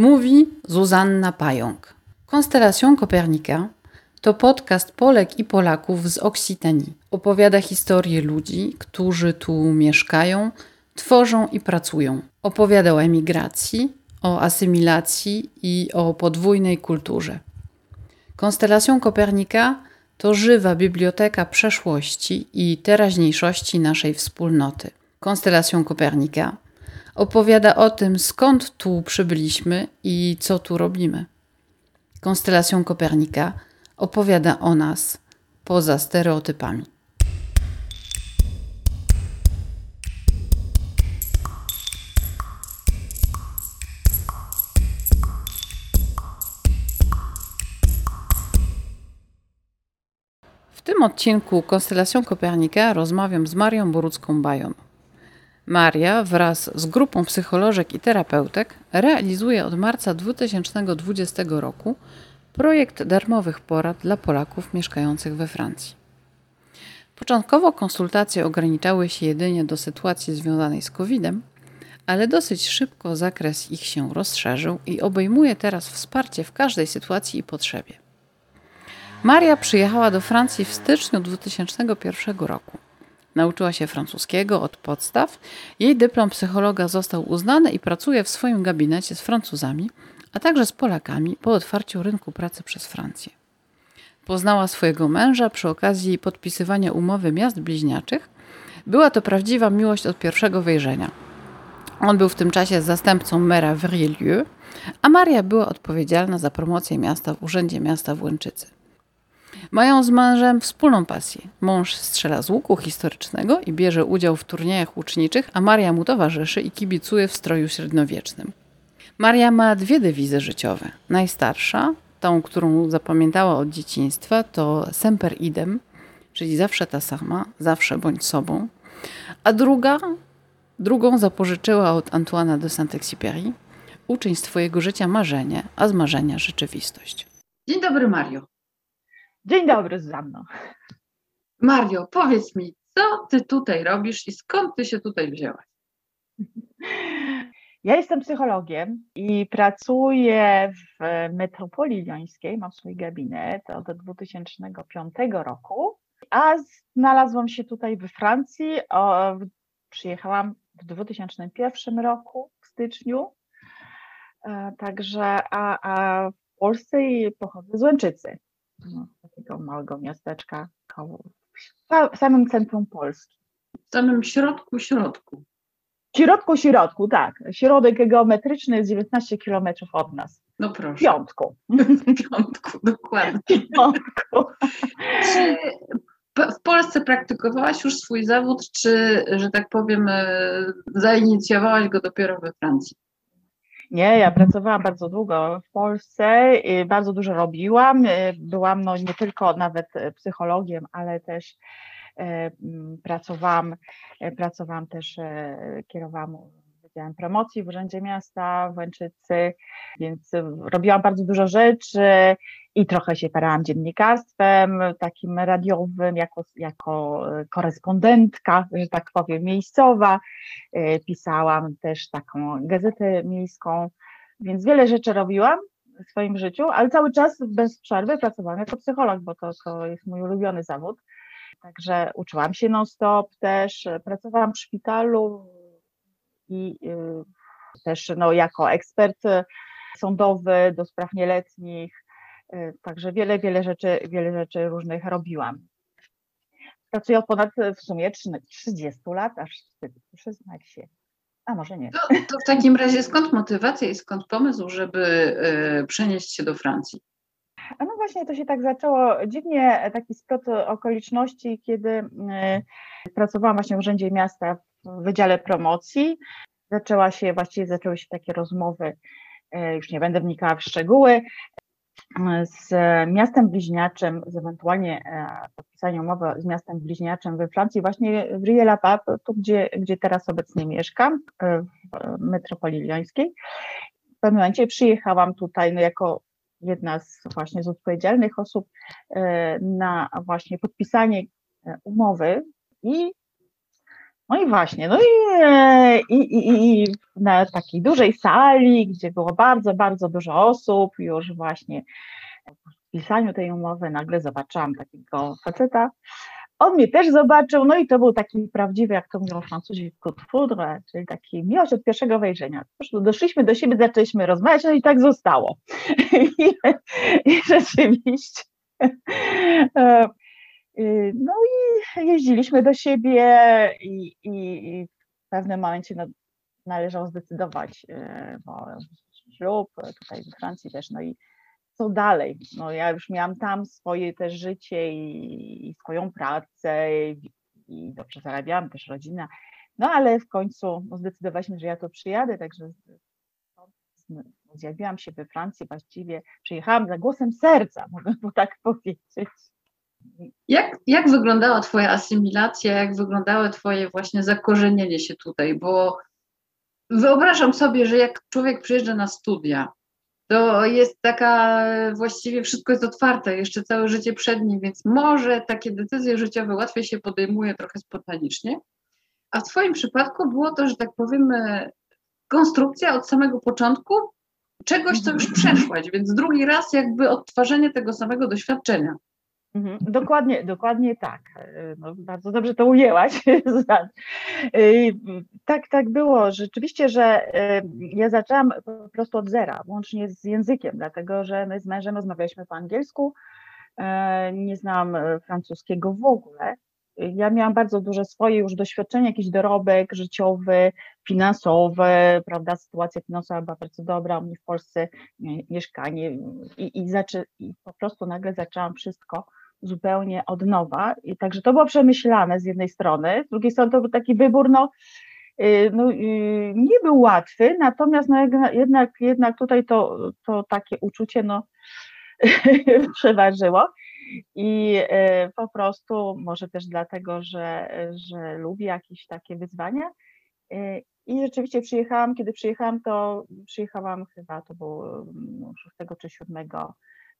Mówi Zuzanna Pająk. Konstelacją Kopernika to podcast Polek i Polaków z Oksitanii. Opowiada historię ludzi, którzy tu mieszkają, tworzą i pracują. Opowiada o emigracji, o asymilacji i o podwójnej kulturze. Konstelacją Kopernika to żywa biblioteka przeszłości i teraźniejszości naszej wspólnoty. Konstelacją Kopernika opowiada o tym, skąd tu przybyliśmy i co tu robimy. Konstelacją Kopernika opowiada o nas poza stereotypami. W tym odcinku Konstelacją Kopernika rozmawiam z Marią Borucką-Bajon. Maria wraz z grupą psycholożek i terapeutek realizuje od marca 2020 roku projekt darmowych porad dla Polaków mieszkających we Francji. Początkowo konsultacje ograniczały się jedynie do sytuacji związanej z COVID-em, ale dosyć szybko zakres ich się rozszerzył i obejmuje teraz wsparcie w każdej sytuacji i potrzebie. Maria przyjechała do Francji w styczniu 2001 roku. Nauczyła się francuskiego od podstaw. Jej dyplom psychologa został uznany i pracuje w swoim gabinecie z Francuzami, a także z Polakami po otwarciu rynku pracy przez Francję. Poznała swojego męża przy okazji podpisywania umowy miast bliźniaczych. Była to prawdziwa miłość od pierwszego wejrzenia. On był w tym czasie zastępcą mera w Rielieu, a Maria była odpowiedzialna za promocję miasta w Urzędzie Miasta w Łęczycy. Mają z mężem wspólną pasję. Mąż strzela z łuku historycznego i bierze udział w turniejach łuczniczych, a Maria mu towarzyszy i kibicuje w stroju średniowiecznym. Maria ma dwie dewizy życiowe. Najstarsza, tą, którą zapamiętała od dzieciństwa, to semper idem, czyli zawsze ta sama, zawsze bądź sobą. A druga, drugą zapożyczyła od Antoana de Saint-Exupéry. Uczyń z twojego życia marzenie, a z marzenia rzeczywistość. Dzień dobry, Mario. Dzień dobry, Zuzanno. Mario, powiedz mi, co ty tutaj robisz i skąd ty się tutaj wzięłaś? Ja jestem psychologiem i pracuję w metropolii liońskiej, mam swój gabinet od 2005 roku, a znalazłam się tutaj we Francji. O, przyjechałam w 2001 roku, w styczniu. E, także, a, a w Polsce pochodzę z Łęczycy no, takiego małego miasteczka koło, w samym centrum Polski. W samym środku, środku. W środku, środku, tak. Środek geometryczny jest 19 kilometrów od nas. No proszę. W piątku. W piątku, dokładnie. W piątku. Czy w Polsce praktykowałaś już swój zawód, czy, że tak powiem, e, zainicjowałaś go dopiero we Francji? Nie, ja pracowałam bardzo długo w Polsce, bardzo dużo robiłam. Y, byłam no, nie tylko nawet psychologiem, ale też e, pracowałam, pracowałam też, kierowałam Wydziałem Promocji w Urzędzie Miasta w Łęczycy, więc robiłam bardzo dużo rzeczy i trochę się parałam dziennikarstwem takim radiowym, jako, jako korespondentka, że tak powiem, miejscowa. E, pisałam też taką gazetę miejską, więc wiele rzeczy robiłam w swoim życiu, ale cały czas bez przerwy pracowałam jako psycholog, bo to, to jest mój ulubiony zawód. Także uczyłam się non-stop też, pracowałam w szpitalu, i y, też no, jako ekspert y, sądowy do spraw nieletnich, y, także wiele, wiele rzeczy, wiele rzeczy różnych robiłam. Pracuję od ponad w sumie 30 lat, aż wstyd przyznać się. A może nie. To, to, w takim razie skąd motywacja i skąd pomysł, żeby y, przenieść się do Francji? A no właśnie, to się tak zaczęło dziwnie, taki splot okoliczności, kiedy y, pracowałam właśnie w Urzędzie Miasta w Wydziale Promocji. Zaczęła się, właściwie zaczęły się takie rozmowy, e, już nie będę wnikała w szczegóły, z miastem bliźniaczym, z ewentualnie e, podpisaniem umowy z miastem bliźniaczym we Francji, właśnie w Rieux-la-Pape, tu gdzie, gdzie teraz obecnie mieszkam, e, w metropolii liońskiej. W pewnym momencie przyjechałam tutaj no, jako jedna z właśnie z odpowiedzialnych osób na właśnie podpisanie umowy i No i właśnie, no i, i, i, i na takiej dużej sali, gdzie było bardzo, bardzo dużo osób, już właśnie w pisaniu tej umowy nagle zobaczyłam takiego faceta. On mnie też zobaczył, no i to był taki prawdziwy, jak to mówią Francuzi, coup foudre, czyli taki miłość od pierwszego wejrzenia. Po prostu doszliśmy do siebie, zaczęliśmy rozmawiać, no i tak zostało. I, i rzeczywiście e, no i jeździliśmy do siebie i, i, i w pewnym momencie no, należało zdecydować, e, bo ślub tutaj w Francji też, no i co dalej. No ja już miałam tam swoje też życie i, i swoją pracę i, i, dobrze zarabiałam, też rodzina. No ale w końcu no, zdecydowaliśmy, że ja to przyjadę, także zjawiłam się we Francji właściwie, przyjechałam za głosem serca, mogę tak powiedzieć. Jak, jak wyglądała Twoja asymilacja, jak wyglądało Twoje właśnie zakorzenienie się tutaj? Bo wyobrażam sobie, że jak człowiek przyjeżdża na studia, to jest taka, właściwie wszystko jest otwarte, jeszcze całe życie przed nim, więc może takie decyzje życiowe łatwiej się podejmuje trochę spontanicznie. A w Twoim przypadku było to, że tak powiemy, konstrukcja od samego początku czegoś, co już przeszłaś, więc drugi raz jakby odtwarzanie tego samego doświadczenia. Mhm, dokładnie, dokładnie tak. No, bardzo dobrze to ujęłaś. tak, tak było. Rzeczywiście, że ja zaczęłam po prostu od zera, łącznie z językiem, dlatego że my z mężem rozmawialiśmy po angielsku. E, nie znam e, francuskiego w ogóle. Ja miałam bardzo duże swoje już doświadczenie, jakiś dorobek życiowy, finansowy, prawda, sytuacja finansowa była bardzo dobra, u mnie w Polsce mieszkanie i, i, zaczę, i po prostu nagle zaczęłam wszystko zupełnie od nowa. I także to było przemyślane z jednej strony, z drugiej strony to był taki wybór, no, y, no, y, nie był łatwy, natomiast no, jednak, jednak tutaj to, to takie uczucie no, przeważyło. I y, po prostu, może też dlatego, że, że lubię jakieś takie wyzwania. I rzeczywiście przyjechałam, kiedy przyjechałam, to przyjechałam chyba, to było 6 no, czy 7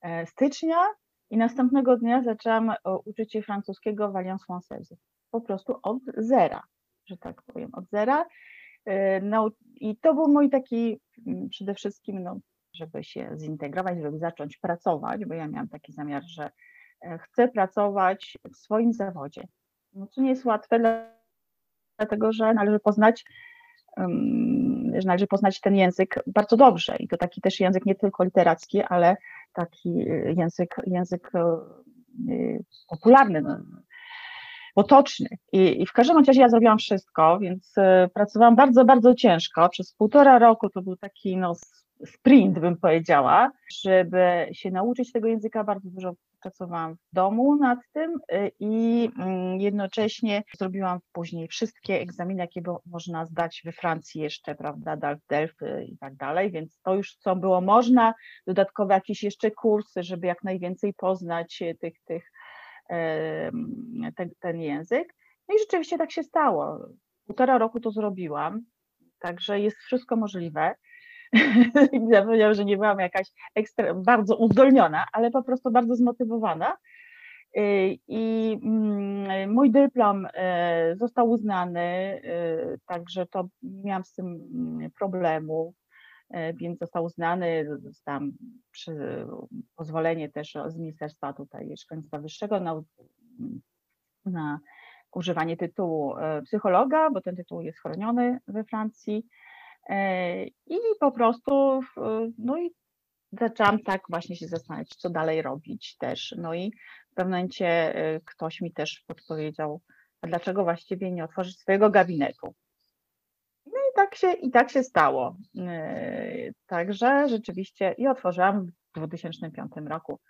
e, stycznia i następnego dnia zaczęłam e, uczyć się francuskiego w Alliance Française. Po prostu od zera, że tak powiem, od zera. E, no, I to był mój taki mm, przede wszystkim, no, żeby się zintegrować, żeby zacząć pracować, bo ja miałam taki zamiar, że e, chcę pracować w swoim zawodzie. No, co nie jest łatwe, dlatego że należy poznać że należy poznać ten język bardzo dobrze i to taki też język nie tylko literacki, ale taki y, język, język y, y, popularny, no, potoczny. I, I, w każdym razie ja zrobiłam wszystko, więc pracowałam bardzo, bardzo ciężko. Przez półtora roku to był taki no, sprint, bym powiedziała, żeby się nauczyć tego języka. Bardzo dużo pracowałam w domu nad tym y, i mm, jednocześnie zrobiłam później wszystkie egzaminy, jakie można zdać we Francji jeszcze, prawda, DALF, Delphi i tak dalej, więc to już co było można, dodatkowe jakieś jeszcze kursy, żeby jak najwięcej poznać tych, tych, ten, ten język. No i rzeczywiście tak się stało. Półtora roku to zrobiłam, także jest wszystko możliwe. Zapomniałam, że nie byłam jakaś ekstra, bardzo uzdolniona, ale po prostu bardzo zmotywowana. Y, I mm, mój dyplom y, został uznany, y, także to miałam z tym mm, problemu, więc został uznany, dostałam pozwolenie też z Ministerstwa tutaj Szkolnictwa Wyższego na, na używanie tytułu psychologa, bo ten tytuł jest chroniony we Francji. E, I po prostu, no i zaczęłam tak właśnie się zastanawiać, co dalej robić też. No i w pewnym momencie e, ktoś mi też podpowiedział, a dlaczego właściwie nie otworzyć swojego gabinetu. No i tak się, i tak się stało. E, także rzeczywiście i otworzyłam w 2005 roku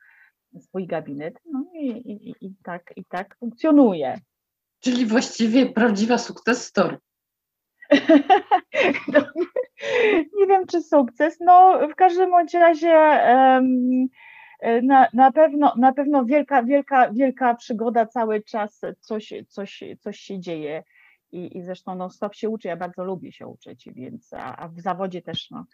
swój gabinet, no i, i, i, tak, i tak funkcjonuje. Czyli właściwie prawdziwa sukces story. nie wiem, czy sukces. No, w każdym razie na, na, pewno, na pewno wielka, wielka, wielka przygoda cały czas, coś, coś, coś się dzieje. I, i zresztą no, stop się uczy, ja bardzo lubię się uczyć, więc a, a w zawodzie też no,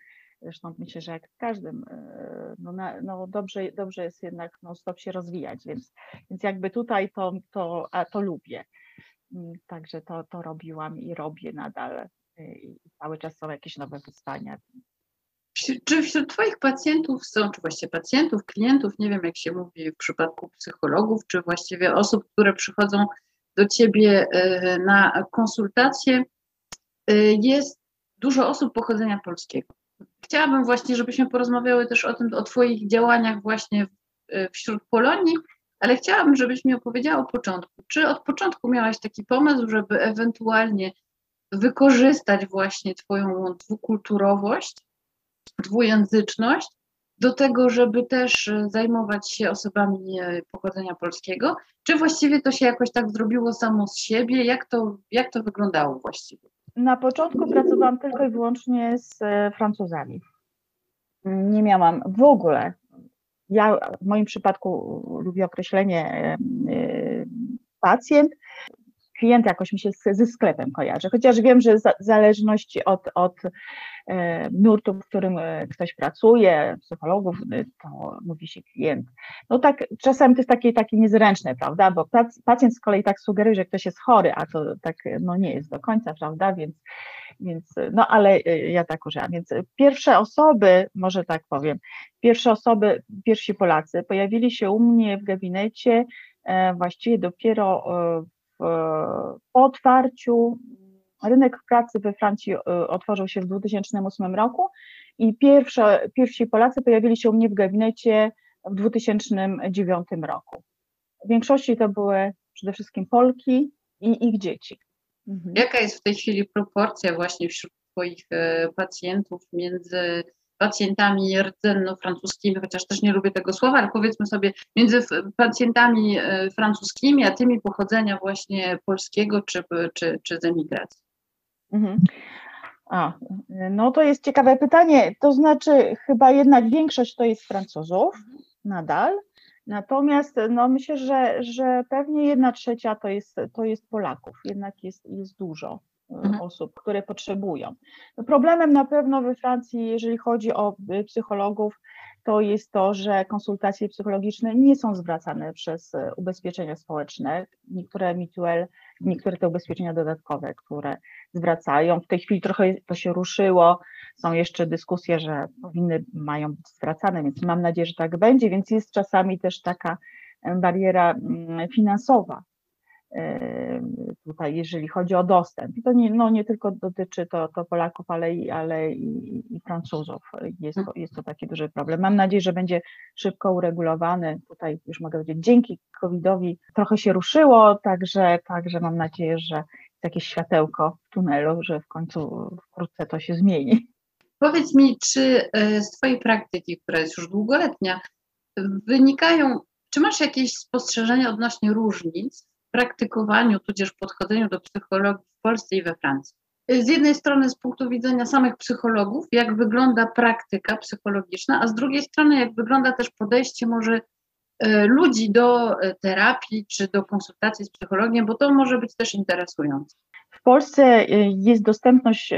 Zresztą myślę, że jak w każdym, e, no, na, no dobrze, dobrze jest jednak no, stop się rozwijać, więc, więc jakby tutaj to, to, a to lubię. Mm, Także to, to robiłam i robię nadal. y, I cały czas są jakieś nowe wyzwania. Czy wśród Twoich pacjentów są, czy właściwie pacjentów, klientów, nie wiem jak się mówi w przypadku psychologów, czy właściwie osób, które przychodzą do Ciebie e, na konsultacje, e, jest dużo osób pochodzenia polskiego. Chciałabym właśnie, żebyśmy porozmawiały też o tym, o Twoich działaniach właśnie wśród Polonii, ale chciałabym, żebyś mi opowiedziała o początku. Czy od początku miałaś taki pomysł, żeby ewentualnie wykorzystać właśnie Twoją dwukulturowość dwujęzyczność do tego, żeby też e, zajmować się osobami e, pochodzenia polskiego? Czy właściwie to się jakoś tak zrobiło samo z siebie? Jak to, jak to wyglądało właściwie? Na początku pracowałam tylko i wyłącznie z e, Francuzami. Nie miałam w ogóle. Ja w moim przypadku lubię określenie e, pacjent. Klient jakoś mi się z- ze sklepem kojarzy, chociaż wiem, że w zależności od, od e, nurtu, w którym e, ktoś pracuje, psychologów, e, to mówi się klient. No tak, czasami to jest takie, takie niezręczne, prawda, bo pac- pacjent z kolei tak sugeruje, że ktoś jest chory, a to tak no nie jest do końca, prawda, więc, więc no ale e, ja tak używam, więc pierwsze osoby, może tak powiem, pierwsze osoby, pierwsi Polacy pojawili się u mnie w gabinecie e, właściwie dopiero po otwarciu rynek pracy we Francji e, otworzył się w 2008 roku i pierwsze, pierwsi Polacy pojawili się u mnie w gabinecie w 2009 roku. W większości to były przede wszystkim Polki i ich dzieci. Mhm. Jaka jest w tej chwili proporcja właśnie wśród Twoich e, pacjentów między pacjentami rdzenno-francuskimi, chociaż też nie lubię tego słowa, ale powiedzmy sobie między pacjentami e, francuskimi, a tymi pochodzenia właśnie polskiego czy, czy, czy z emigracji? Mhm. A, no to jest ciekawe pytanie. To znaczy, chyba jednak większość to jest Francuzów nadal. Natomiast no myślę, że, że pewnie jedna trzecia to jest, to jest Polaków. Jednak jest, jest dużo Mhm. osób, które potrzebują. No problemem na pewno we Francji, jeżeli chodzi o e, psychologów, to jest to, że konsultacje psychologiczne nie są zwracane przez e, ubezpieczenia społeczne. Niektóre mutuel, niektóre te ubezpieczenia dodatkowe, które zwracają. W tej chwili trochę to się ruszyło. Są jeszcze dyskusje, że powinny, mają być zwracane, więc mam nadzieję, że tak będzie, więc jest czasami też taka bariera mm, finansowa. Tutaj, jeżeli chodzi o dostęp, I to nie, no, nie tylko dotyczy to, to Polaków, ale i, ale i, i Francuzów. Jest to, jest to taki duży problem. Mam nadzieję, że będzie szybko uregulowany. Tutaj już mogę powiedzieć, dzięki COVID-owi trochę się ruszyło, także, także mam nadzieję, że jest jakieś światełko w tunelu, że w końcu wkrótce to się zmieni. Powiedz mi, czy e, z Twojej praktyki, która jest już długoletnia, wynikają, czy masz jakieś spostrzeżenia odnośnie różnic praktykowaniu, tudzież podchodzeniu do psychologii w Polsce i we Francji? Z jednej strony z punktu widzenia samych psychologów, jak wygląda praktyka psychologiczna, a z drugiej strony jak wygląda też podejście może e, ludzi do e, terapii czy do konsultacji z psychologiem, bo to może być też interesujące. W Polsce y, jest dostępność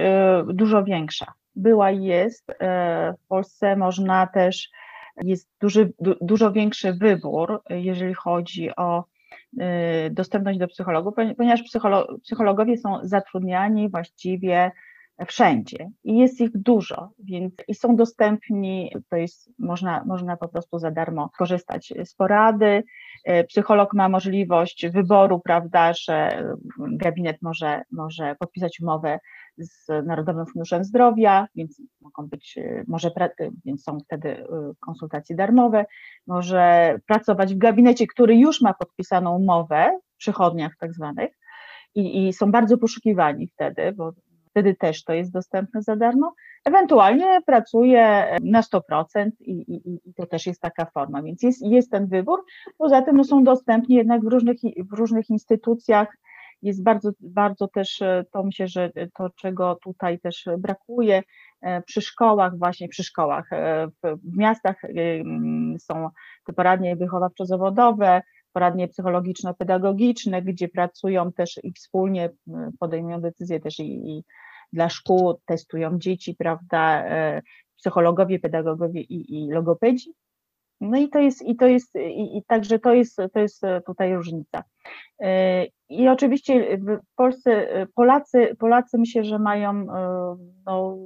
dużo większa. Była i jest. W Polsce można też, jest duży, du, dużo większy wybór, jeżeli chodzi o dostępność do psychologów, poni- ponieważ psycholo, psychologowie są zatrudniani właściwie wszędzie i jest ich dużo, więc i są dostępni, to jest, można, można po prostu za darmo korzystać z porady. E, Psycholog ma możliwość wyboru, prawda, że gabinet może, może podpisać umowę z Narodowym Funduszem Zdrowia, więc mogą być, e, może, e, więc są wtedy konsultacje darmowe, może pracować w gabinecie, który już ma podpisaną umowę, w przychodniach tak zwanych, i, i są bardzo poszukiwani wtedy, bo wtedy też to jest dostępne za darmo. Ewentualnie pracuje na 100% i, i, i to też jest taka forma, więc jest, jest ten wybór. Poza tym no, są dostępni jednak w różnych, w różnych instytucjach. Jest bardzo, bardzo też, e, to myślę, że to, czego tutaj też brakuje, e, przy szkołach, właśnie przy szkołach, e, w, miastach e, mm, są te poradnie wychowawczo-zawodowe, poradnie psychologiczno-pedagogiczne, gdzie pracują też i wspólnie podejmują decyzje też i, i dla szkół, testują dzieci, prawda, e, psychologowie, pedagogowie i, i logopedzi. No i to jest, i to jest, i, i także to jest, to jest e, tutaj różnica. E, i oczywiście w Polsce Polacy, Polacy myślę, że mają no,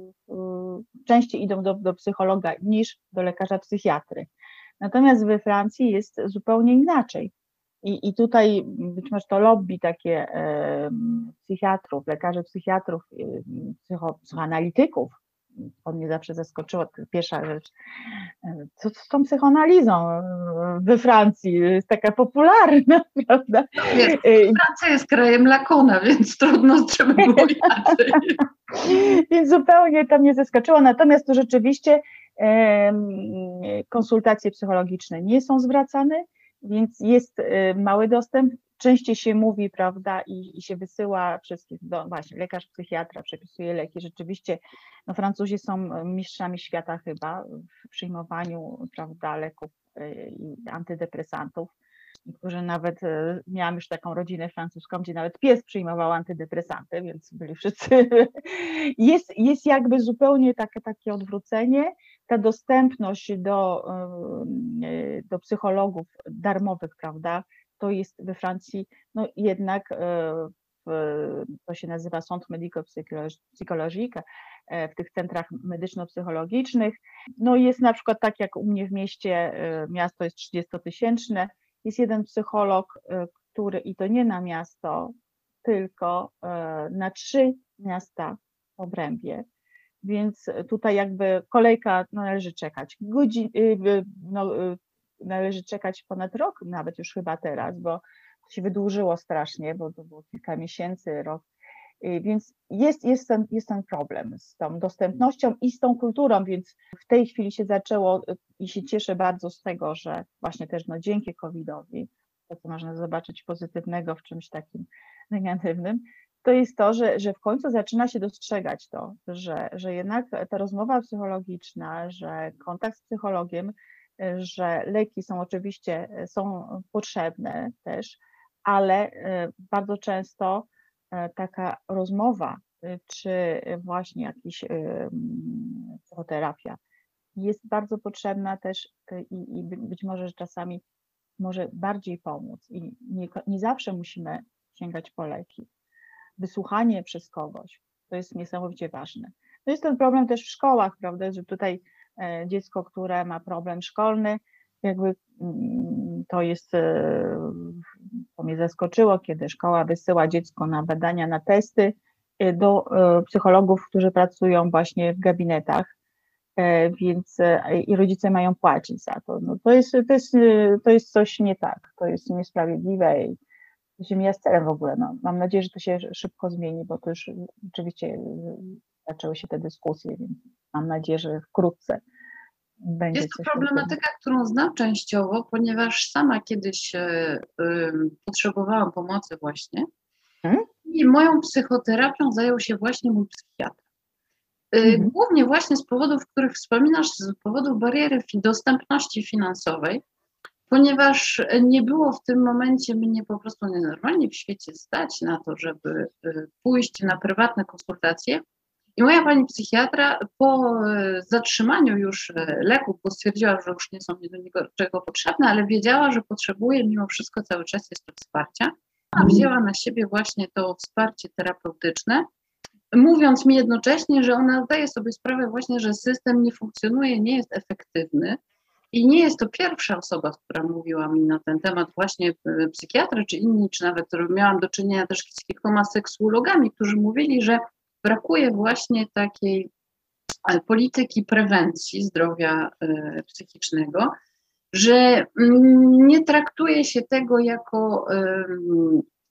częściej idą do, do psychologa niż do lekarza psychiatry. Natomiast we Francji jest zupełnie inaczej. I, I tutaj być może to lobby takie psychiatrów, lekarzy psychiatrów, psycho, psychoanalityków, to mnie zawsze zaskoczyło, pierwsza rzecz, co z tą psychoanalizą we Francji, jest taka popularna, prawda? Jest, Francja jest krajem Lakona, więc trudno, żeby było inaczej. więc zupełnie to mnie zaskoczyło, natomiast tu rzeczywiście konsultacje psychologiczne nie są zwracane, więc jest y, mały dostęp. Częściej się mówi, prawda, i, i się wysyła wszystkich, do, właśnie lekarz, psychiatra przepisuje leki. Rzeczywiście, no Francuzi są mistrzami świata chyba w przyjmowaniu, prawda, leków y, i antydepresantów. Niektórzy nawet, y, miałam już taką rodzinę francuską, gdzie nawet pies przyjmował antydepresanty, więc byli wszyscy. Jest, jest jakby zupełnie takie, takie odwrócenie ta dostępność do, e, do psychologów darmowych, prawda, to jest we Francji no jednak e, w, to się nazywa Centre Médico-Psychologique, e, w tych centrach medyczno-psychologicznych. No jest na przykład tak jak u mnie w mieście, miasto jest 30-tysięczne, jest jeden psycholog, który i to nie na miasto, tylko na trzy miasta w obrębie więc tutaj jakby kolejka no, należy czekać. Godzin, y, y, no, y, należy czekać ponad rok, nawet już chyba teraz, bo to się wydłużyło strasznie, bo to było kilka miesięcy, rok. Więc jest, jest, ten, jest ten problem z tą dostępnością i z tą kulturą, więc w tej chwili się zaczęło i się cieszę bardzo z tego, że właśnie też no, dzięki COVID-owi, to co można zobaczyć pozytywnego w czymś takim negatywnym, to jest to, że, że w końcu zaczyna się dostrzegać to, że, że jednak ta rozmowa psychologiczna, że kontakt z psychologiem, że leki są oczywiście są potrzebne też, ale e, bardzo często e, taka rozmowa, e, czy właśnie jakaś psychoterapia jest bardzo potrzebna też i, i być może, że czasami może bardziej pomóc i nie, nie zawsze musimy sięgać po leki wysłuchanie przez kogoś, to jest niesamowicie ważne. To jest ten problem też w szkołach, prawda, że tutaj e, dziecko, które ma problem szkolny, jakby mm, to jest, e, to mnie zaskoczyło, kiedy szkoła wysyła dziecko na badania, na testy e, do psychologów, którzy pracują właśnie w gabinetach, więc i rodzice mają płacić za to. No to, jest, to, jest, to jest coś nie tak, to jest niesprawiedliwe i ziemia z celem w ogóle. No, mam nadzieję, że to się szybko zmieni, bo to już rzeczywiście y, zaczęły się te dyskusje, więc mam nadzieję, że wkrótce będzie. Jest to problematyka, którą znam częściowo, ponieważ sama kiedyś y, potrzebowałam pomocy właśnie hmm? i moją psychoterapią zajął się właśnie mój psychiatra. Y, mhm. Głównie właśnie z powodów, których wspominasz, z powodów bariery dostępności finansowej, ponieważ nie było w tym momencie mnie po prostu nienormalnie w świecie stać na to, żeby y, pójść na prywatne konsultacje. I moja pani psychiatra po y, zatrzymaniu już y, leków, bo stwierdziła, że już nie są mi do niczego potrzebne, ale wiedziała, że potrzebuje mimo wszystko cały czas jeszcze wsparcia, a wzięła na siebie właśnie to wsparcie terapeutyczne, mówiąc mi jednocześnie, że ona zdaje sobie sprawę właśnie, że system nie funkcjonuje, nie jest efektywny, i nie jest to pierwsza osoba, która mówiła mi na ten temat, właśnie e, psychiatry czy inni, czy nawet miałam do czynienia też z kilkoma seksuologami, którzy mówili, że brakuje właśnie takiej e, polityki prewencji zdrowia e, psychicznego, że mm, nie traktuje się tego jako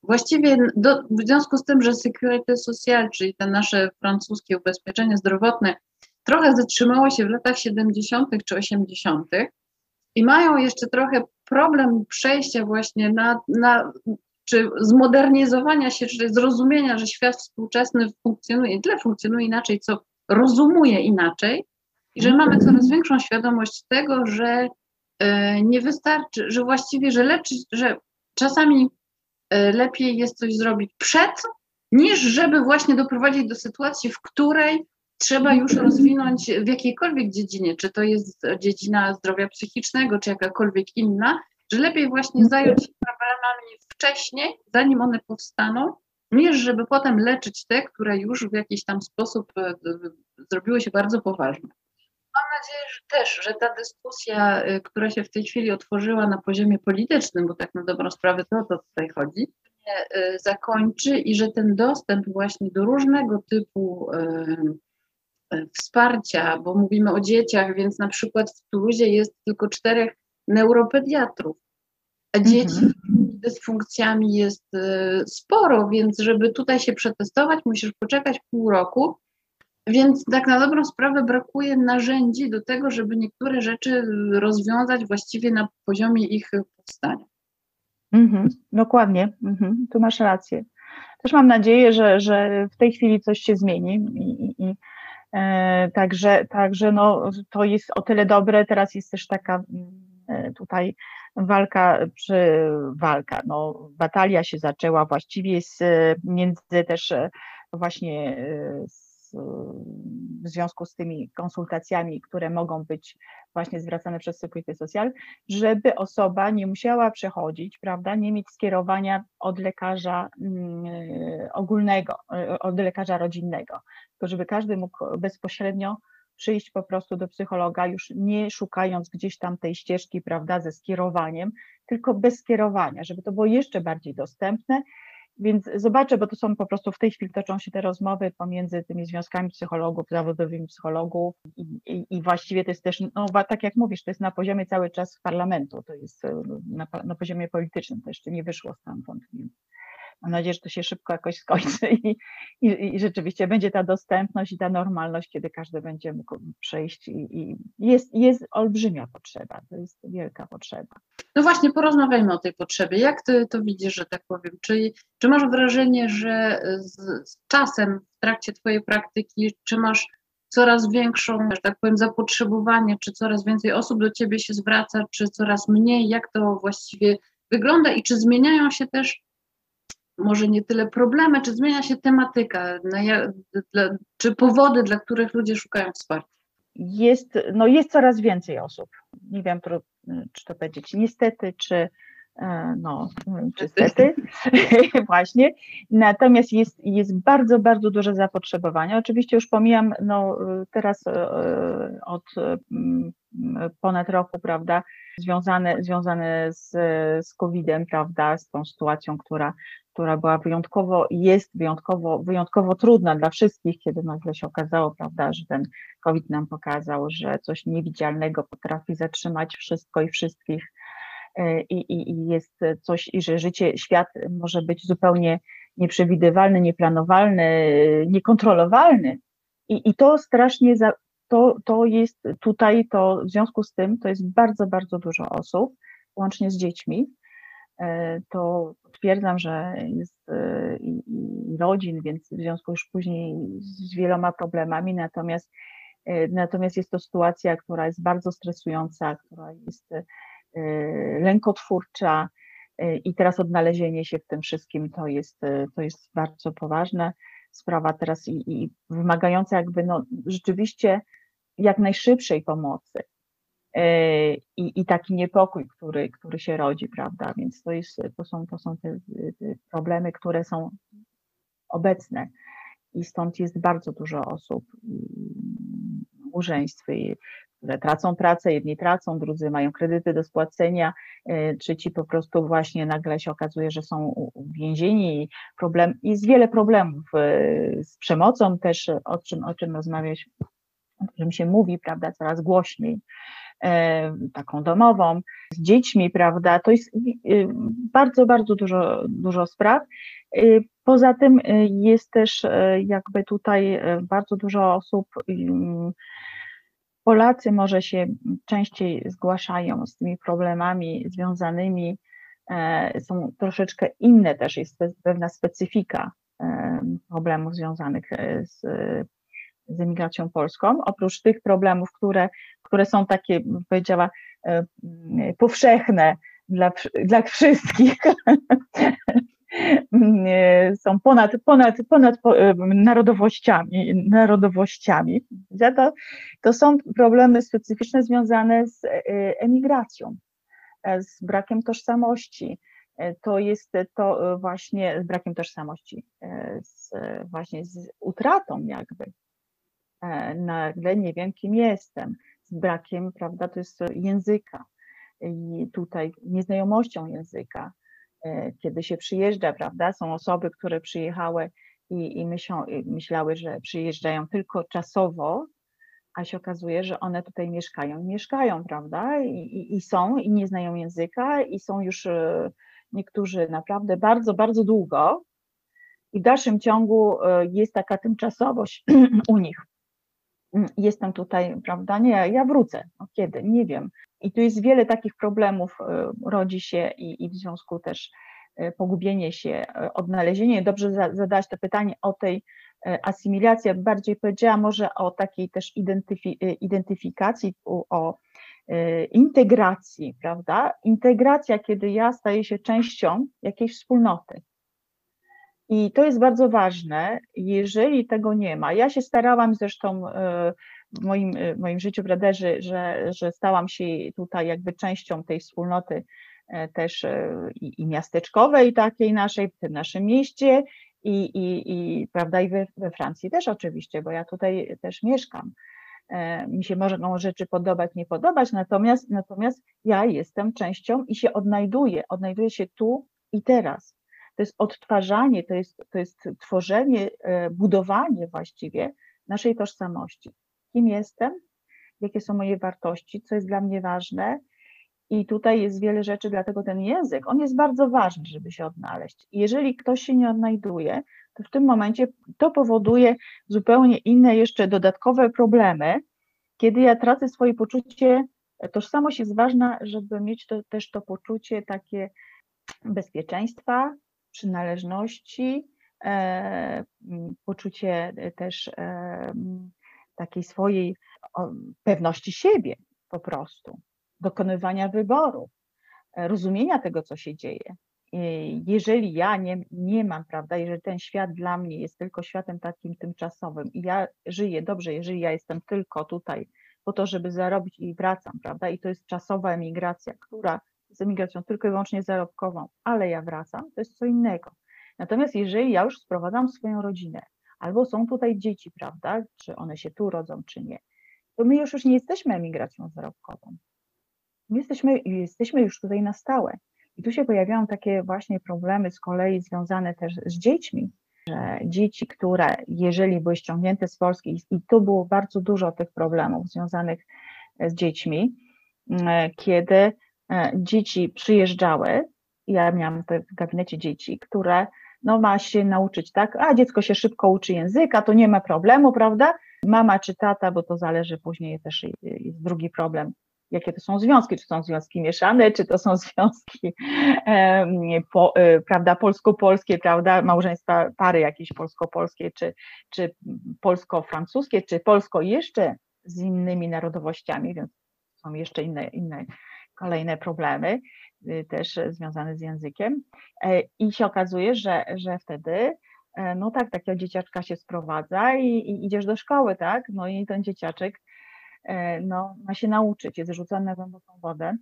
właściwie do, w związku z tym, że Sécurité Sociale, czyli te nasze francuskie ubezpieczenie zdrowotne, trochę zatrzymało się w latach 70. czy 80. i mają jeszcze trochę problem przejścia właśnie na, na czy zmodernizowania się, czy zrozumienia, że świat współczesny funkcjonuje, tyle funkcjonuje inaczej, co rozumuje inaczej i że mamy coraz większą świadomość tego, że e, nie wystarczy, że właściwie, że leczyć, że czasami e, lepiej jest coś zrobić przed, niż żeby właśnie doprowadzić do sytuacji, w której trzeba już rozwinąć w jakiejkolwiek dziedzinie, czy to jest dziedzina zdrowia psychicznego, czy jakakolwiek inna, że lepiej właśnie zająć się problemami wcześniej, zanim one powstaną, niż żeby potem leczyć te, które już w jakiś tam sposób e, zrobiły się bardzo poważne. Mam nadzieję, że też, że ta dyskusja, e, która się w tej chwili otworzyła na poziomie politycznym, bo tak na dobrą sprawę to o to tutaj chodzi, e, zakończy i że ten dostęp właśnie do różnego typu wsparcia, bo mówimy o dzieciach, więc na przykład w Tuluzie jest tylko czterech neuropediatrów, a dzieci mhm. z dysfunkcjami jest y, sporo, więc żeby tutaj się przetestować, musisz poczekać pół roku. Więc tak na dobrą sprawę brakuje narzędzi do tego, żeby niektóre rzeczy rozwiązać właściwie na poziomie ich powstania. Mhm, dokładnie, mhm, tu masz rację. Też mam nadzieję, że, że w tej chwili coś się zmieni i, i także, także no, to jest o tyle dobre. Teraz jest też taka e, tutaj walka, przy, walka, no, batalia się zaczęła właściwie z, między też e, właśnie e, z, w związku z tymi konsultacjami, które mogą być właśnie zwracane przez Security Social, żeby osoba nie musiała przechodzić, prawda, nie mieć skierowania od lekarza mm, ogólnego, e, od lekarza rodzinnego, tylko żeby każdy mógł bezpośrednio przyjść po prostu do psychologa, już nie szukając gdzieś tam tej ścieżki, prawda, ze skierowaniem, tylko bez skierowania, żeby to było jeszcze bardziej dostępne. Więc zobaczę, bo to są po prostu w tej chwili toczą się te rozmowy pomiędzy tymi związkami psychologów, zawodowymi psychologów i, i, i właściwie to jest też, no tak jak mówisz, to jest na poziomie cały czas parlamentu, to jest e, na, na poziomie politycznym, to jeszcze nie wyszło stamtąd. Więc Mam nadzieję, że to się szybko jakoś skończy i, i, i rzeczywiście będzie ta dostępność i ta normalność, kiedy każdy będzie mógł przejść i, i jest, jest olbrzymia potrzeba, to jest wielka potrzeba. No właśnie, porozmawiajmy o tej potrzebie. Jak ty to widzisz, że tak powiem? Czy, czy masz wrażenie, że z, z czasem w trakcie twojej praktyki, czy masz coraz większą, że tak powiem, zapotrzebowanie, czy coraz więcej osób do ciebie się zwraca, czy coraz mniej? Jak to właściwie wygląda i czy zmieniają się też może nie tyle problemy, czy zmienia się tematyka, dla, czy powody, dla których ludzie szukają wsparcia? Jest, no jest coraz więcej osób. Nie wiem, czy to powiedzieć niestety, czy e, no, czy stety, właśnie. Natomiast jest, jest bardzo, bardzo duże zapotrzebowanie. Oczywiście już pomijam, no teraz e, od mm, ponad roku, prawda, związane, związane z, z COVID-em, prawda, z tą sytuacją, która która była wyjątkowo, jest wyjątkowo, wyjątkowo trudna dla wszystkich, kiedy nagle się okazało, prawda, że ten COVID nam pokazał, że coś niewidzialnego potrafi zatrzymać wszystko i wszystkich e, i, i, i jest coś, i że życie, świat może być zupełnie nieprzewidywalny, nieplanowalny, niekontrolowalny. I, i to strasznie, za, to, to jest tutaj, to w związku z tym, to jest bardzo, bardzo dużo osób, łącznie z dziećmi, to twierdzam, że jest e, i, rodzin, więc w związku już później z wieloma problemami, natomiast, e, natomiast jest to sytuacja, która jest bardzo stresująca, która jest lękotwórcza i teraz odnalezienie się w tym wszystkim to jest, to jest bardzo poważna sprawa teraz i, i wymagająca jakby no, rzeczywiście jak najszybszej pomocy. E, i, i taki niepokój, który, który się rodzi, prawda? Więc to, jest, to są, to są te, te problemy, które są obecne i stąd jest bardzo dużo osób, małżeństw, które tracą pracę, jedni tracą, drudzy mają kredyty do spłacenia, e, trzeci po prostu właśnie nagle się okazuje, że są więzieni i problem, jest wiele problemów e, z przemocą też, o czym, o czym rozmawiać, o czym się mówi, prawda, coraz głośniej. E, taką domową, z dziećmi, prawda? To jest y, bardzo, bardzo dużo, dużo spraw. Y, poza tym y, jest też jakby tutaj bardzo dużo osób, Polacy może się częściej zgłaszają z tymi problemami związanymi, e, są troszeczkę inne też, jest pewna specyfika e, problemów związanych z z emigracją polską, oprócz tych problemów, które, które są takie, powiedziała, e, powszechne dla, dla wszystkich, są ponad, ponad, ponad e, narodowościami, narodowościami. To, to są problemy specyficzne związane z e, emigracją. e, z brakiem tożsamości. E, to jest to właśnie z brakiem tożsamości, z, właśnie z utratą jakby. Nagle nie wiem, kim jestem, z brakiem, prawda, to jest języka i tutaj nieznajomością języka. Kiedy się przyjeżdża, prawda, są osoby, które przyjechały i, i, myślą, i myślały, że przyjeżdżają tylko czasowo, a się okazuje, że one tutaj mieszkają. Mieszkają, prawda? I, i, I, są, i nie znają języka, i są już e, niektórzy naprawdę bardzo, bardzo długo. I w dalszym ciągu e, jest taka tymczasowość u nich. Mm, jestem tutaj, prawda? Nie, ja wrócę. No kiedy? Nie wiem. I tu jest wiele takich problemów, e, rodzi się i, i w związku też pogubienie się, odnalezienie. Dobrze zadać to pytanie o tej E, asymilacja, bardziej powiedziała może o takiej też identyfi e, identyfikacji, o e, integracji, prawda? Integracja, kiedy ja staję się częścią jakiejś wspólnoty. I to jest bardzo ważne, jeżeli tego nie ma. Ja się starałam zresztą w moim, w moim życiu, prawda, że, że, stałam się tutaj jakby częścią tej wspólnoty też i, i miasteczkowej takiej naszej, w tym naszym mieście i, i, i, prawda, i we, we Francji też oczywiście, bo ja tutaj też mieszkam. E, mi się mogą rzeczy podobać, nie podobać, natomiast, natomiast ja jestem częścią i się odnajduję, odnajduję się tu i teraz. To jest odtwarzanie, to jest, to jest tworzenie, e, budowanie właściwie naszej tożsamości. Kim jestem, jakie są moje wartości, co jest dla mnie ważne, i tutaj jest wiele rzeczy, dlatego ten język, on jest bardzo ważny, żeby się odnaleźć. Jeżeli ktoś się nie odnajduje, to w tym momencie to powoduje zupełnie inne, jeszcze dodatkowe problemy. Kiedy ja tracę swoje poczucie, tożsamość jest ważna, żeby mieć to, też to poczucie takie bezpieczeństwa, przynależności, e, poczucie też e, takiej swojej pewności siebie po prostu dokonywania wyboru, e, rozumienia tego, co się dzieje. Jeżeli ja nie, nie mam, prawda, jeżeli ten świat dla mnie jest tylko światem takim tymczasowym i ja żyję dobrze, jeżeli ja jestem tylko tutaj po to, żeby zarobić i wracam, prawda, i to jest czasowa emigracja, która jest emigracją tylko i wyłącznie zarobkową, ale ja wracam, to jest co innego. Natomiast jeżeli ja już sprowadzam swoją rodzinę, albo są tutaj dzieci, prawda, czy one się tu rodzą, czy nie, to my już, już nie jesteśmy emigracją zarobkową. My jesteśmy, jesteśmy już tutaj na stałe. I tu się pojawiają takie właśnie problemy z kolei związane też z dziećmi, że dzieci, które jeżeli były ściągnięte z Polski, i tu było bardzo dużo tych problemów związanych z dziećmi, mm, kiedy e, dzieci przyjeżdżały, ja miałam w gabinecie dzieci, które no ma się nauczyć, tak, a dziecko się szybko uczy języka, to nie ma problemu, prawda? Mama czy tata, bo to zależy później też jest drugi problem, jakie to są związki, czy są związki mieszane, czy to są związki po, e, prawda, polsko-polskie, prawda, małżeństwa, pary jakieś polsko-polskie, czy, czy polsko-francuskie, czy polsko jeszcze z innymi narodowościami, więc są jeszcze inne, inne kolejne problemy y, też związane z językiem e, i się okazuje, że, że wtedy e, no tak, takiego dzieciaczka się sprowadza i, i idziesz do szkoły, tak, no i ten dzieciaczek E, no, ma się nauczyć, jest rzucony na głęboką wodę,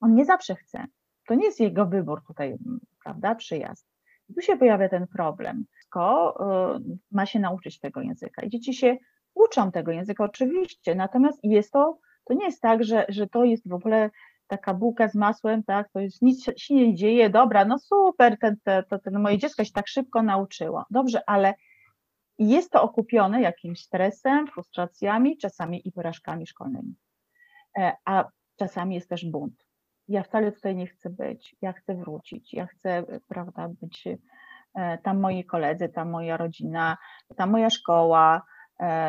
on nie zawsze chce. To nie jest jego wybór tutaj, prawda, przyjazd. I tu się pojawia ten problem. E, ma się nauczyć tego języka i dzieci się uczą tego języka oczywiście, natomiast jest to, to nie jest tak, że, że to jest w ogóle taka bułka z masłem, tak, to jest nic się nie dzieje, dobra, no super, ten, ten, ten moje dziecko się tak szybko nauczyło. Dobrze, ale jest to okupione jakimś stresem, frustracjami, czasami i porażkami szkolnymi. E, a czasami jest też bunt. Ja wcale tutaj nie chcę być, ja chcę wrócić, ja chcę, prawda, być e, tam moi koledzy, tam moja rodzina, tam moja szkoła,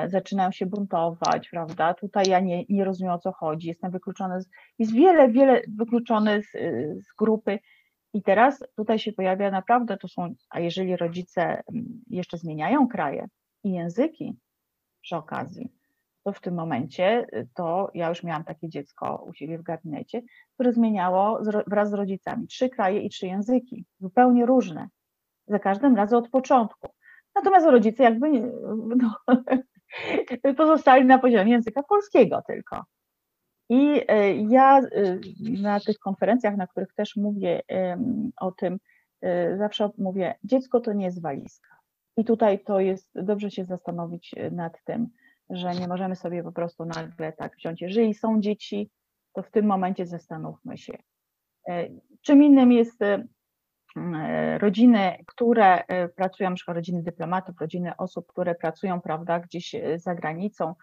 zaczynają się buntować, prawda? Tutaj ja nie, nie rozumiem o co chodzi, jestem wykluczony, z, jest wiele, wiele wykluczony z, z grupy i teraz tutaj się pojawia naprawdę, to są, a jeżeli rodzice mm, jeszcze zmieniają kraje i języki przy okazji, to w tym momencie y, to ja już miałam takie dziecko u siebie w gabinecie, które zmieniało wraz z rodzicami trzy kraje i trzy języki, zupełnie różne, za każdym razem od początku. Natomiast rodzice jakby no, pozostali na poziomie języka polskiego tylko. I e, ja na tych konferencjach, na których też mówię o tym, zawsze mówię, dziecko to nie jest walizka. I tutaj to jest, dobrze się zastanowić nad tym, że nie możemy sobie po prostu nagle tak wziąć. Jeżeli są dzieci, to w tym momencie zastanówmy się. Czym innym jest E, rodziny, które e, pracują, na przykład rodziny dyplomatów, rodziny osób, które pracują, prawda, gdzieś e, za granicą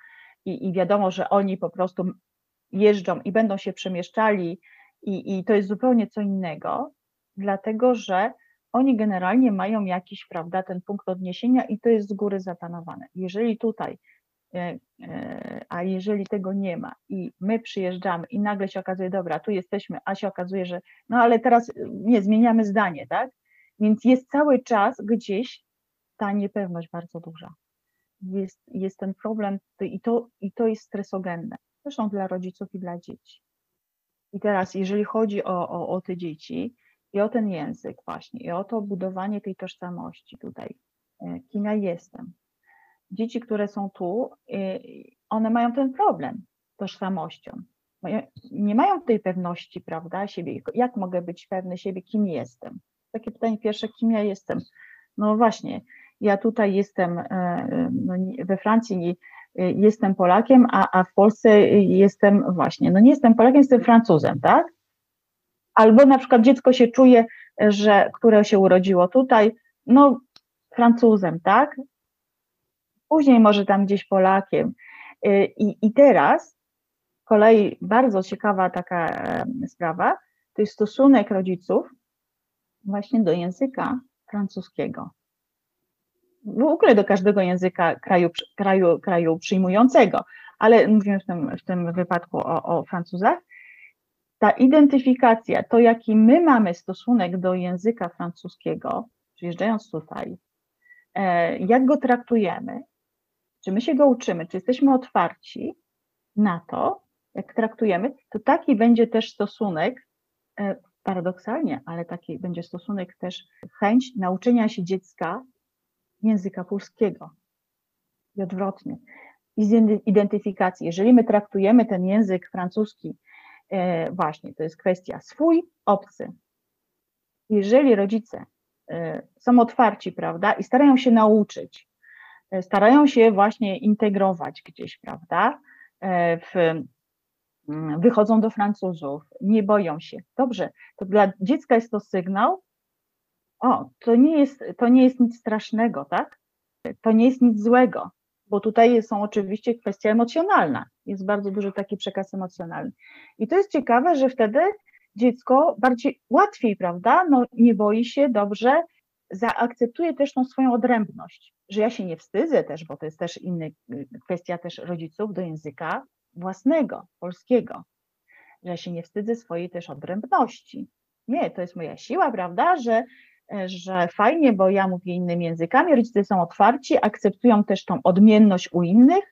i, i wiadomo, że oni po prostu jeżdżą i będą się przemieszczali i, i to jest zupełnie co innego, dlatego że oni generalnie mają jakiś, prawda, ten punkt odniesienia i to jest z góry zaplanowane. Jeżeli tutaj E, e, a jeżeli tego nie ma i my przyjeżdżamy i nagle się okazuje, dobra, tu jesteśmy, a się okazuje, że no ale teraz nie, zmieniamy zdanie, tak? Więc jest cały czas gdzieś ta niepewność bardzo duża. Jest, jest ten problem i to, i to jest stresogenne, zresztą dla rodziców i dla dzieci. I teraz, jeżeli chodzi o, o, o te dzieci i o ten język właśnie, i o to budowanie tej tożsamości tutaj, e, kim ja jestem, dzieci, które są tu, y, one mają ten problem tożsamością. Nie mają tej pewności, prawda, siebie. Jak mogę być pewny siebie, kim jestem? Takie pytanie pierwsze, kim ja jestem? No właśnie, ja tutaj jestem e, no we Francji, jestem Polakiem, a, a w Polsce jestem właśnie, no nie jestem Polakiem, jestem Francuzem, tak? Albo na przykład dziecko się czuje, że, które się urodziło tutaj, no Francuzem, tak? Później może tam gdzieś Polakiem. Y, I, i teraz kolei bardzo ciekawa taka sprawa, to jest stosunek rodziców właśnie do języka francuskiego. W ogóle do każdego języka kraju, kraju, kraju przyjmującego, ale mówimy w tym, w tym wypadku o, o Francuzach. Ta identyfikacja, to jaki my mamy stosunek do języka francuskiego, przyjeżdżając tutaj, e, jak go traktujemy, czy my się go uczymy, czy jesteśmy otwarci na to, jak traktujemy, to taki będzie też stosunek, e, paradoksalnie, ale taki będzie stosunek też, chęć nauczenia się dziecka języka polskiego i odwrotnie. I z identyfikacji. Jeżeli my traktujemy ten język francuski, e, właśnie, to jest kwestia swój, obcy. Jeżeli rodzice e, są otwarci, prawda, i starają się nauczyć, starają się właśnie integrować gdzieś, prawda? E, w, mm, wychodzą do Francuzów, nie boją się. Dobrze, to dla dziecka jest to sygnał, o, to nie jest, to nie jest nic strasznego, tak? To nie jest nic złego, bo tutaj są oczywiście kwestia emocjonalna. Jest bardzo duży taki przekaz emocjonalny. I to jest ciekawe, że wtedy dziecko bardziej łatwiej, prawda? No, nie boi się, dobrze, zaakceptuje też tą swoją odrębność że ja się nie wstydzę też, bo to jest też inna y, kwestia też rodziców do języka własnego, polskiego, że ja się nie wstydzę swojej też odrębności. Nie, to jest moja siła, prawda, że, e, że fajnie, bo ja mówię innymi językami, rodzice są otwarci, akceptują też tą odmienność u innych,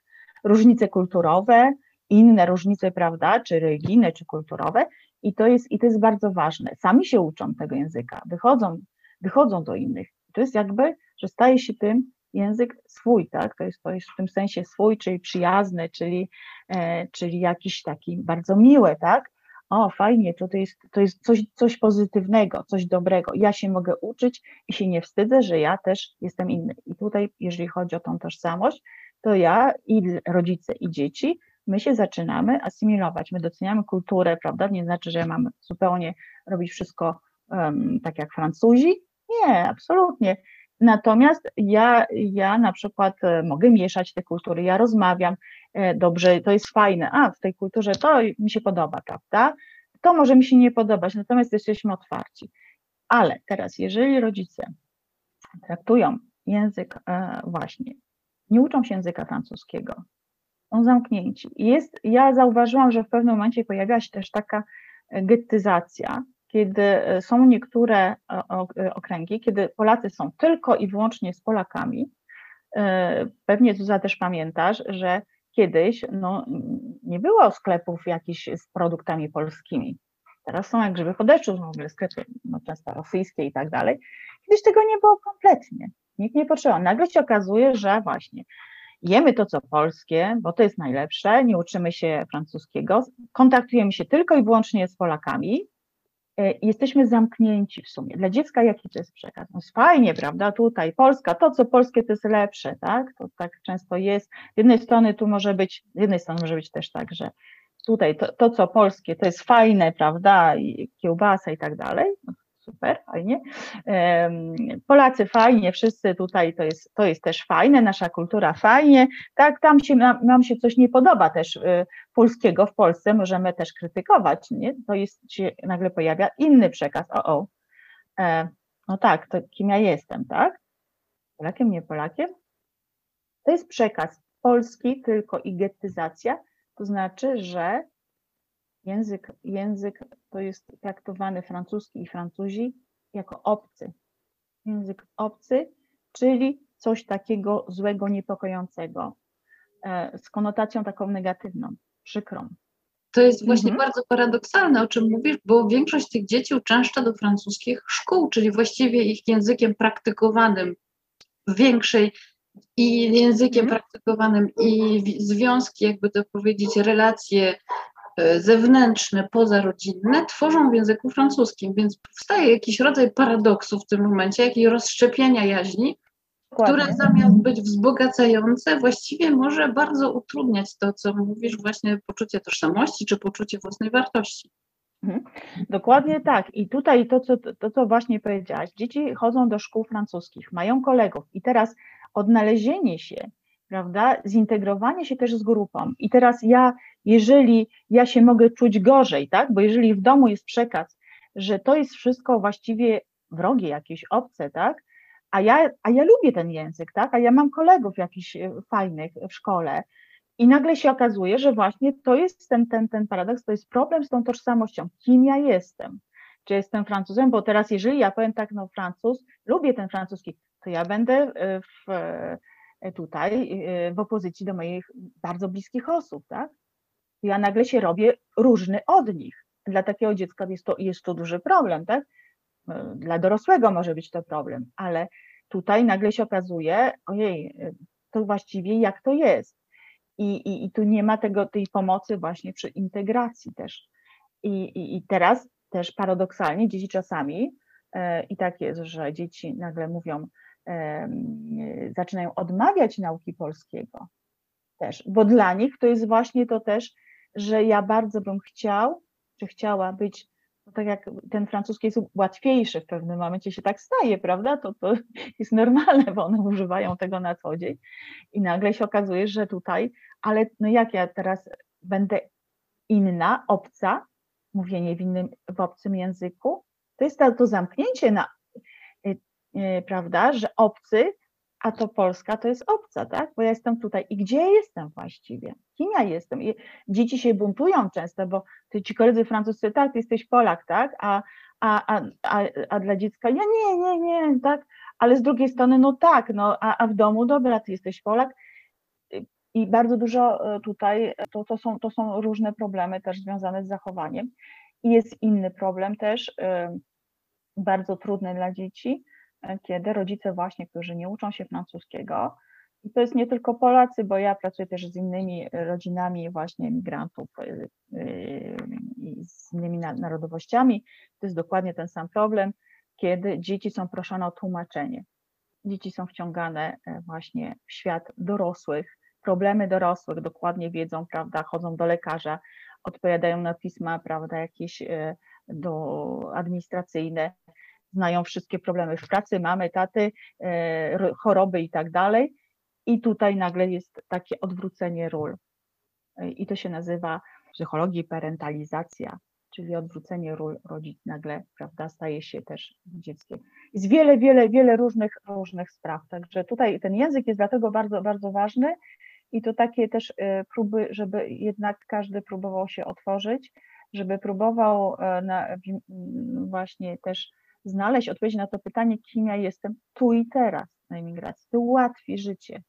różnice kulturowe, inne różnice, prawda, czy religijne, czy kulturowe i to jest, i to jest bardzo ważne. Sami się uczą tego języka, wychodzą, wychodzą do innych. To jest jakby, że staje się tym język swój, tak? To jest, to jest w tym sensie swój, czyli przyjazny, czyli, e, czyli jakiś taki bardzo miły, tak? O, fajnie, to, to jest, to jest coś, coś pozytywnego, coś dobrego. Ja się mogę uczyć i się nie wstydzę, że ja też jestem inny. I tutaj, jeżeli chodzi o tą tożsamość, to ja i rodzice, i dzieci, my się zaczynamy asymilować. My doceniamy kulturę, prawda? Nie znaczy, że mamy zupełnie robić wszystko um, tak jak Francuzi. Nie, absolutnie. Natomiast ja, ja na przykład e, mogę mieszać te kultury, ja rozmawiam, e, dobrze, to jest fajne, a w tej kulturze to mi się podoba, prawda? To może mi się nie podobać, natomiast jesteśmy otwarci. Ale teraz, jeżeli rodzice traktują język e, właśnie, nie uczą się języka francuskiego, są zamknięci. Jest, ja zauważyłam, że w pewnym momencie pojawia się też taka gettyzacja, kiedy e, są niektóre e, e, okręgi, kiedy Polacy są tylko i wyłącznie z Polakami. Pewnie Zuza też pamiętasz, że kiedyś no, nie było sklepów jakichś z produktami polskimi. Teraz są jak grzyby po deszczu, w ogóle sklepy no, często rosyjskie i tak dalej. Kiedyś tego nie było kompletnie. Nikt nie potrzebował. Nagle się okazuje, że właśnie jemy to, co polskie, bo to jest najlepsze, nie uczymy się francuskiego, kontaktujemy się tylko i wyłącznie z Polakami, jesteśmy zamknięci w sumie. Dla dziecka jaki to jest przekaz? No fajnie, prawda, tutaj Polska, to co polskie to jest lepsze, tak, to tak często jest. Z jednej strony tu może być, z jednej strony może być też tak, że tutaj to, to co polskie to jest fajne, prawda, i kiełbasa i tak dalej, super, fajnie. Polacy fajnie, wszyscy tutaj to jest, to jest też fajne, nasza kultura fajnie, tak, tam się, nam, się coś nie podoba też y, polskiego w Polsce, możemy też krytykować, nie? To jest, się nagle pojawia inny przekaz, o, o, e, no tak, to kim ja jestem, tak? Polakiem, nie Polakiem? To jest przekaz polski tylko i gettyzacja, to znaczy, że Język, język to jest traktowany francuski i Francuzi jako obcy. Język obcy, czyli coś takiego złego, niepokojącego, e, z konotacją taką negatywną, przykrą. To jest właśnie mhm. bardzo paradoksalne, o czym mówisz, bo większość tych dzieci uczęszcza do francuskich szkół, czyli właściwie ich językiem praktykowanym w większej i językiem mhm. praktykowanym i związki, jakby to powiedzieć, relacje zewnętrzne, pozarodzinne tworzą w języku francuskim, więc powstaje jakiś rodzaj paradoksu w tym momencie, jakiego rozszczepiania jaźni, Dokładnie. które zamiast być wzbogacające, właściwie może bardzo utrudniać to, co mówisz, właśnie poczucie tożsamości czy poczucie własnej wartości. Mhm. Dokładnie tak. I tutaj to co, to, co właśnie powiedziałaś, dzieci chodzą do szkół francuskich, mają kolegów i teraz odnalezienie się prawda? Zintegrowanie się też z grupą. I teraz ja, jeżeli ja się mogę czuć gorzej, tak? Bo jeżeli w domu jest przekaz, że to jest wszystko właściwie wrogie, jakieś obce, tak? A ja, a ja lubię ten język, tak? A ja mam kolegów jakichś e, fajnych w szkole. I nagle się okazuje, że właśnie to jest ten, ten, ten paradoks, to jest problem z tą tożsamością. Kim ja jestem? Czy jestem Francuzem? Bo teraz, jeżeli ja powiem tak, no Francuz, lubię ten francuski, to ja będę e, w, E, tutaj e, w opozycji do moich bardzo bliskich osób, tak? Ja nagle się robię różny od nich. Dla takiego dziecka jest to, jest to duży problem, tak? E, dla dorosłego może być to problem, ale tutaj nagle się okazuje, ojej, to właściwie jak to jest. I, i, i tu nie ma tego, tej pomocy właśnie przy integracji też. I, i, i teraz też paradoksalnie dzieci czasami, i tak jest, że dzieci nagle mówią, zaczynają odmawiać nauki polskiego też, bo dla nich to jest właśnie to też, że ja bardzo bym chciał, czy chciała być, no tak jak ten francuski jest łatwiejszy w pewnym momencie się tak staje, prawda? To, to jest normalne, bo one używają tego na co dzień i nagle się okazuje, że tutaj, ale no jak ja teraz będę inna, obca, mówienie w innym, w obcym języku, to jest to, to zamknięcie na prawda, że obcy, a to Polska to jest obca, tak? Bo ja jestem tutaj. I gdzie jestem właściwie? Kim ja jestem? I dzieci się buntują często, bo ty, ci koledzy francuscy, tak, ty jesteś Polak, tak? A, a, a, a, a dla dziecka, ja nie, nie, nie, tak? Ale z drugiej strony, no tak, no, a, a w domu, dobra, ty jesteś Polak. I bardzo dużo e, tutaj, to, to, są, to są różne problemy też związane z zachowaniem. I jest inny problem też, e, bardzo trudny dla dzieci, kiedy rodzice właśnie, którzy nie uczą się francuskiego, i to jest nie tylko Polacy, bo ja pracuję też z innymi rodzinami właśnie migrantów y, y, i z innymi narodowościami. To jest dokładnie ten sam problem, kiedy dzieci są proszone o tłumaczenie. Dzieci są wciągane e, właśnie w świat dorosłych, problemy dorosłych, dokładnie wiedzą, prawda, chodzą do lekarza, odpowiadają na pisma, prawda, jakieś e, do administracyjne, znają wszystkie problemy w pracy, mamy, taty, e, choroby i tak dalej. I tutaj nagle jest takie odwrócenie ról. E, I to się nazywa w psychologii parentalizacja, czyli odwrócenie ról rodzic nagle, prawda, staje się też dzieckiem. Jest wiele, wiele, wiele różnych, różnych spraw. Także tutaj ten język jest dlatego bardzo, bardzo ważny i to takie też e, próby, żeby jednak każdy próbował się otworzyć, żeby próbował na, właśnie też znaleźć odpowiedź na to pytanie, kim ja jestem tu i teraz na emigracji. To ułatwi życie,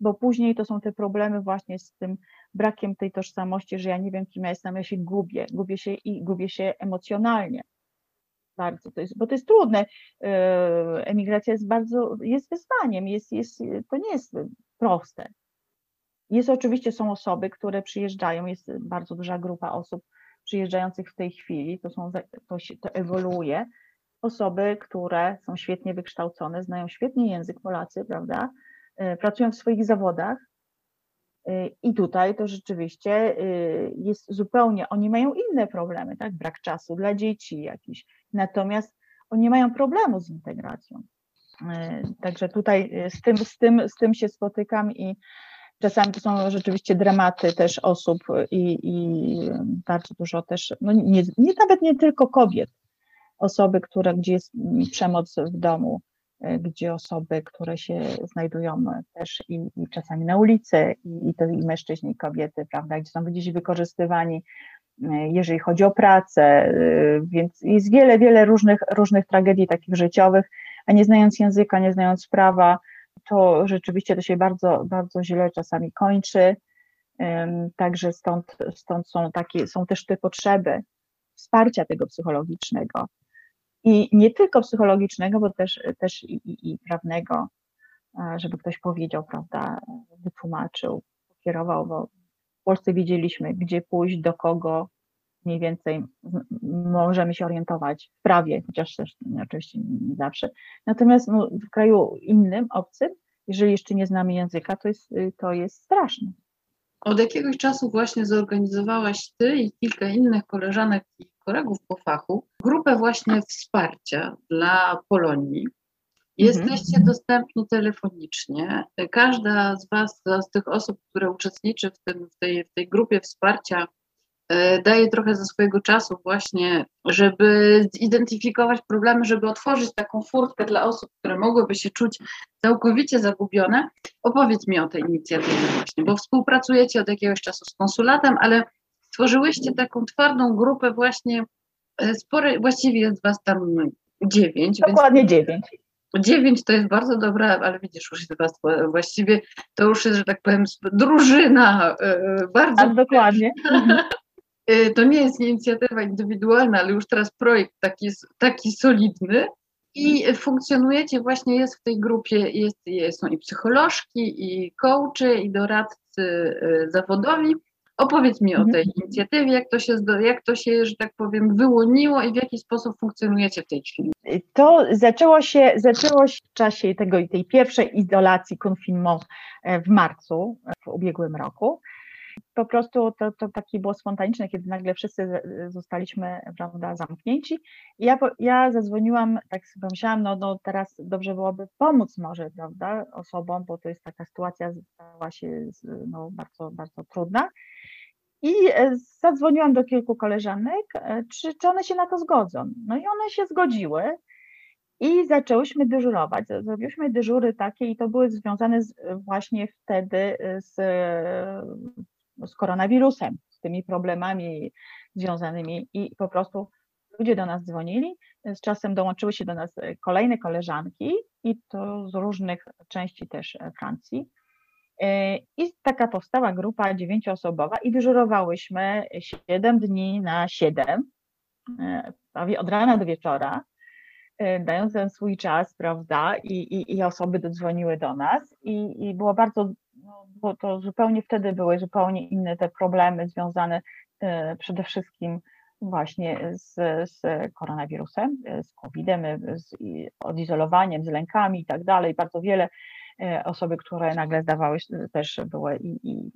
bo później to są te problemy właśnie z tym brakiem tej tożsamości, że ja nie wiem, kim ja jestem, ja się gubię, gubię się i gubię się emocjonalnie. Bardzo to jest, bo to jest trudne. Yy, emigracja jest bardzo, jest wyzwaniem, jest, jest, to nie jest proste. Jest oczywiście, są osoby, które przyjeżdżają, jest bardzo duża grupa osób przyjeżdżających w tej chwili, to, są, to, się, to ewoluuje. Osoby, które są świetnie wykształcone, znają świetnie język Polacy, prawda? E, pracują w swoich zawodach. E, I tutaj to rzeczywiście e, jest zupełnie, oni mają inne problemy, tak? Brak czasu dla dzieci jakiś. Natomiast oni mają problemu z integracją. Także tutaj z tym, z tym, z tym się spotykam i Czasami to są rzeczywiście dramaty też osób i, i bardzo dużo też, no nie, nie, nawet nie tylko kobiet, osoby, które, gdzie jest przemoc w domu, gdzie osoby, które się znajdują też i, i czasami na ulicy, i, i to i mężczyźni, i kobiety, prawda, gdzie są gdzieś wykorzystywani, jeżeli chodzi o pracę, więc jest wiele, wiele różnych, różnych tragedii takich życiowych, a nie znając języka, nie znając prawa, to rzeczywiście to się bardzo, bardzo źle czasami kończy. Także stąd, stąd są takie, są też te potrzeby wsparcia tego psychologicznego. I nie tylko psychologicznego, bo też, też i, i, i prawnego, żeby ktoś powiedział, prawda, wytłumaczył, kierował, bo w Polsce wiedzieliśmy, gdzie pójść, do kogo, mniej więcej możemy się orientować w prawie, chociaż też oczywiście nie zawsze. Natomiast no, w kraju innym, obcym, jeżeli jeszcze nie znamy języka, to jest, to jest straszne. Od jakiegoś czasu właśnie zorganizowałaś Ty i kilka innych koleżanek i kolegów po fachu grupę właśnie wsparcia dla Polonii. Jesteście mhm. dostępni telefonicznie. Każda z Was, z tych osób, które uczestniczy w, tym, w, tej, w tej grupie wsparcia, E, daje trochę ze swojego czasu właśnie, żeby zidentyfikować problemy, żeby otworzyć taką furtkę dla osób, które mogłyby się czuć całkowicie zagubione. Opowiedz mi o tej inicjatywie właśnie, bo współpracujecie od jakiegoś czasu z konsulatem, ale stworzyłyście taką twardą grupę właśnie, e, spore, właściwie jest was tam dziewięć. Dokładnie więc... dziewięć. Dziewięć to jest bardzo dobra, ale widzisz, już jest was właściwie, to już jest, że tak powiem, drużyna e, bardzo. Tak, dokładnie. To nie jest inicjatywa indywidualna, ale już teraz projekt taki, taki solidny. I funkcjonujecie właśnie, jest w tej grupie, jest, są i psycholożki, i coachy, i doradcy zawodowi. Opowiedz mi mhm. o tej inicjatywie, jak to, się, jak to się, że tak powiem, wyłoniło i w jaki sposób funkcjonujecie w tej chwili. To zaczęło się, zaczęło się w czasie tego, tej pierwszej izolacji confinement e, w marcu w ubiegłym roku po prostu to, to takie było spontaniczne, kiedy nagle wszyscy zostaliśmy prawda, zamknięci. I ja, ja zadzwoniłam, tak sobie myślałam, no, no teraz dobrze byłoby pomóc może prawda, osobom, bo to jest taka sytuacja stała się no, bardzo, bardzo trudna. I e, zadzwoniłam do kilku koleżanek, e, czy, czy one się na to zgodzą. No i one się zgodziły. I zaczęłyśmy dyżurować. Zrobiłyśmy dyżury takie i to były związane z, właśnie wtedy z z koronawirusem, z tymi problemami związanymi i po prostu ludzie do nas dzwonili. Z czasem dołączyły się do nas kolejne koleżanki i to z różnych części też Francji. I taka powstała grupa dziewięcioosobowa i dyżurowałyśmy 7 dni na 7, prawie od rana do wieczora, dając ten swój czas, prawda, i, i, i osoby dodzwoniły do nas i, i było bardzo no, bo to zupełnie wtedy były zupełnie inne te problemy związane e, przede wszystkim właśnie z, z koronawirusem, e, z COVID-em, e, z odizolowaniem, z lękami i tak dalej. Bardzo wiele osoby, które nagle zdawały też były i, i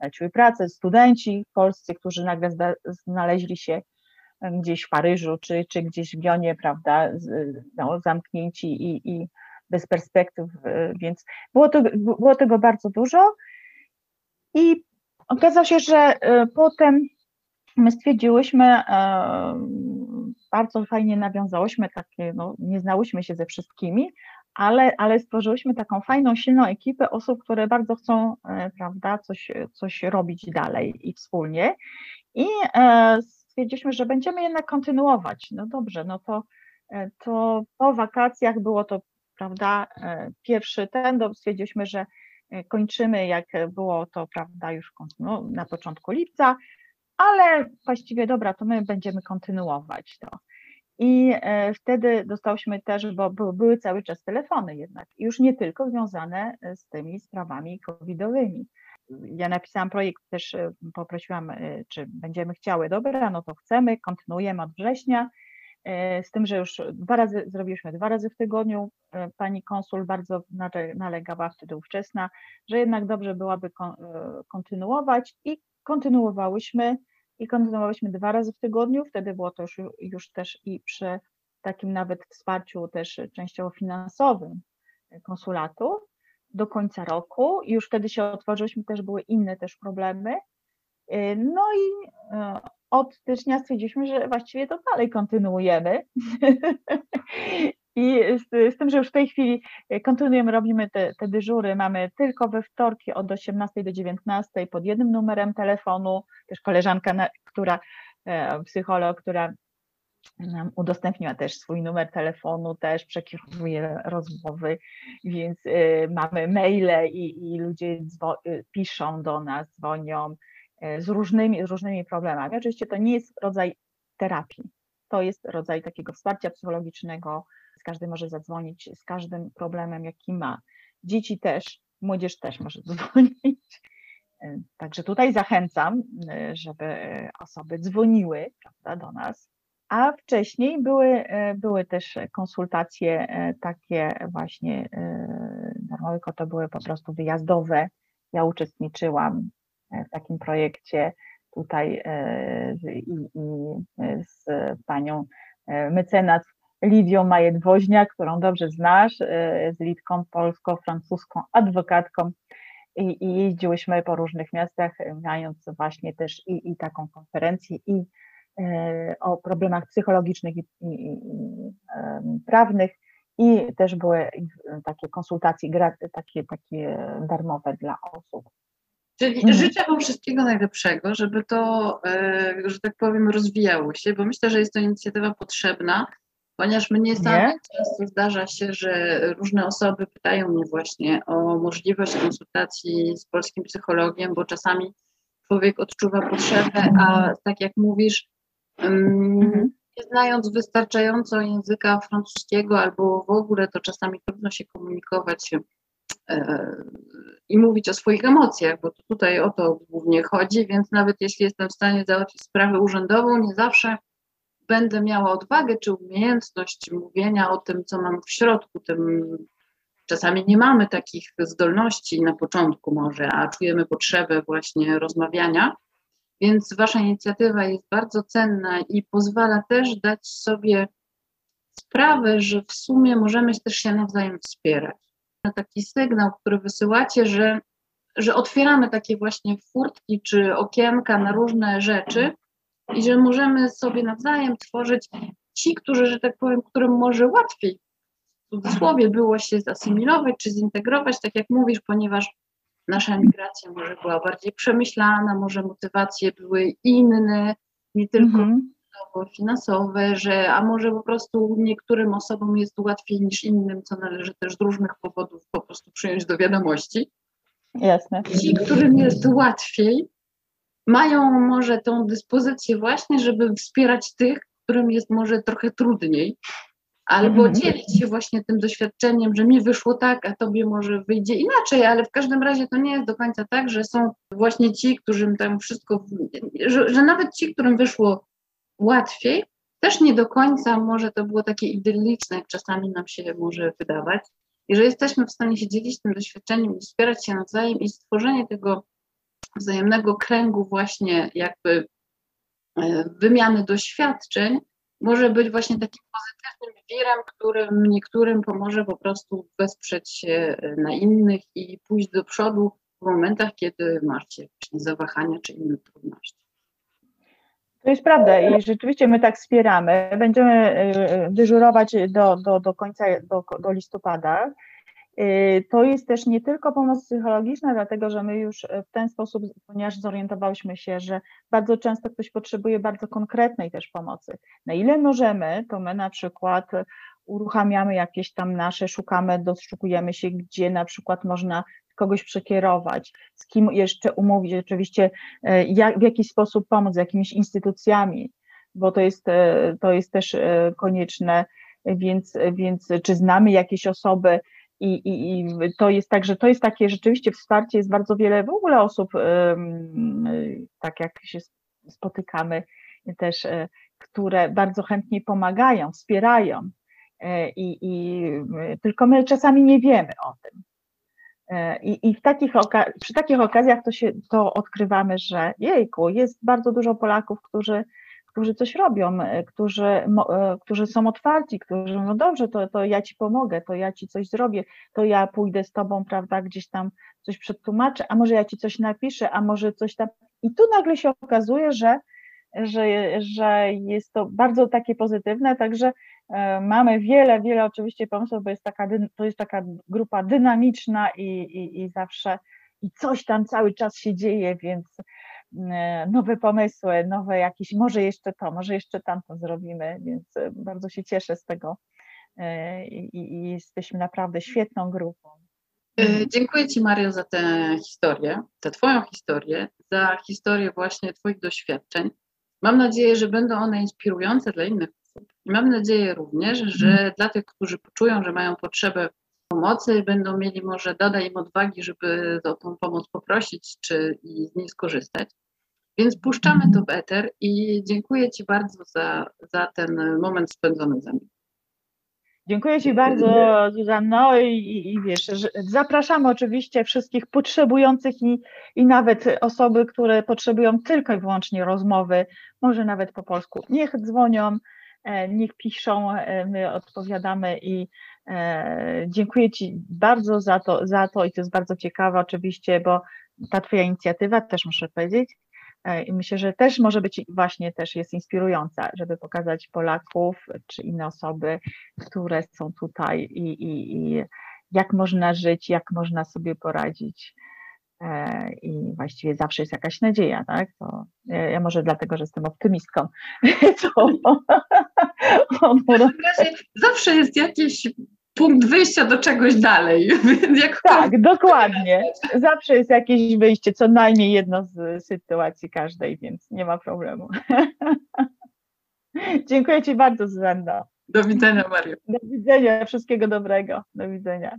traciły pracę, studenci polscy, którzy nagle zda, znaleźli się gdzieś w Paryżu czy, czy gdzieś w Bionie, prawda, no, zamknięci i, i bez perspektyw, e, więc było, to, było tego bardzo dużo. I okazało się, że e, potem my stwierdziłyśmy, e, bardzo fajnie nawiązałyśmy takie, no, nie znałyśmy się ze wszystkimi, ale, ale stworzyłyśmy taką fajną, silną ekipę osób, które bardzo chcą, prawda, coś, coś robić dalej i wspólnie. I stwierdziliśmy, że będziemy jednak kontynuować. No dobrze, no to, to po wakacjach było to prawda, e, pierwszy ten, stwierdziliśmy, że e, kończymy, jak było to, prawda, już no, na początku lipca, ale właściwie dobra, to my będziemy kontynuować to. I e, wtedy dostałyśmy też, bo były cały czas telefony jednak, już nie tylko związane z tymi sprawami covidowymi. ja napisałam projekt, też poprosiłam, czy będziemy chciały, dobra, no to chcemy, kontynuujemy od września, z tym, że już dwa razy zrobiliśmy dwa razy w tygodniu. Pani konsul bardzo nalegała wtedy ówczesna, że jednak dobrze byłaby kontynuować i kontynuowałyśmy i kontynuowałyśmy dwa razy w tygodniu. Wtedy było to już, już też i przy takim nawet wsparciu też częściowo finansowym konsulatu do końca roku. Już wtedy się otworzyliśmy, też były inne też problemy. No i e, od stycznia stwierdziliśmy, że właściwie to dalej kontynuujemy. I z, z, tym, że już w tej chwili kontynuujemy, robimy te, te dyżury, mamy tylko we wtorki od 18 do 19 pod jednym numerem telefonu, też koleżanka, która, e, psycholog, która nam udostępniła też swój numer telefonu, też przekierowuje rozmowy, więc y, mamy maile i, i ludzie y, piszą do nas, dzwonią z różnymi, z różnymi problemami. Oczywiście to nie jest rodzaj terapii, to jest rodzaj takiego wsparcia psychologicznego, każdy może zadzwonić z każdym problemem, jaki ma. Dzieci też, młodzież też może dzwonić. Także tutaj zachęcam, żeby osoby dzwoniły prawda, do nas a wcześniej były, e, były też konsultacje e, takie właśnie darmowe, e, to były po prostu wyjazdowe. Ja uczestniczyłam w takim projekcie tutaj i, i z panią mecenas Lidią Majet-Woźniak, którą dobrze znasz, z Litką polsko-francuską adwokatką i, i jeździłyśmy po różnych miastach, mając właśnie też i, i taką konferencję i E, o problemach psychologicznych i, i, i prawnych i też były takie konsultacje takie, takie darmowe dla osób. Czyli mhm. życzę Wam wszystkiego najlepszego, żeby to, e, że tak powiem, rozwijało się, bo myślę, że jest to inicjatywa potrzebna, ponieważ mnie sami często zdarza się, że różne osoby pytają mnie właśnie o możliwość konsultacji z polskim psychologiem, bo czasami człowiek odczuwa potrzebę, a tak jak mówisz, Mhm. Nie znając wystarczająco języka francuskiego albo w ogóle, to czasami trudno się komunikować e, i mówić o swoich emocjach, bo tutaj o to głównie chodzi, więc nawet jeśli jestem w stanie załatwić sprawę urzędową, nie zawsze będę miała odwagę czy umiejętność mówienia o tym, co mam w środku. Tym czasami nie mamy takich zdolności na początku może, a czujemy potrzebę właśnie rozmawiania. Więc Wasza inicjatywa jest bardzo cenna i pozwala też dać sobie sprawę, że w sumie możemy też się nawzajem wspierać. Taki sygnał, który wysyłacie, że, że otwieramy takie właśnie furtki czy okienka na różne rzeczy i że możemy sobie nawzajem tworzyć ci, którzy, że tak powiem, którym może łatwiej w cudzysłowie było się zasymilować czy zintegrować, tak jak mówisz, ponieważ nasza migracja może była bardziej przemyślana, może motywacje były inne, nie tylko mm finansowe, że a może po prostu niektórym osobom jest łatwiej niż innym, co należy też z różnych powodów po prostu przyjąć do wiadomości. Jasne. Ci, którym jest łatwiej, mają może tą dyspozycję właśnie, żeby wspierać tych, którym jest może trochę trudniej, albo mhm. dzielić się właśnie tym doświadczeniem, że mi wyszło tak, a tobie może wyjdzie inaczej, ale w każdym razie to nie jest do końca tak, że są właśnie ci, którym tam wszystko, że, że nawet ci, którym wyszło łatwiej, też nie do końca może to było takie idylliczne, jak czasami nam się może wydawać. I że jesteśmy w stanie się dzielić tym doświadczeniem i wspierać się nawzajem i stworzenie tego wzajemnego kręgu właśnie jakby e, wymiany doświadczeń może być właśnie takim pozytywnym wirem, którym niektórym pomoże po prostu wesprzeć się na innych i pójść do przodu w momentach, kiedy macie jakieś zawahania czy inne trudności. To jest prawda i rzeczywiście my tak wspieramy. Będziemy y, dyżurować do, do, do końca, do, do listopada. Y, to jest też nie tylko pomoc psychologiczna, dlatego że my już w ten sposób, ponieważ zorientowałyśmy się, że bardzo często ktoś potrzebuje bardzo konkretnej też pomocy. Na ile możemy, to my na przykład uruchamiamy jakieś tam nasze, szukamy, doszukujemy się, gdzie na przykład można kogoś przekierować, z kim jeszcze umówić, oczywiście jak, w jakiś sposób pomóc, z jakimiś instytucjami, bo to jest, to jest też konieczne, więc, więc czy znamy jakieś osoby, i, i, I to jest tak, że to jest takie rzeczywiście wsparcie, jest bardzo wiele w ogóle osób, tak jak się spotykamy też, e, które bardzo chętnie pomagają, wspierają. E, I, i tylko my czasami nie wiemy o tym. E, I, i w takich przy takich okazjach to, się, to odkrywamy, że jejku, jest bardzo dużo Polaków, którzy którzy coś robią, e, którzy, e, którzy są otwarci, którzy mówią, dobrze, to, to ja ci pomogę, to ja ci coś zrobię, to ja pójdę z tobą, prawda, gdzieś tam coś przetłumaczę, a może ja ci coś napiszę, a może coś tam. I tu nagle się okazuje, że, że, że jest to bardzo takie pozytywne, także e, mamy wiele, wiele oczywiście pomysłów, bo jest taka, to jest taka grupa dynamiczna i, i, i zawsze i coś tam cały czas się dzieje, więc nowe pomysły, nowe jakieś, może jeszcze to, może jeszcze tamto zrobimy, więc e, bardzo się cieszę z tego e, i, i jesteśmy naprawdę świetną grupą. Dziękuję Ci Mario za tę historię, tę Twoją historię, za historię właśnie Twoich doświadczeń. Mam nadzieję, że będą one inspirujące dla innych osób. I mam nadzieję również, że mhm. dla tych, którzy poczują, że mają potrzebę pomocy, będą mieli może dada im odwagi, żeby o tą pomoc poprosić, czy i z niej skorzystać. Więc puszczamy to w eter i dziękuję Ci bardzo za, za ten moment spędzony ze mną. Dziękuję Ci bardzo, Zuzanno, i, i wiesz, zapraszamy oczywiście wszystkich potrzebujących i, i nawet osoby, które potrzebują tylko i wyłącznie rozmowy, może nawet po polsku. Niech dzwonią, niech piszą, e, my odpowiadamy i e, dziękuję Ci bardzo za to, za to i to jest bardzo ciekawe oczywiście, bo ta Twoja inicjatywa też muszę powiedzieć, E, I myślę, że też może być właśnie też jest inspirująca, żeby pokazać Polaków czy inne osoby, które są tutaj i, i, i jak można żyć, jak można sobie poradzić. E, I właściwie zawsze jest jakaś nadzieja, tak? To ja może dlatego, że jestem optymistką. To, zawsze jest jakieś punkt wyjścia do czegoś dalej. tak, dokładnie. Zawsze jest jakieś wyjście, co najmniej jedno z sytuacji każdej, więc nie ma problemu. Dziękuję Ci bardzo, Zuzanna. Do widzenia, Mario. Do widzenia, wszystkiego dobrego. Do widzenia.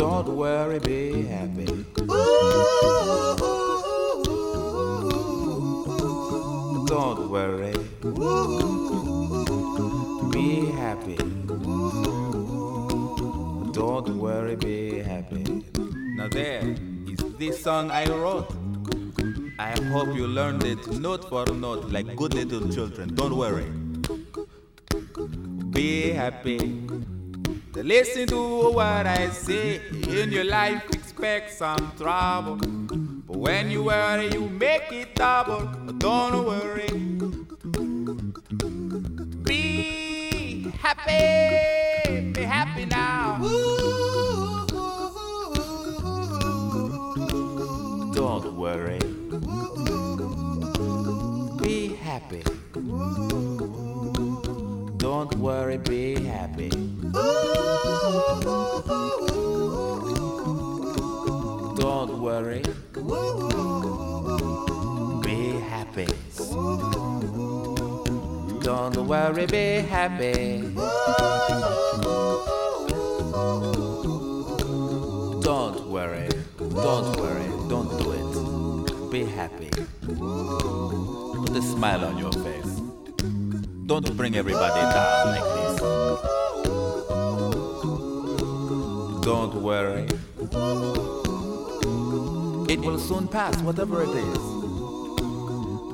Don't worry, be happy. Don't worry. Be happy. Don't worry, be happy. Now there is this song I wrote. I hope you learned it note for note like good little children. Don't worry. Be happy. Listen to what I say. In your life, expect some trouble. But when you worry, you make it double. Don't worry. Be happy. Be happy now. Don't worry. Be happy. Don't worry, be happy. Don't worry. Be happy. Don't worry, be happy. Don't worry. Don't worry. Don't do it. Be happy. Put a smile on your face. Don't bring everybody down like this. Don't worry. It will soon pass, whatever it is.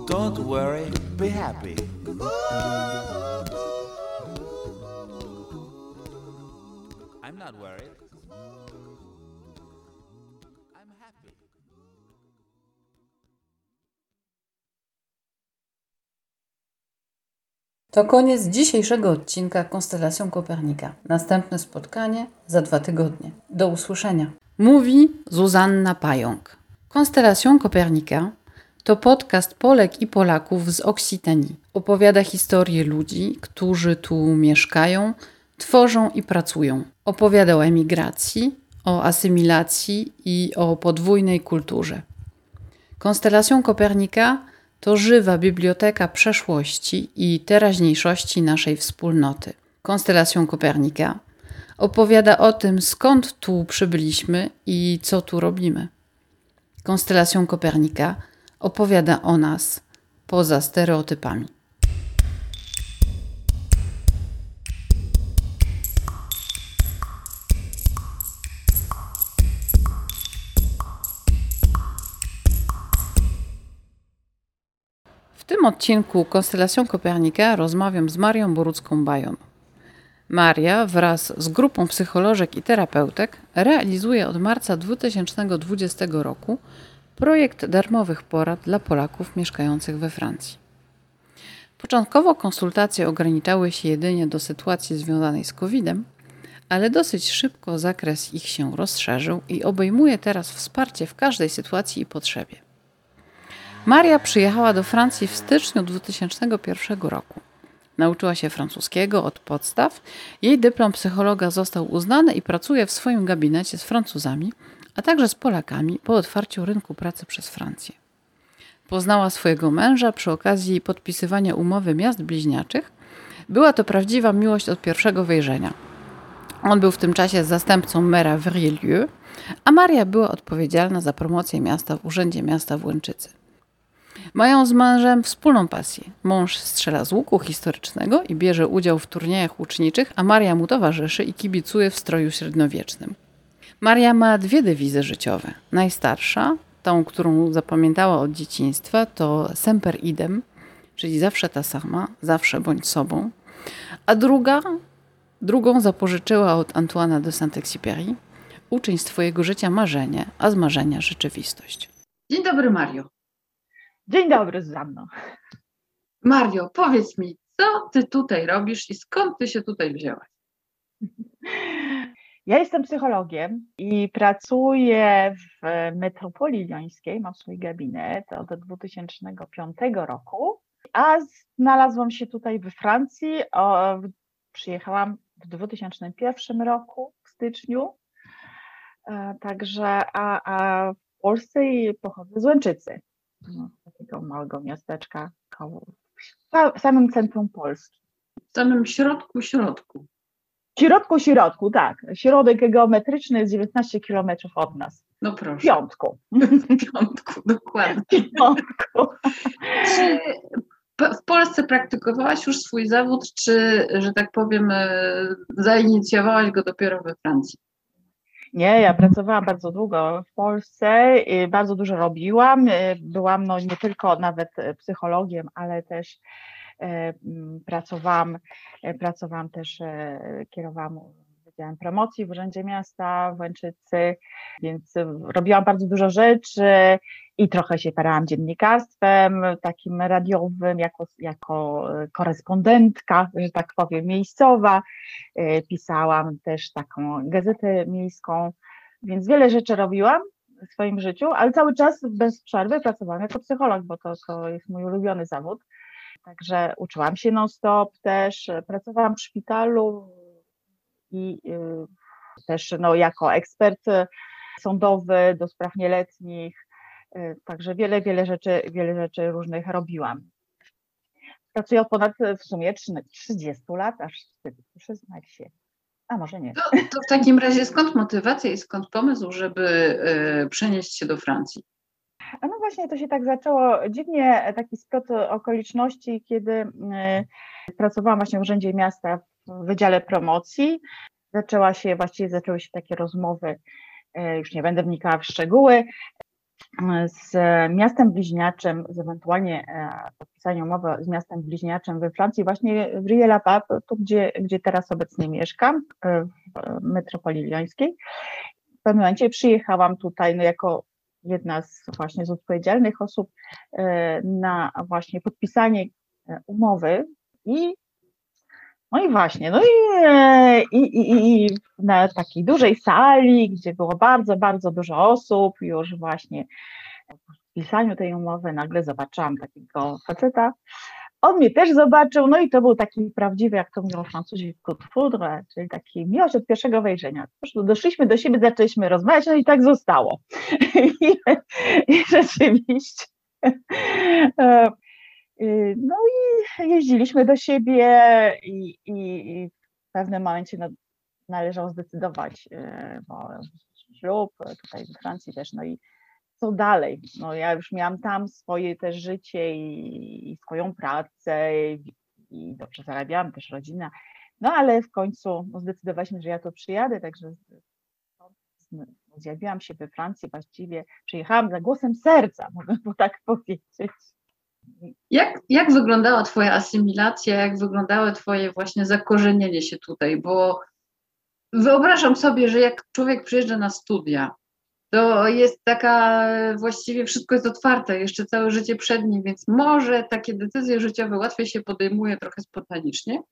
Don't worry, be happy. I'm not worried. To koniec dzisiejszego odcinka Konstelacją Kopernika. Następne spotkanie za dwa tygodnie. Do usłyszenia. Mówi Zuzanna Pająk. Konstelacją Kopernika to podcast Polek i Polaków z Oksitanii. Opowiada historię ludzi, którzy tu mieszkają, tworzą i pracują. Opowiada o emigracji, o asymilacji i o podwójnej kulturze. Konstelacją Kopernika to żywa biblioteka przeszłości i teraźniejszości naszej wspólnoty. Konstelacją Kopernika opowiada o tym, skąd tu przybyliśmy i co tu robimy. Konstelacją Kopernika opowiada o nas poza stereotypami. W tym odcinku Konstelacją Kopernika rozmawiam z Marią Borucką-Bajon. Maria wraz z grupą psycholożek i terapeutek realizuje od marca 2020 roku projekt darmowych porad dla Polaków mieszkających we Francji. Początkowo konsultacje ograniczały się jedynie do sytuacji związanej z COVID-em, ale dosyć szybko zakres ich się rozszerzył i obejmuje teraz wsparcie w każdej sytuacji i potrzebie. Maria przyjechała do Francji w styczniu 2001 roku. Nauczyła się francuskiego od podstaw. Jej dyplom psychologa został uznany i pracuje w swoim gabinecie z Francuzami, a także z Polakami po otwarciu rynku pracy przez Francję. Poznała swojego męża przy okazji podpisywania umowy miast bliźniaczych. Była to prawdziwa miłość od pierwszego wejrzenia. On był w tym czasie zastępcą mera Rielieu, a Maria była odpowiedzialna za promocję miasta w Urzędzie Miasta w Łęczycy. Mają z mężem wspólną pasję. Mąż strzela z łuku historycznego i bierze udział w turniejach łuczniczych, a Maria mu towarzyszy i kibicuje w stroju średniowiecznym. Maria ma dwie dewizy życiowe. Najstarsza, tą, którą zapamiętała od dzieciństwa, to semper idem, czyli zawsze ta sama, zawsze bądź sobą. A druga, drugą zapożyczyła od Antoana de Saint-Exupéry. Uczyń z twojego życia marzenie, a z marzenia rzeczywistość. Dzień dobry, Mario. Dzień dobry, Zuzanno. Mario, powiedz mi, co ty tutaj robisz i skąd ty się tutaj wzięłaś? Ja jestem psychologiem i pracuję w metropolii liońskiej, mam swój gabinet od 2005 roku, a znalazłam się tutaj we Francji. O, przyjechałam w 2001 roku, w styczniu. E, także, a, a w Polsce pochodzę z Łęczycy, no, takiego małego miasteczka koło, w samym centrum Polski. W samym środku, środku. W środku, środku, tak. Środek geometryczny jest 19 kilometrów od nas. No proszę. W piątku. W piątku, dokładnie. W piątku. Czy w Polsce praktykowałaś już swój zawód, czy, że tak powiem, e, zainicjowałaś go dopiero we Francji? Nie, ja pracowałam bardzo długo w Polsce, bardzo dużo robiłam. Byłam no, nie tylko nawet psychologiem, ale też e, pracowałam, pracowałam też, kierowałam Wydziałem Promocji w Urzędzie Miasta w Łęczycy, więc robiłam bardzo dużo rzeczy i trochę się parałam dziennikarstwem takim radiowym, jako, jako korespondentka, że tak powiem, miejscowa. E, pisałam też taką gazetę miejską, więc wiele rzeczy robiłam w swoim życiu, ale cały czas bez przerwy pracowałam jako psycholog, bo to, to jest mój ulubiony zawód. Także uczyłam się non-stop też, pracowałam w szpitalu, i y, też no, jako ekspert y, sądowy do spraw nieletnich. Y, także wiele, wiele rzeczy, wiele rzeczy różnych robiłam. Pracuję od ponad w sumie 30 lat, aż wstyd przyznać się. A może nie. To, to, w takim razie skąd motywacja i skąd pomysł, żeby przenieść się do Francji? A no właśnie, to się tak zaczęło dziwnie, taki splot okoliczności, kiedy pracowałam właśnie w Urzędzie Miasta w Wydziale Promocji. Zaczęła się, właściwie zaczęły się takie rozmowy, e, już nie będę wnikała w szczegóły, z miastem bliźniaczym, z ewentualnie e, podpisania umowy z miastem bliźniaczym we Francji, właśnie w Rie-la-Pape, tu gdzie, gdzie teraz obecnie mieszkam, e, w metropolii liońskiej. W pewnym momencie przyjechałam tutaj no, jako jedna z właśnie z odpowiedzialnych osób na właśnie podpisanie umowy i no i właśnie, no i, i, i, i na takiej dużej sali, gdzie było bardzo, bardzo dużo osób, już właśnie po pisaniu tej umowy nagle zobaczyłam takiego faceta. On mnie też zobaczył, no i to był taki prawdziwy, jak to mówią Francuzi, coup de foudre, czyli taki miłość od pierwszego wejrzenia. Doszliśmy do siebie, zaczęliśmy rozmawiać, no i tak zostało. I, i rzeczywiście e, no i jeździliśmy do siebie i, i w pewnym momencie no, należało zdecydować, y, bo ślub tutaj w Francji też, no i co dalej? No ja już miałam tam swoje też życie i, i swoją pracę i, i, dobrze zarabiałam, też rodzina, no ale w końcu no, zdecydowaliśmy, że ja to przyjadę, także zjawiłam się we Francji właściwie, przyjechałam za głosem serca, mogę tak powiedzieć. Jak, jak wyglądała Twoja asymilacja, jak wyglądało Twoje właśnie zakorzenienie się tutaj? Bo wyobrażam sobie, że jak człowiek przyjeżdża na studia, to jest taka, właściwie wszystko jest otwarte, jeszcze całe życie przed nim, więc może takie decyzje życiowe łatwiej się podejmuje trochę spontanicznie.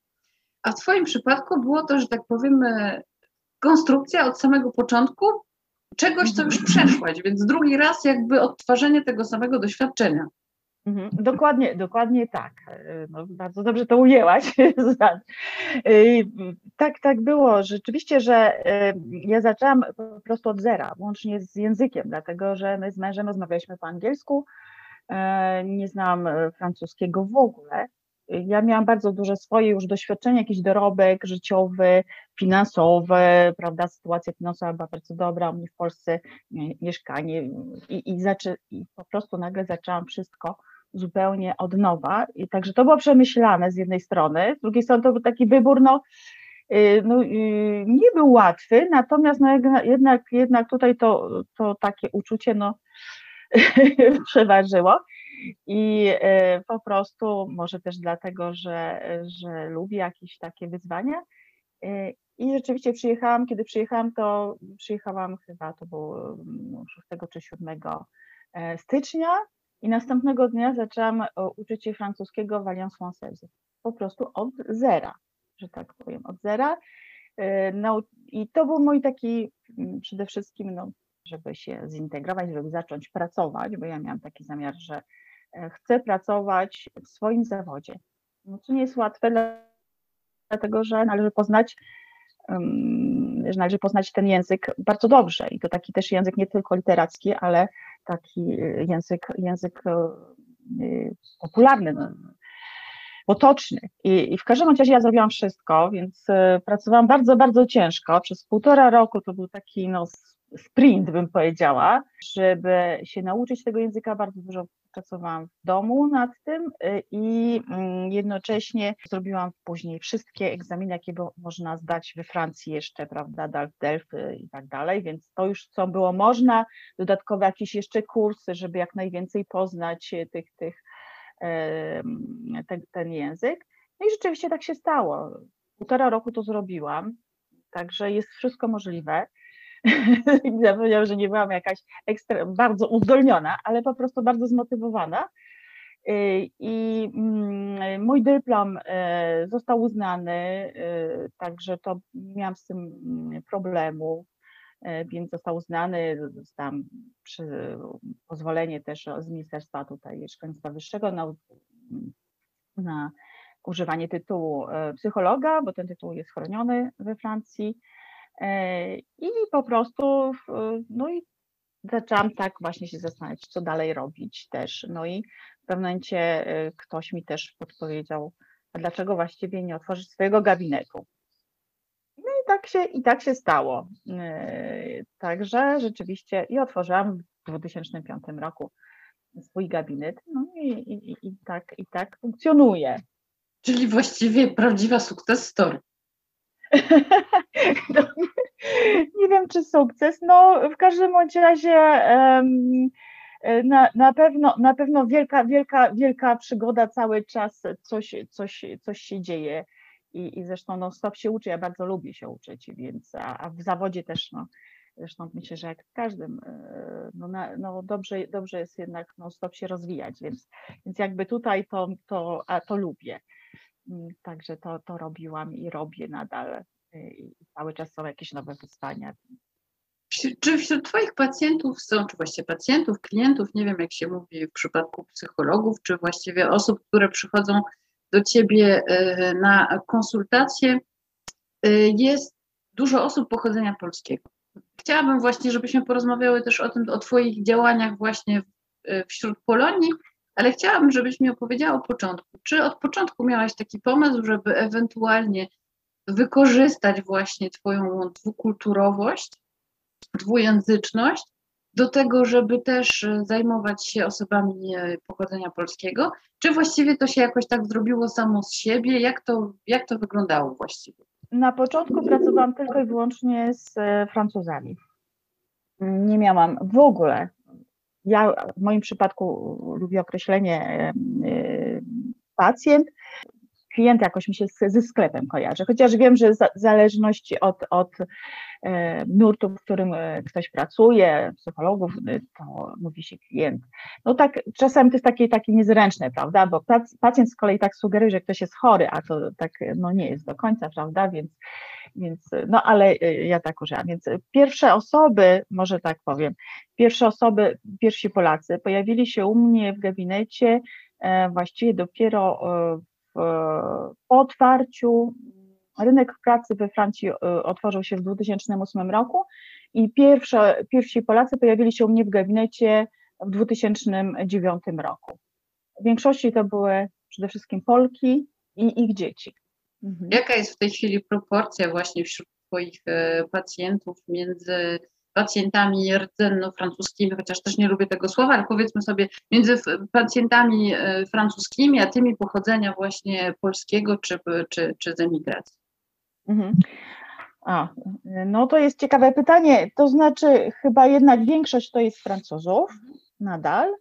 A w Twoim przypadku było to, że tak powiem, konstrukcja od samego początku czegoś, co już przeszłaś, więc drugi raz jakby odtwarzanie tego samego doświadczenia. Mhm, dokładnie, dokładnie tak. E, no, bardzo dobrze to ujęłaś. E, tak, tak było. Rzeczywiście, że e, ja zaczęłam po prostu od zera, łącznie z językiem, dlatego że my z mężem rozmawialiśmy po angielsku. Nie znam francuskiego w ogóle. Ja miałam bardzo duże swoje już doświadczenie, jakiś dorobek życiowy, finansowy, prawda, sytuacja finansowa była bardzo dobra, u mnie w Polsce mieszkanie i, i, zaczę, i po prostu nagle zaczęłam wszystko zupełnie od nowa. I także to było przemyślane z jednej strony, z drugiej strony to był taki wybór, no, y, no y, nie był łatwy, natomiast no jednak, jednak tutaj to, to takie uczucie no, przeważyło. I y, po prostu, może też dlatego, że, że lubię jakieś takie wyzwania. I rzeczywiście przyjechałam, kiedy przyjechałam, to przyjechałam chyba, to było 6 no, czy 7 e, stycznia i następnego dnia zaczęłam e, uczyć się francuskiego w Alliance Française. Po prostu od zera, że tak powiem, od zera. No i to był mój taki mm, przede wszystkim, no, żeby się zintegrować, żeby zacząć pracować, bo ja miałam taki zamiar, że chcę pracować w swoim zawodzie. No, co nie jest łatwe, dlatego że należy poznać że należy poznać ten język bardzo dobrze i to taki też język nie tylko literacki, ale taki język, język y, popularny, no, otoczny. I, I, w każdym razie ja zrobiłam wszystko, więc pracowałam bardzo, bardzo ciężko. Przez półtora roku to był taki no, sprint, bym powiedziała, żeby się nauczyć tego języka. Bardzo dużo pracowałam w domu nad tym y, i mm, jednocześnie zrobiłam później wszystkie egzaminy, jakie można zdać we Francji jeszcze, prawda, DALF, Delphy i tak dalej, więc to już co było można, dodatkowe jakieś jeszcze kursy, żeby jak najwięcej poznać tych, tych, ten, ten język. No i rzeczywiście tak się stało. Półtora roku to zrobiłam, także jest wszystko możliwe. Zapomniałam, że nie byłam jakaś ekstra, bardzo uzdolniona, ale po prostu bardzo zmotywowana. Y, I mm, mój dyplom y, został uznany, y, także to miałam z tym mm, problemu, więc został uznany, dostałam pozwolenie też z Ministerstwa tutaj Szkolnictwa Wyższego na, na używanie tytułu psychologa, bo ten tytuł jest chroniony we Francji. E, I po prostu, no i zaczęłam tak właśnie się zastanawiać, co dalej robić też. No i w pewnym momencie e, ktoś mi też podpowiedział, a dlaczego właściwie nie otworzyć swojego gabinetu. No i tak się, i tak się stało. E, także rzeczywiście i otworzyłam w 2005 roku swój gabinet, no i, i, i, tak, i tak funkcjonuje. Czyli właściwie prawdziwa sukces story. nie wiem, czy sukces. No, w każdym razie um, na, na, pewno, na pewno wielka, wielka, wielka przygoda cały czas, coś, coś, coś się dzieje. I, i zresztą no, stop się uczy, ja bardzo lubię się uczyć, więc a, a w zawodzie też no, Zresztą myślę, że jak w każdym, e, no, na, no dobrze, dobrze jest jednak no, stop się rozwijać, więc, więc jakby tutaj to, to, a to lubię. Mm, także to, to robiłam i robię nadal. Y, I cały czas są jakieś nowe wyzwania. Czy wśród Twoich pacjentów są, czy właściwie pacjentów, klientów, nie wiem jak się mówi w przypadku psychologów, czy właściwie osób, które przychodzą do Ciebie y, na konsultacje, y, jest dużo osób pochodzenia polskiego. Chciałabym właśnie, żebyśmy porozmawiały też o tym, o Twoich działaniach właśnie wśród Polonii, ale chciałabym, żebyś mi opowiedziała o początku. Czy od początku miałaś taki pomysł, żeby ewentualnie wykorzystać właśnie Twoją dwukulturowość, dwujęzyczność do tego, żeby też zajmować się osobami pochodzenia polskiego? Czy właściwie to się jakoś tak zrobiło samo z siebie? Jak to, jak to wyglądało właściwie? Na początku pracowałam tylko i wyłącznie z e, Francuzami. Nie miałam w ogóle ja w moim przypadku lubię określenie e, pacjent. Klient jakoś mi się ze sklepem kojarzy, chociaż wiem, że w zależności od, od e, nurtu, w którym e, ktoś pracuje, psychologów, to mówi się klient. No tak, czasami to jest takie, takie niezręczne, prawda, bo pacjent z kolei tak sugeruje, że ktoś jest chory, a to tak no nie jest do końca, prawda, więc więc, no ale y, ja tak użyłam. Więc pierwsze osoby, może tak powiem, pierwsze osoby, pierwsi Polacy pojawili się u mnie w gabinecie e, właściwie dopiero e, w, po otwarciu. Rynek pracy we Francji e, otworzył się w 2008 roku i pierwsze, pierwsi Polacy pojawili się u mnie w gabinecie w 2009 roku. W większości to były przede wszystkim Polki i ich dzieci. Mhm. Jaka jest w tej chwili proporcja właśnie wśród Twoich e, pacjentów między pacjentami rdzenno-francuskimi, chociaż też nie lubię tego słowa, ale powiedzmy sobie między pacjentami e, francuskimi, a tymi pochodzenia właśnie polskiego czy, czy, czy z emigracji? Mhm. A, no to jest ciekawe pytanie. To znaczy, chyba jednak większość to jest Francuzów nadal,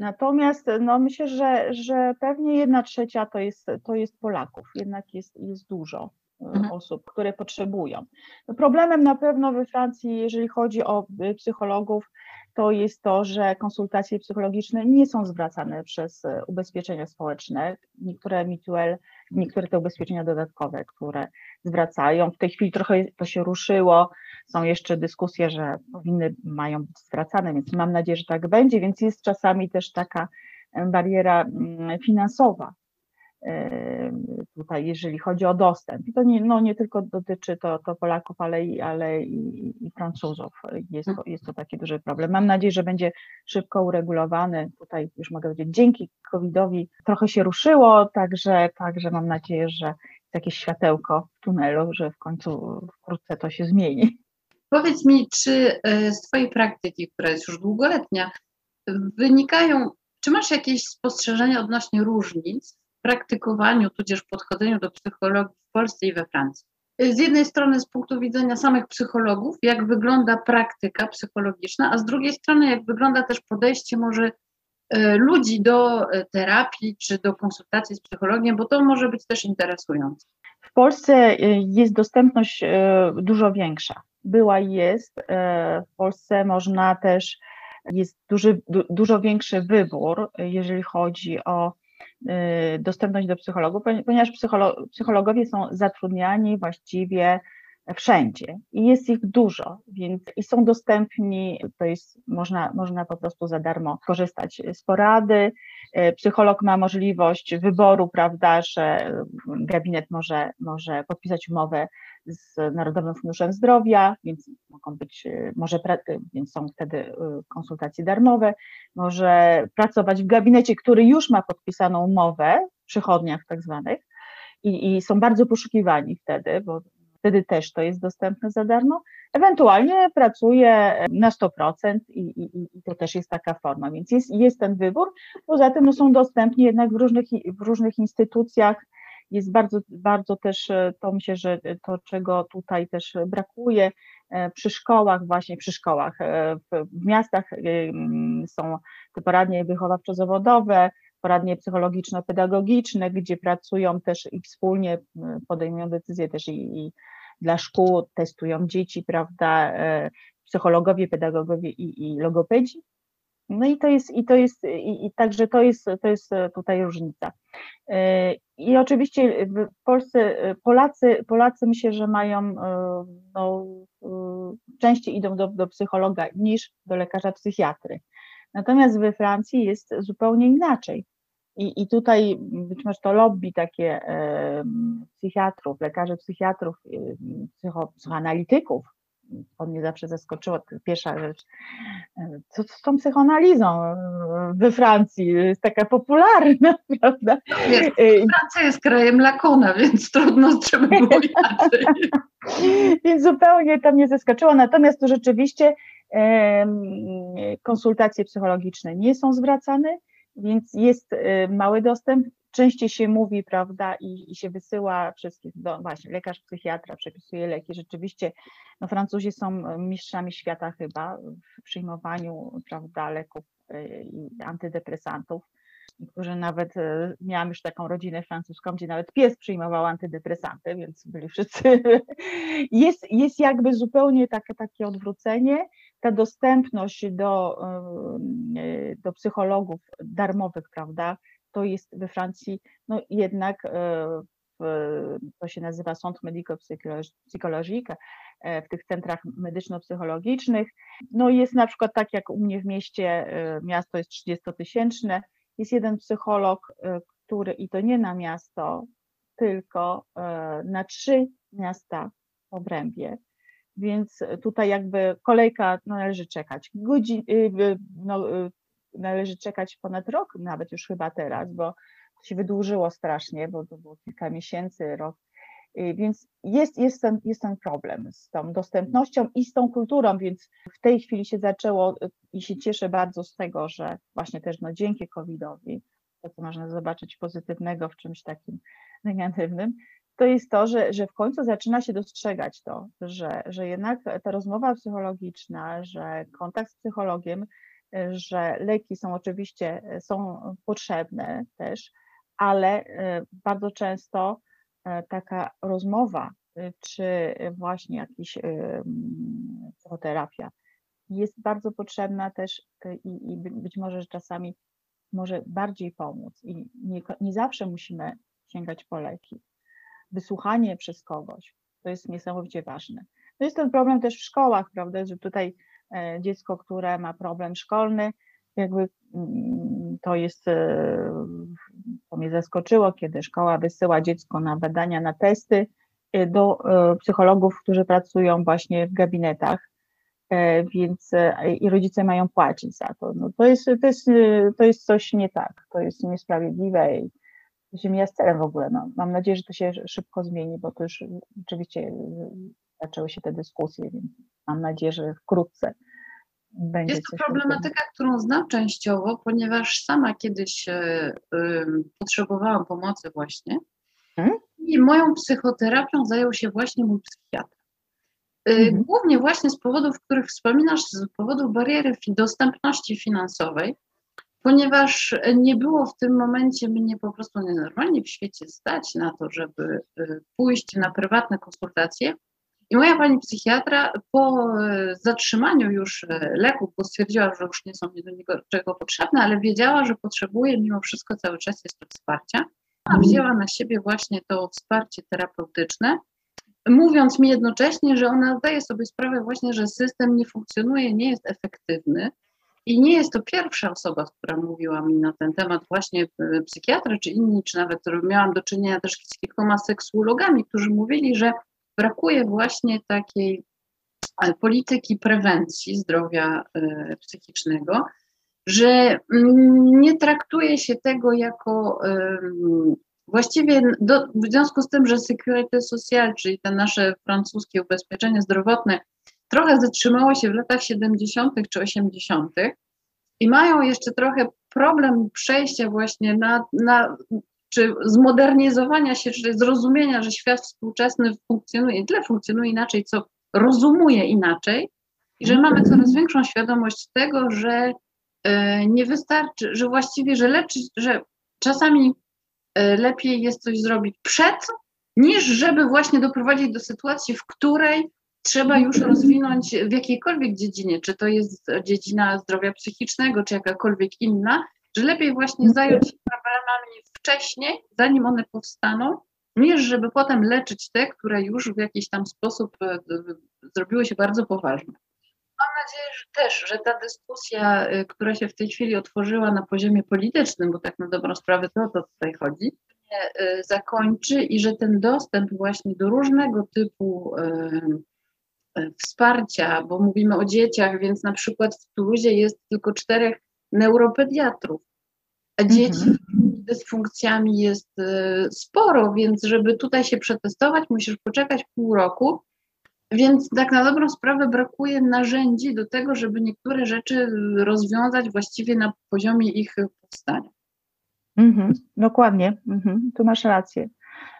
Natomiast no, myślę, że, że pewnie jedna trzecia to jest, to jest Polaków, jednak jest, jest dużo e, mhm. osób, które potrzebują. No, problemem na pewno we Francji, jeżeli chodzi o e, psychologów, to jest to, że konsultacje psychologiczne nie są zwracane przez e, ubezpieczenia społeczne. Niektóre mutual, niektóre te ubezpieczenia dodatkowe, które zwracają. W tej chwili trochę to się ruszyło. Są jeszcze dyskusje, że powinny, mają być zwracane, więc mam nadzieję, że tak będzie, więc jest czasami też taka bariera mm, finansowa tutaj, jeżeli chodzi o dostęp. I to nie, no nie tylko dotyczy to, to Polaków, ale, i, ale i, i Francuzów. Jest to, jest to taki duży problem. Mam nadzieję, że będzie szybko uregulowany. Tutaj już mogę powiedzieć, dzięki COVID-owi trochę się ruszyło, także, także mam nadzieję, że jakieś światełko w tunelu, że w końcu wkrótce to się zmieni. Powiedz mi, czy e, z Twojej praktyki, która jest już długoletnia, wynikają, czy masz jakieś spostrzeżenia odnośnie różnic praktykowaniu, tudzież podchodzeniu do psychologii w Polsce i we Francji. Z jednej strony z punktu widzenia samych psychologów, jak wygląda praktyka psychologiczna, a z drugiej strony jak wygląda też podejście może e, ludzi do e, terapii czy do konsultacji z psychologiem, bo to może być też interesujące. W Polsce e, jest dostępność dużo większa. Była i jest. W Polsce można też, jest duży, dużo większy wybór, jeżeli chodzi o dostępność do psychologów, ponieważ psychologowie są zatrudniani właściwie wszędzie i jest ich dużo, więc i są dostępni, to jest, można, można po prostu za darmo korzystać z porady. Y, psycholog ma możliwość wyboru, prawda, że gabinet może, może podpisać umowę z Narodowym Funduszem Zdrowia, więc mogą być, y, może, y, więc są wtedy konsultacje darmowe, może pracować w gabinecie, który już ma podpisaną umowę, w przychodniach tak zwanych, i, i są bardzo poszukiwani wtedy, bo wtedy też to jest dostępne za darmo. Ewentualnie pracuje na 100% i, i, i to też jest taka forma, więc jest, jest ten wybór. Poza tym no, są dostępni jednak w różnych, w różnych instytucjach, jest bardzo, bardzo też, e, to myślę, że to, czego tutaj też brakuje e, przy szkołach, właśnie przy szkołach, e, w, miastach są te poradnie wychowawczo-zawodowe, poradnie psychologiczno-pedagogiczne, gdzie pracują też i wspólnie podejmują decyzje też i, i dla szkół, testują dzieci, prawda, psychologowie, pedagogowie i, i logopedzi. No i to jest, i to jest, i, i także to jest, to jest tutaj różnica. E, I oczywiście w Polsce Polacy, Polacy myślę, że mają, e, no, e, częściej idą do, do psychologa niż do lekarza psychiatry. Natomiast we Francji jest zupełnie inaczej. I, I tutaj być może to lobby takie e, psychiatrów, lekarzy psychiatrów, psycho, psychoanalityków, to mnie zawsze zaskoczyło, pierwsza rzecz, co z tą psychoanalizą we Francji, jest taka popularna, prawda? Jest, Francja jest krajem Lakona, więc trudno, żeby było inaczej. więc zupełnie to mnie zaskoczyło, natomiast tu rzeczywiście konsultacje psychologiczne nie są zwracane, więc jest mały dostęp częściej się mówi, prawda, i, i się wysyła wszystkich, do, właśnie lekarz, psychiatra przepisuje leki. Rzeczywiście, no Francuzi są mistrzami świata chyba w przyjmowaniu, prawda, leków y, i antydepresantów. Niektórzy nawet, y, miałam już taką rodzinę francuską, gdzie nawet pies przyjmował antydepresanty, więc byli wszyscy. Jest, jest jakby zupełnie takie, takie odwrócenie. Ta dostępność do, do psychologów darmowych, prawda, to jest we Francji no jednak e, to się nazywa Centre Médico-Psychologique, e, w tych centrach medyczno-psychologicznych. No jest na przykład tak jak u mnie w mieście, e, miasto jest 30-tysięczne, jest jeden psycholog, który i to nie na miasto, tylko na trzy miasta w obrębie. Więc tutaj jakby kolejka no, należy czekać. Godzin, no, należy czekać ponad rok, nawet już chyba teraz, bo to się wydłużyło strasznie, bo to było kilka miesięcy, rok. Y, więc jest, jest, ten, jest ten problem z tą dostępnością i z tą kulturą, więc w tej chwili się zaczęło y, i się cieszę bardzo z tego, że właśnie też no, dzięki COVID-owi, to co można zobaczyć pozytywnego w czymś takim negatywnym, to jest to, że, że w końcu zaczyna się dostrzegać to, że, że jednak ta rozmowa psychologiczna, że kontakt z psychologiem że leki są oczywiście są potrzebne też, ale e, bardzo często e, taka rozmowa, e, czy właśnie jakiś psychoterapia jest bardzo potrzebna też i, i być może że czasami może bardziej pomóc i nie, nie zawsze musimy sięgać po leki. Wysłuchanie przez kogoś to jest niesamowicie ważne. To jest ten problem też w szkołach, prawda, że tutaj e, dziecko, które ma problem szkolny, jakby mm, to jest, e, to mnie zaskoczyło, kiedy szkoła wysyła dziecko na badania, na testy e, do psychologów, którzy pracują właśnie w gabinetach, więc i rodzice mają płacić za to. No to, jest, to, jest, to jest coś nie tak, to jest niesprawiedliwe i to się mija z celem w ogóle. No, mam nadzieję, że to się szybko zmieni, bo to już rzeczywiście zaczęły się te dyskusje, więc mam nadzieję, że wkrótce będzie. Jest to problematyka, którą znam częściowo, ponieważ sama kiedyś y, potrzebowałam pomocy właśnie hmm? i moją psychoterapią zajął się właśnie mój psychiatra. Y, mhm. Głównie właśnie z powodów, których wspominasz, z powodu bariery dostępności finansowej, ponieważ nie było w tym momencie mnie po prostu nienormalnie w świecie stać na to, żeby y, pójść na prywatne konsultacje. I moja pani psychiatra po y, zatrzymaniu już leków, bo stwierdziła, że już nie są mi do niczego potrzebne, ale wiedziała, że potrzebuje mimo wszystko cały czas jeszcze wsparcia, a wzięła na siebie właśnie to wsparcie terapeutyczne, mówiąc mi jednocześnie, że ona zdaje sobie sprawę właśnie, że system nie funkcjonuje, nie jest efektywny, i nie jest to pierwsza osoba, która mówiła mi na ten temat, właśnie e, psychiatra czy inni, czy nawet miałam do czynienia też z kilkoma seksuologami, którzy mówili, że brakuje właśnie takiej e, polityki prewencji zdrowia e, psychicznego, że mm, nie traktuje się tego jako właściwie do, w związku z tym, że Sécurité Sociale, czyli te nasze francuskie ubezpieczenie zdrowotne, trochę zatrzymało się w latach 70. czy 80. i mają jeszcze trochę problem przejścia właśnie na, na czy zmodernizowania się, czy zrozumienia, że świat współczesny funkcjonuje, tyle funkcjonuje inaczej, co rozumuje inaczej i że mamy coraz większą świadomość tego, że e, nie wystarczy, że właściwie, że leczyć, że czasami e, lepiej jest coś zrobić przed, niż żeby właśnie doprowadzić do sytuacji, w której trzeba już rozwinąć w jakiejkolwiek dziedzinie, czy to jest dziedzina zdrowia psychicznego, czy jakakolwiek inna, że lepiej właśnie zająć się problemami wcześniej, zanim one powstaną, niż żeby potem leczyć te, które już w jakiś tam sposób e, zrobiły się bardzo poważne. Mam nadzieję, że też, że ta dyskusja, e, która się w tej chwili otworzyła na poziomie politycznym, bo tak na dobrą sprawę to o to tutaj chodzi, e, zakończy i że ten dostęp właśnie do różnego typu wsparcia, bo mówimy o dzieciach, więc na przykład w Tuluzie jest tylko czterech neuropediatrów, a dzieci mhm. z dysfunkcjami jest e, sporo, więc żeby tutaj się przetestować, musisz poczekać pół roku. Więc tak na dobrą sprawę brakuje narzędzi do tego, żeby niektóre rzeczy rozwiązać właściwie na poziomie ich powstania. Mhm, dokładnie, mhm, tu masz rację.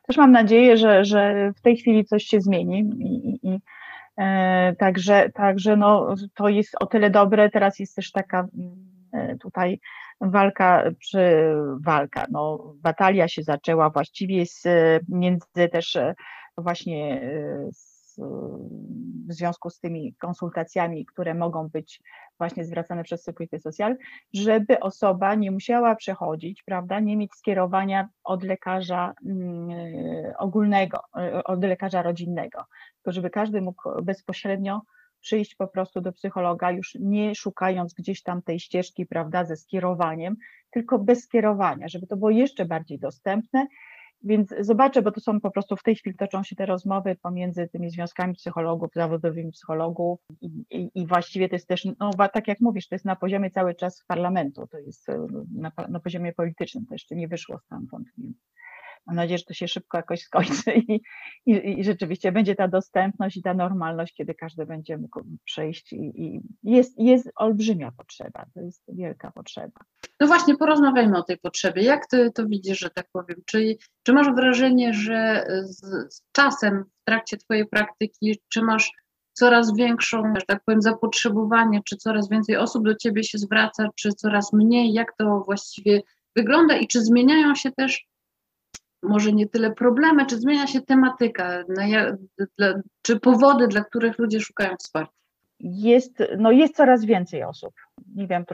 Też mam nadzieję, że, że w tej chwili coś się zmieni i, i E, także, także no, to jest o tyle dobre. Teraz jest też taka e, tutaj walka, przy walka, no, batalia się zaczęła właściwie z, między też e, właśnie z w związku z tymi konsultacjami, które mogą być właśnie zwracane przez Security Social, żeby osoba nie musiała przechodzić, prawda, nie mieć skierowania od lekarza mm, ogólnego, od lekarza rodzinnego, tylko żeby każdy mógł bezpośrednio przyjść po prostu do psychologa, już nie szukając gdzieś tam tej ścieżki, prawda, ze skierowaniem, tylko bez skierowania, żeby to było jeszcze bardziej dostępne więc zobaczę, bo to są po prostu w tej chwili toczą się te rozmowy pomiędzy tymi związkami psychologów, zawodowymi psychologów i, i, i właściwie to jest też, no tak jak mówisz, to jest na poziomie cały czas parlamentu, to jest na, na poziomie politycznym, to jeszcze nie wyszło stamtąd. Więc Mam nadzieję, że to się szybko jakoś skończy i, i, i rzeczywiście będzie ta dostępność i ta normalność, kiedy każdy będzie mógł przejść i, i jest, jest olbrzymia potrzeba, to jest wielka potrzeba. No właśnie, porozmawiajmy o tej potrzebie. Jak ty to widzisz, że tak powiem? Czy, czy masz wrażenie, że z, z czasem w trakcie twojej praktyki, czy masz coraz większą, że tak powiem, zapotrzebowanie, czy coraz więcej osób do ciebie się zwraca, czy coraz mniej? Jak to właściwie wygląda i czy zmieniają się też może nie tyle problemy, czy zmienia się tematyka, dla, czy powody, dla których ludzie szukają wsparcia? jest, no jest coraz więcej osób. Nie wiem,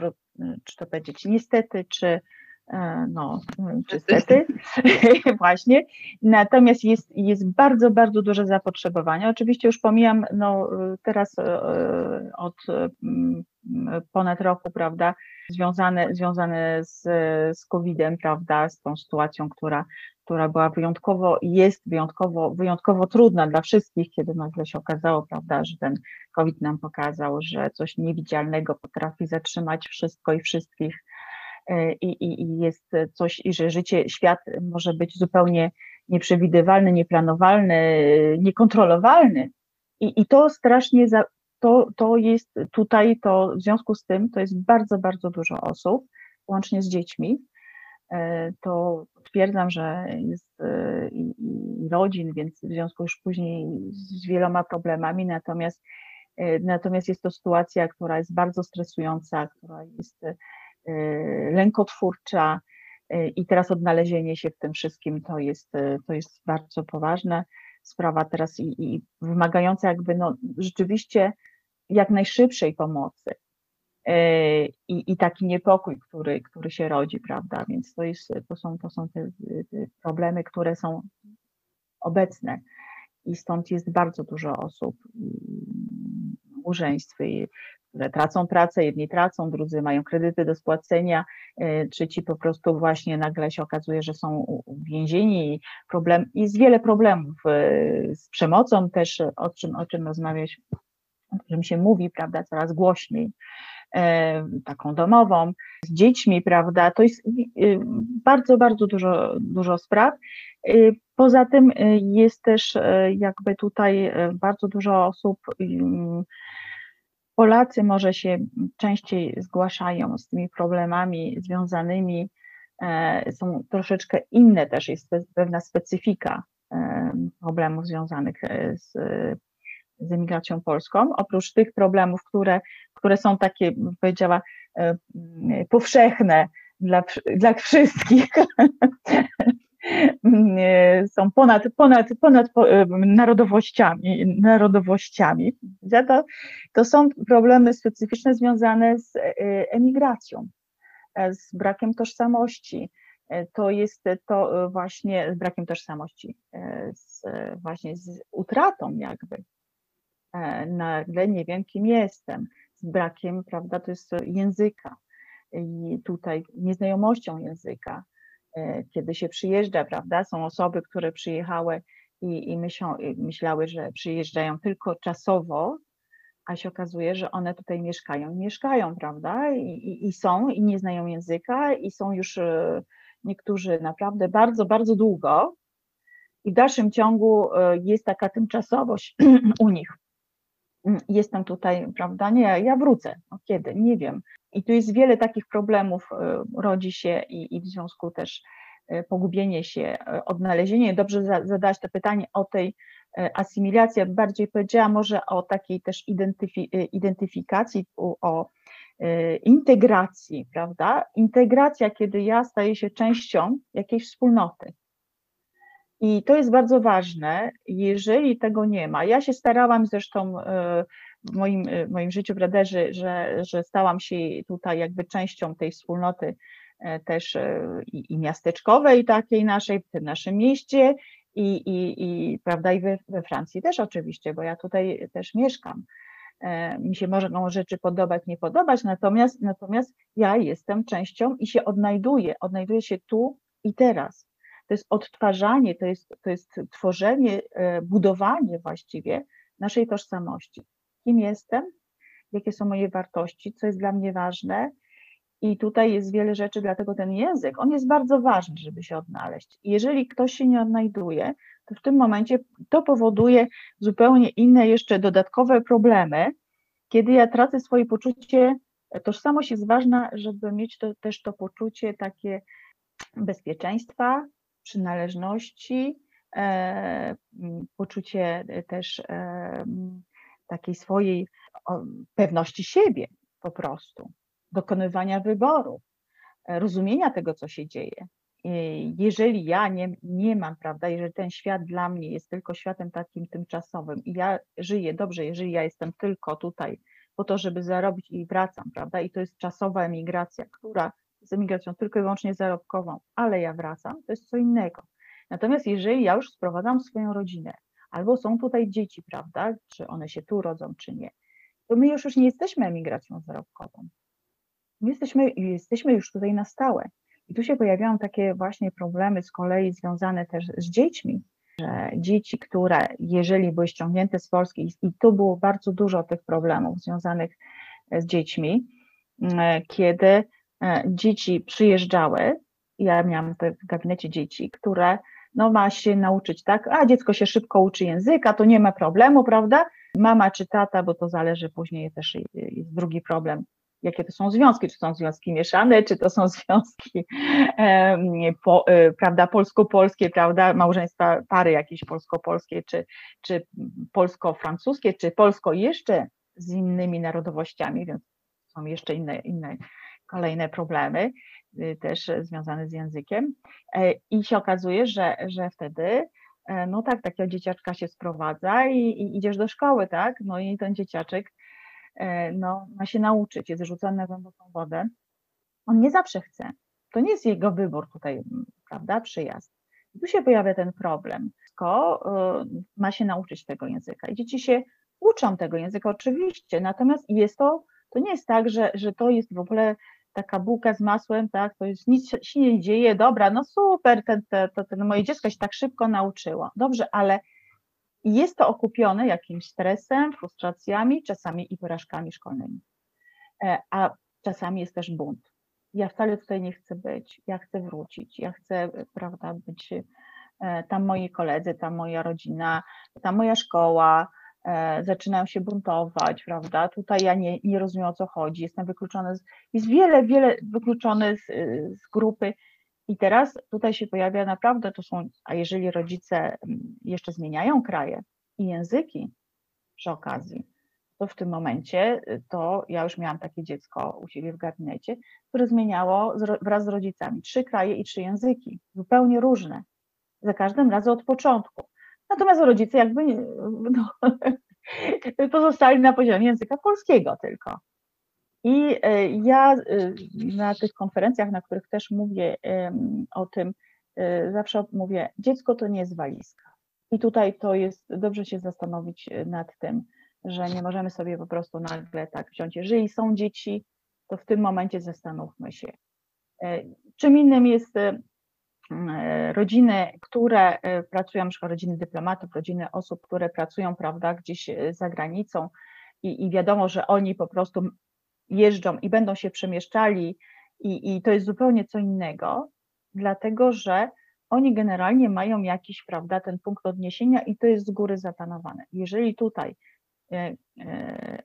czy to powiedzieć niestety, czy E, no, czy stety, właśnie. Natomiast jest, jest bardzo, bardzo duże zapotrzebowanie. Oczywiście już pomijam, no teraz e, od mm, ponad roku, prawda, związane, związane z, z COVID-em, prawda, z tą sytuacją, która, która była wyjątkowo, jest wyjątkowo, wyjątkowo trudna dla wszystkich, kiedy nagle się okazało, prawda, że ten COVID nam pokazał, że coś niewidzialnego potrafi zatrzymać wszystko i wszystkich E, i, i, i jest coś, i że życie, świat może być zupełnie nieprzewidywalny, nieplanowalny, niekontrolowalny. I, i to strasznie, za, to, to jest tutaj, to w związku z tym, to jest bardzo, bardzo dużo osób, łącznie z dziećmi. E, to twierdzam, że jest e, i, rodzin, więc w związku już później z wieloma problemami, natomiast, natomiast jest to sytuacja, która jest bardzo stresująca, która jest lękotwórcza i teraz odnalezienie się w tym wszystkim to jest, to jest bardzo poważna sprawa teraz i, i wymagająca jakby no rzeczywiście jak najszybszej pomocy. I, I taki niepokój, który, który się rodzi, prawda? Więc to, jest, to są, to są te, te problemy, które są obecne i stąd jest bardzo dużo osób, małżeństw, które tracą pracę, jedni tracą, drudzy mają kredyty do spłacenia, e, trzeci po prostu właśnie nagle się okazuje, że są więzieni problem, jest wiele problemów e, z przemocą też, o czym, o czym rozmawiać, o czym się mówi, prawda, coraz głośniej e, taką domową, z dziećmi, prawda, to jest bardzo, bardzo dużo, dużo spraw. Poza tym jest też jakby tutaj bardzo dużo osób Polacy może się częściej zgłaszają z tymi problemami związanymi, e, są troszeczkę inne też, jest pewna specyfika e, problemów związanych e, z, z emigracją polską. Oprócz tych problemów, które, które są takie, powiedziała, powszechne dla, dla wszystkich, są ponad, ponad, ponad narodowościami, narodowościami. To, to są problemy specyficzne związane z e, emigracją, e, z brakiem tożsamości. E, to jest to właśnie z brakiem tożsamości, z, właśnie z utratą jakby. Nagle nie wiem, kim jestem, z brakiem, prawda, to jest języka i tutaj nieznajomością języka E, kiedy się przyjeżdża, prawda? Są osoby, które przyjechały i, i myślą, myślały, że przyjeżdżają tylko czasowo, a się okazuje, że one tutaj mieszkają. Mieszkają, prawda? I, i, I, są, i nie znają języka, i są już e, niektórzy naprawdę bardzo, bardzo długo. I w dalszym ciągu e, jest taka tymczasowość u nich. Mm, jestem tutaj, prawda? Nie, ja wrócę. No kiedy? Nie wiem. I tu jest wiele takich problemów, e, rodzi się i, i w związku też e, pogubienie się, e, odnalezienie. Dobrze zadać to pytanie o tej asymilacji, bardziej powiedziała może o takiej też identyfi identyfikacji, o integracji, prawda? Integracja, kiedy ja staję się częścią jakiejś wspólnoty. I to jest bardzo ważne, jeżeli tego nie ma. Ja się starałam zresztą w moim, w moim życiu w Raderzy, że, że stałam się tutaj jakby częścią tej wspólnoty e, też e, i, i miasteczkowej takiej naszej, w tym naszym mieście i, i, i prawda, i we, we Francji też oczywiście, bo ja tutaj też mieszkam. E, mi się mogą rzeczy podobać, nie podobać, natomiast, natomiast ja jestem częścią i się odnajduję, odnajduję się tu i teraz. To jest odtwarzanie, to jest, to jest tworzenie, budowanie właściwie naszej tożsamości kim jestem, jakie są moje wartości, co jest dla mnie ważne. I tutaj jest wiele rzeczy, dlatego ten język, on jest bardzo ważny, żeby się odnaleźć. jeżeli ktoś się nie odnajduje, to w tym momencie to powoduje zupełnie inne, jeszcze dodatkowe problemy. Kiedy ja tracę swoje poczucie, tożsamość jest ważna, żeby mieć to, też to poczucie takie bezpieczeństwa, przynależności, e, poczucie też e, takiej swojej pewności siebie po prostu, dokonywania wyboru, e, rozumienia tego, co się dzieje. Jeżeli ja nie, nie mam, prawda, jeżeli ten świat dla mnie jest tylko światem takim tymczasowym i ja żyję dobrze, jeżeli ja jestem tylko tutaj po to, żeby zarobić i wracam, prawda? I to jest czasowa emigracja, która jest emigracją tylko i wyłącznie zarobkową, ale ja wracam, to jest co innego. Natomiast jeżeli ja już sprowadzam swoją rodzinę, albo są tutaj dzieci, prawda, czy one się tu rodzą, czy nie, to my już, już nie jesteśmy emigracją zarobkową. My jesteśmy, jesteśmy już tutaj na stałe. I tu się pojawiają takie właśnie problemy z kolei związane też z dziećmi, że dzieci, które jeżeli były ściągnięte z Polski, i tu było bardzo dużo tych problemów związanych z dziećmi, mm, kiedy dzieci przyjeżdżały, ja miałam w gabinecie dzieci, które no ma się nauczyć, tak, a dziecko się szybko uczy języka, to nie ma problemu, prawda? Mama czy tata, bo to zależy później też jest drugi problem, jakie to są związki, czy są związki mieszane, czy to są związki po, e, prawda, polsko-polskie, prawda, małżeństwa, pary jakieś polsko-polskie, czy, czy polsko-francuskie, czy polsko jeszcze z innymi narodowościami, więc są jeszcze inne, inne kolejne problemy y, też związane z językiem e, i się okazuje, że, że wtedy e, no tak, takiego dzieciaczka się sprowadza i, i idziesz do szkoły, tak, no i ten dzieciaczek E, no, ma się nauczyć, jest rzucony na głęboką wodę. On nie zawsze chce. To nie jest jego wybór tutaj, prawda, przyjazd. I tu się pojawia ten problem. Tylko ma się nauczyć tego języka. I dzieci się uczą tego języka oczywiście, natomiast jest to, to nie jest tak, że, że to jest w ogóle taka bułka z masłem, tak, to jest nic się nie dzieje, dobra, no super, ten, ten, ten, moje dziecko się tak szybko nauczyło. Dobrze, ale jest to okupione jakimś stresem, frustracjami, czasami i porażkami szkolnymi. E, a czasami jest też bunt. Ja wcale tutaj nie chcę być, ja chcę wrócić, ja chcę, prawda, być e, tam moi koledzy, tam moja rodzina, tam moja szkoła, e, zaczynają się buntować, prawda? Tutaj ja nie, nie rozumiem o co chodzi, jestem wykluczony, z, jest wiele, wiele wykluczony z, z grupy i teraz tutaj się pojawia naprawdę, to są, a jeżeli rodzice mm, jeszcze zmieniają kraje i języki przy okazji, to w tym momencie y, to ja już miałam takie dziecko u siebie w gabinecie, które zmieniało wraz z rodzicami trzy kraje i trzy języki, zupełnie różne, za każdym razem od początku. Natomiast rodzice jakby no, pozostali na poziomie języka polskiego tylko. I e, ja e, na tych konferencjach, na których też mówię o tym, e, zawsze mówię, dziecko to nie jest walizka. I tutaj to jest, dobrze się zastanowić nad tym, że nie możemy sobie po prostu nagle tak wziąć. Jeżeli są dzieci, to w tym momencie zastanówmy się. Czym innym jest rodziny, które pracują, na przykład rodziny dyplomatów, rodziny osób, które pracują, prawda, gdzieś za granicą i, i wiadomo, że oni po prostu jeżdżą i będą się przemieszczali, i, i to jest zupełnie co innego, dlatego że oni generalnie mają jakiś, prawda, ten punkt odniesienia i to jest z góry zaplanowane. Jeżeli tutaj, e, e,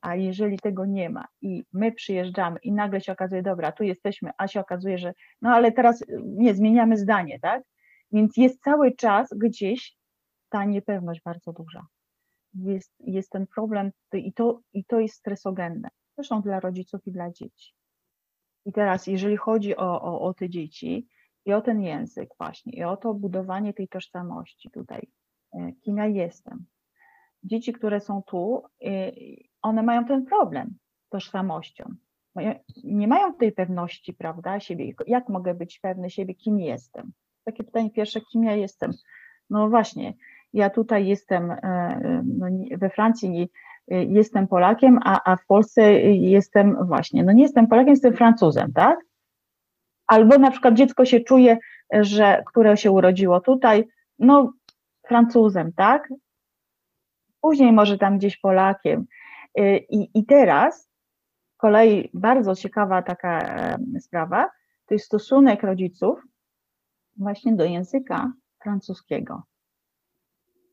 a jeżeli tego nie ma i my przyjeżdżamy i nagle się okazuje, dobra, tu jesteśmy, a się okazuje, że no ale teraz nie, zmieniamy zdanie, tak? Więc jest cały czas gdzieś ta niepewność bardzo duża. Jest, jest ten problem i to, i to jest stresogenne zresztą dla rodziców i dla dzieci. I teraz, jeżeli chodzi o, o, o te dzieci i o ten język właśnie, i o to budowanie tej tożsamości tutaj, e, kim ja jestem. Dzieci, które są tu, e, one mają ten problem z tożsamością. Nie mają tej pewności, prawda, siebie. Jak mogę być pewny siebie, kim jestem? Takie pytanie pierwsze, kim ja jestem? No właśnie, ja tutaj jestem e, no, we Francji, Y, jestem Polakiem, a, a w Polsce jestem właśnie, no nie jestem Polakiem, jestem Francuzem, tak? Albo na przykład dziecko się czuje, że, które się urodziło tutaj, no Francuzem, tak? Później może tam gdzieś Polakiem. Y, I, i teraz kolei bardzo ciekawa taka sprawa, to jest stosunek rodziców właśnie do języka francuskiego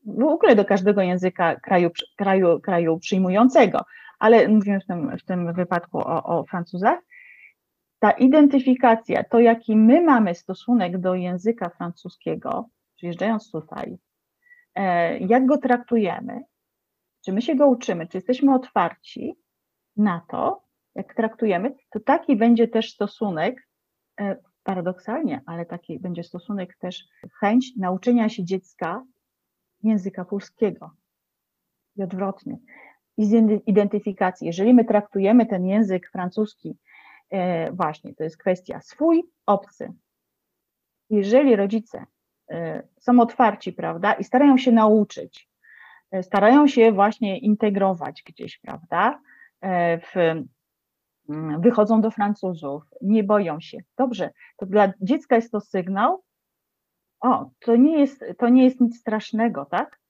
w ogóle do każdego języka kraju, kraju, kraju przyjmującego, ale mówimy w tym, w tym wypadku o, o Francuzach, ta identyfikacja, to jaki my mamy stosunek do języka francuskiego, przyjeżdżając tutaj, e, jak go traktujemy, czy my się go uczymy, czy jesteśmy otwarci na to, jak traktujemy, to taki będzie też stosunek, e, paradoksalnie, ale taki będzie stosunek też, chęć nauczenia się dziecka języka polskiego i odwrotnie. i z identyfikacji. Jeżeli my traktujemy ten język francuski, e, właśnie, to jest kwestia swój, obcy. Jeżeli rodzice e, są otwarci, prawda, i starają się nauczyć, starają się właśnie integrować gdzieś, prawda, w, mm, wychodzą do Francuzów, nie boją się. Dobrze, to dla dziecka jest to sygnał, o, to nie jest, to nie jest nic strasznego, tak?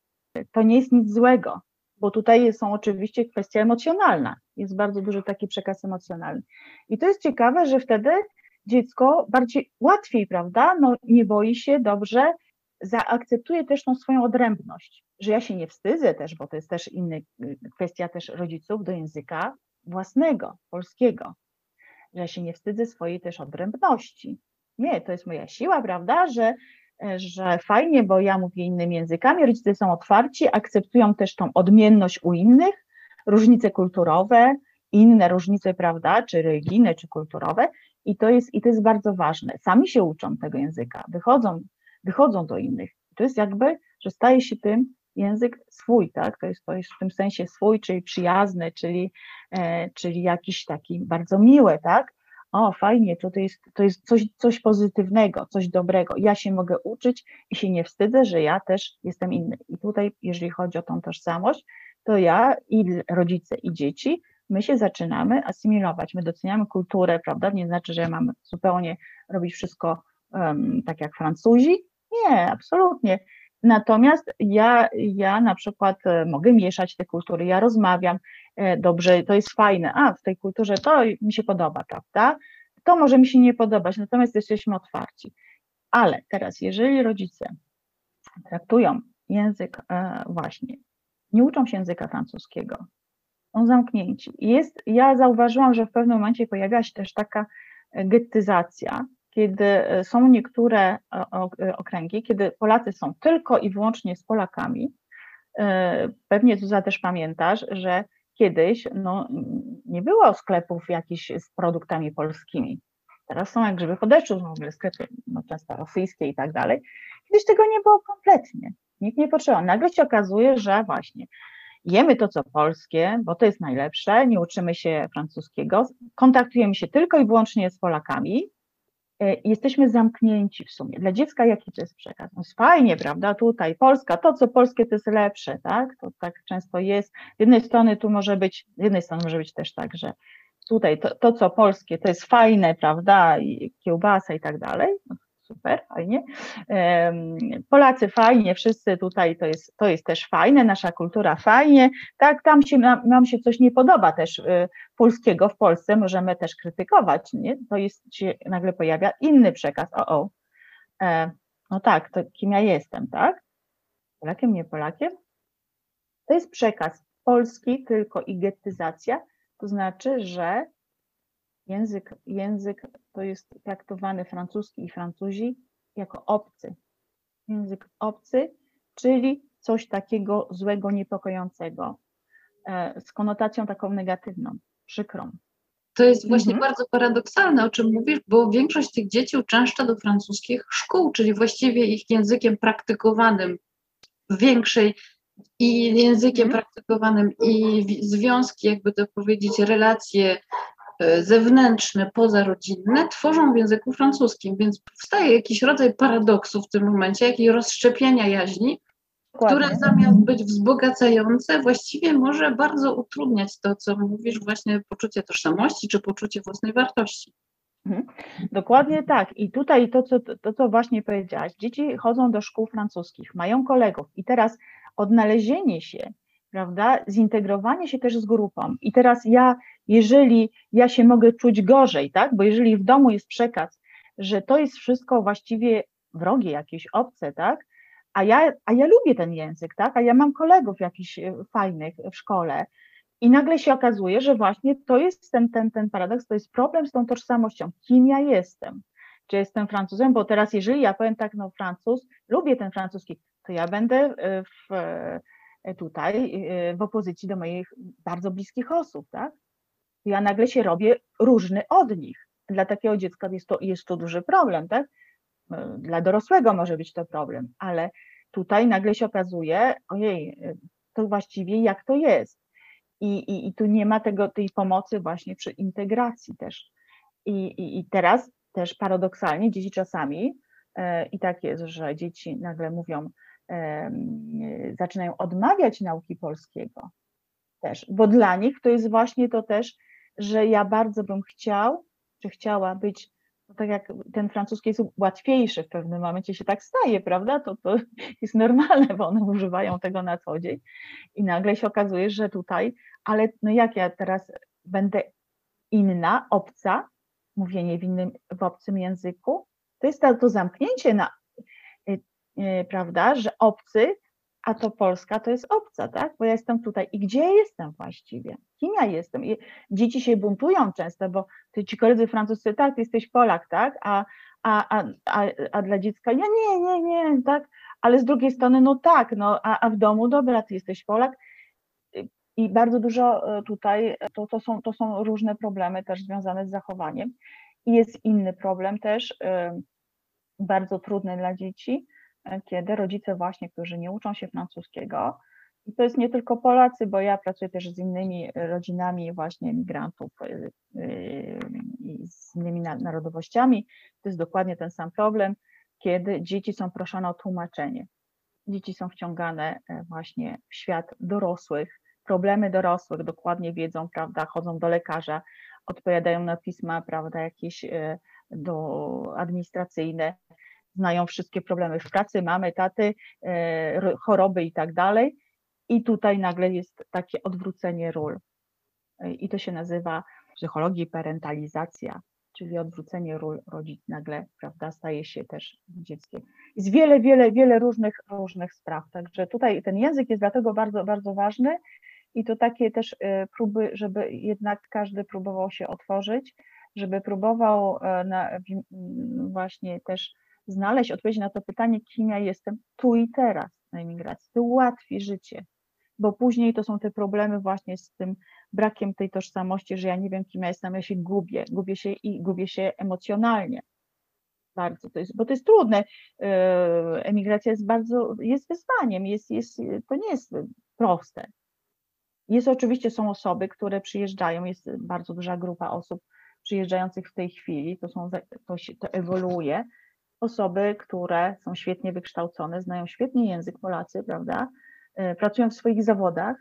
To nie jest nic złego bo tutaj są oczywiście kwestia emocjonalna. Jest bardzo duży taki przekaz emocjonalny. I to jest ciekawe, że wtedy dziecko bardziej łatwiej, prawda? No, nie boi się dobrze, zaakceptuje też tą swoją odrębność, że ja się nie wstydzę też, bo to jest też inna kwestia też rodziców do języka własnego, polskiego, że ja się nie wstydzę swojej też odrębności. Nie, to jest moja siła, prawda, że że fajnie, bo ja mówię innymi językami, rodzice są otwarci, akceptują też tą odmienność u innych, różnice kulturowe, inne różnice, prawda, czy religijne, czy kulturowe, i to jest, i to jest bardzo ważne. Sami się uczą tego języka, wychodzą, wychodzą do innych. To jest jakby, że staje się tym język swój, tak? To jest, to jest w tym sensie swój, czyli przyjazny, czyli, e, czyli jakiś taki bardzo miły, tak? o fajnie, to, to jest, to jest coś, coś pozytywnego, coś dobrego. Ja się mogę uczyć i się nie wstydzę, że ja też jestem inny. I tutaj, jeżeli chodzi o tą tożsamość, to ja i rodzice, i dzieci, my się zaczynamy asymilować. My doceniamy kulturę, prawda? Nie znaczy, że mamy zupełnie robić wszystko um, tak jak Francuzi. Nie, absolutnie. Natomiast ja, ja na przykład e, mogę mieszać te kultury, ja rozmawiam e, dobrze, to jest fajne, a w tej kulturze to mi się podoba, prawda? To może mi się nie podobać, natomiast jesteśmy otwarci. Ale teraz, jeżeli rodzice traktują język e, właśnie, nie uczą się języka francuskiego, są zamknięci. Jest, ja zauważyłam, że w pewnym momencie pojawiła się też taka gettyzacja, kiedy e, są niektóre e, e, okręgi, kiedy Polacy są tylko i wyłącznie z Polakami. Pewnie Zuza też pamiętasz, że kiedyś no, nie było sklepów jakichś z produktami polskimi. Teraz są jak grzyby po deszczu, w ogóle sklepy no, często rosyjskie i tak dalej. Kiedyś tego nie było kompletnie. Nikt nie potrzebował. Nagle się okazuje, że właśnie jemy to, co polskie, bo to jest najlepsze, nie uczymy się francuskiego, kontaktujemy się tylko i wyłącznie z Polakami, jesteśmy zamknięci w sumie. Dla dziecka jaki to jest przekaz? No fajnie, prawda? Tutaj Polska, to co polskie to jest lepsze, tak? To tak często jest. Z jednej strony tu może być, z jednej strony może być też tak, że tutaj to, to co polskie to jest fajne, prawda? I kiełbasa i tak dalej. No super, fajnie. Polacy fajnie, wszyscy tutaj to jest, to jest też fajne, nasza kultura fajnie, tak, tam się, nam, się coś nie podoba też y, polskiego w Polsce, możemy też krytykować, nie? To jest, się nagle pojawia inny przekaz, o, o, e, no tak, to kim ja jestem, tak? Polakiem, nie Polakiem? To jest przekaz polski tylko i gettyzacja, to znaczy, że Język, język to jest traktowany francuski i Francuzi jako obcy. Język obcy, czyli coś takiego złego, niepokojącego, e, z konotacją taką negatywną, przykrą. To jest właśnie mhm. bardzo paradoksalne, o czym mówisz, bo większość tych dzieci uczęszcza do francuskich szkół, czyli właściwie ich językiem praktykowanym w większej i językiem mhm. praktykowanym i związki, jakby to powiedzieć, relacje zewnętrzne, pozarodzinne tworzą w języku francuskim, więc powstaje jakiś rodzaj paradoksu w tym momencie, jakiś rozszczepienia jaźni, Dokładnie. które zamiast być wzbogacające, właściwie może bardzo utrudniać to, co mówisz, właśnie poczucie tożsamości czy poczucie własnej wartości. Mhm. Dokładnie tak. I tutaj to co, to, co właśnie powiedziałaś, dzieci chodzą do szkół francuskich, mają kolegów i teraz odnalezienie się prawda? Zintegrowanie się też z grupą. I teraz ja, jeżeli ja się mogę czuć gorzej, tak? Bo jeżeli w domu jest przekaz, że to jest wszystko właściwie wrogie, jakieś obce, tak? A ja, a ja lubię ten język, tak? A ja mam kolegów jakichś e, fajnych w szkole. I nagle się okazuje, że właśnie to jest ten, ten, ten paradoks, to jest problem z tą tożsamością. Kim ja jestem? Czy jestem Francuzem? Bo teraz, jeżeli ja powiem tak, no Francuz, lubię ten francuski, to ja będę e, w, E, tutaj e, w opozycji do moich bardzo bliskich osób, tak? Ja nagle się robię różny od nich. Dla takiego dziecka jest to, jest to duży problem, tak? E, dla dorosłego może być to problem, ale tutaj nagle się okazuje, ojej, to właściwie jak to jest. I, i, I tu nie ma tego, tej pomocy właśnie przy integracji też. I, i, i teraz też paradoksalnie dzieci czasami, i tak jest, że dzieci nagle mówią, zaczynają odmawiać nauki polskiego też, bo dla nich to jest właśnie to też, że ja bardzo bym chciał, czy chciała być no tak jak ten francuski jest łatwiejszy w pewnym momencie się tak staje, prawda? To, to jest normalne, bo one używają tego na co dzień i nagle się okazuje, że tutaj, ale no jak ja teraz będę inna, obca, mówienie w innym, w obcym języku, to jest to, to zamknięcie na, prawda, że obcy a to Polska to jest obca, tak? Bo ja jestem tutaj. I gdzie ja jestem właściwie? Kim ja jestem? I dzieci się buntują często, bo ci koledzy francuscy, tak, ty jesteś Polak, tak? A, a, a, a, a dla dziecka, ja nie, nie, nie, tak? Ale z drugiej strony, no tak, no, a, a w domu, dobra, ty jesteś Polak. I bardzo dużo e, tutaj, to, to, są, to są różne problemy też związane z zachowaniem. I jest inny problem też, e, bardzo trudny dla dzieci, E, kiedy rodzice właśnie, którzy nie uczą się francuskiego, i to jest nie tylko Polacy, bo ja pracuję też z innymi rodzinami właśnie migrantów e, e, i z innymi narodowościami, to jest dokładnie ten sam problem, kiedy dzieci są proszone o tłumaczenie. Dzieci są wciągane właśnie w świat dorosłych, problemy dorosłych, dokładnie wiedzą, prawda, chodzą do lekarza, odpowiadają na pisma, prawda, jakieś do administracyjne, znają wszystkie problemy w pracy, mamy, taty, e, choroby i tak dalej. I tutaj nagle jest takie odwrócenie ról. E, I to się nazywa w psychologii parentalizacja, czyli odwrócenie ról rodzic nagle, prawda, staje się też dzieckiem. Jest wiele, wiele, wiele różnych, różnych spraw. Także tutaj ten język jest dlatego bardzo, bardzo ważny i to takie też e, próby, żeby jednak każdy próbował się otworzyć, żeby próbował na, właśnie też znaleźć odpowiedź na to pytanie, kim ja jestem tu i teraz na emigracji. To ułatwi życie, bo później to są te problemy właśnie z tym brakiem tej tożsamości, że ja nie wiem, kim ja jestem, ja się gubię, gubię się i gubię się emocjonalnie. Bardzo to jest, bo to jest trudne. Yy, emigracja jest bardzo, jest wyzwaniem, jest, jest, to nie jest proste. Jest oczywiście, są osoby, które przyjeżdżają, jest bardzo duża grupa osób przyjeżdżających w tej chwili, to, są, to, się, to ewoluuje, osoby, które są świetnie wykształcone, znają świetnie język Polacy, prawda? E, pracują w swoich zawodach.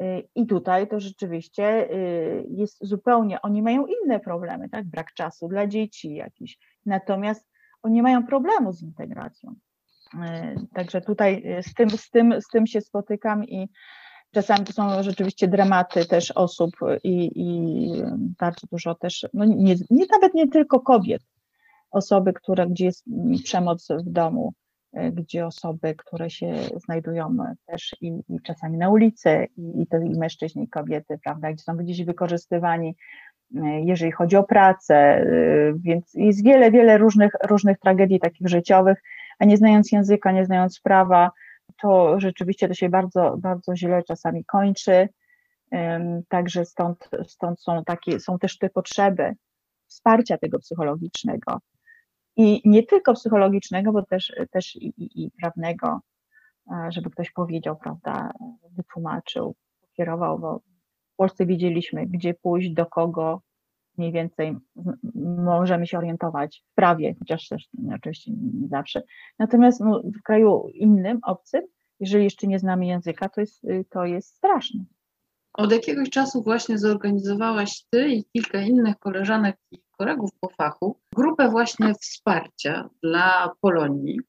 E, I tutaj to rzeczywiście e, jest zupełnie, oni mają inne problemy, tak? Brak czasu dla dzieci jakiś. Natomiast oni mają problemu z integracją. Także tutaj z tym, z tym, z tym się spotykam i czasami to są rzeczywiście dramaty też osób i, i bardzo dużo też, no nie, nie, nawet nie tylko kobiet, osoby, które, gdzie jest przemoc w domu, e, gdzie osoby, które się znajdują też i, i czasami na ulicy, i, i to i mężczyźni, i kobiety, prawda, gdzie są gdzieś wykorzystywani, e, jeżeli chodzi o pracę, e, więc jest wiele, wiele różnych, różnych tragedii takich życiowych, a nie znając języka, nie znając prawa, to rzeczywiście to się bardzo, bardzo źle czasami kończy. Także stąd, stąd są takie, są też te potrzeby wsparcia tego psychologicznego, i nie tylko psychologicznego, bo też, też i, i, i prawnego, żeby ktoś powiedział, prawda, wytłumaczył, kierował, bo w Polsce wiedzieliśmy, gdzie pójść, do kogo, mniej więcej możemy się orientować w prawie, chociaż też oczywiście nie zawsze. Natomiast no, w kraju innym, obcym, jeżeli jeszcze nie znamy języka, to jest, to jest straszne. Od jakiegoś czasu właśnie zorganizowałaś Ty i kilka innych koleżanek i kolegów po fachu grupę właśnie wsparcia dla Polonii.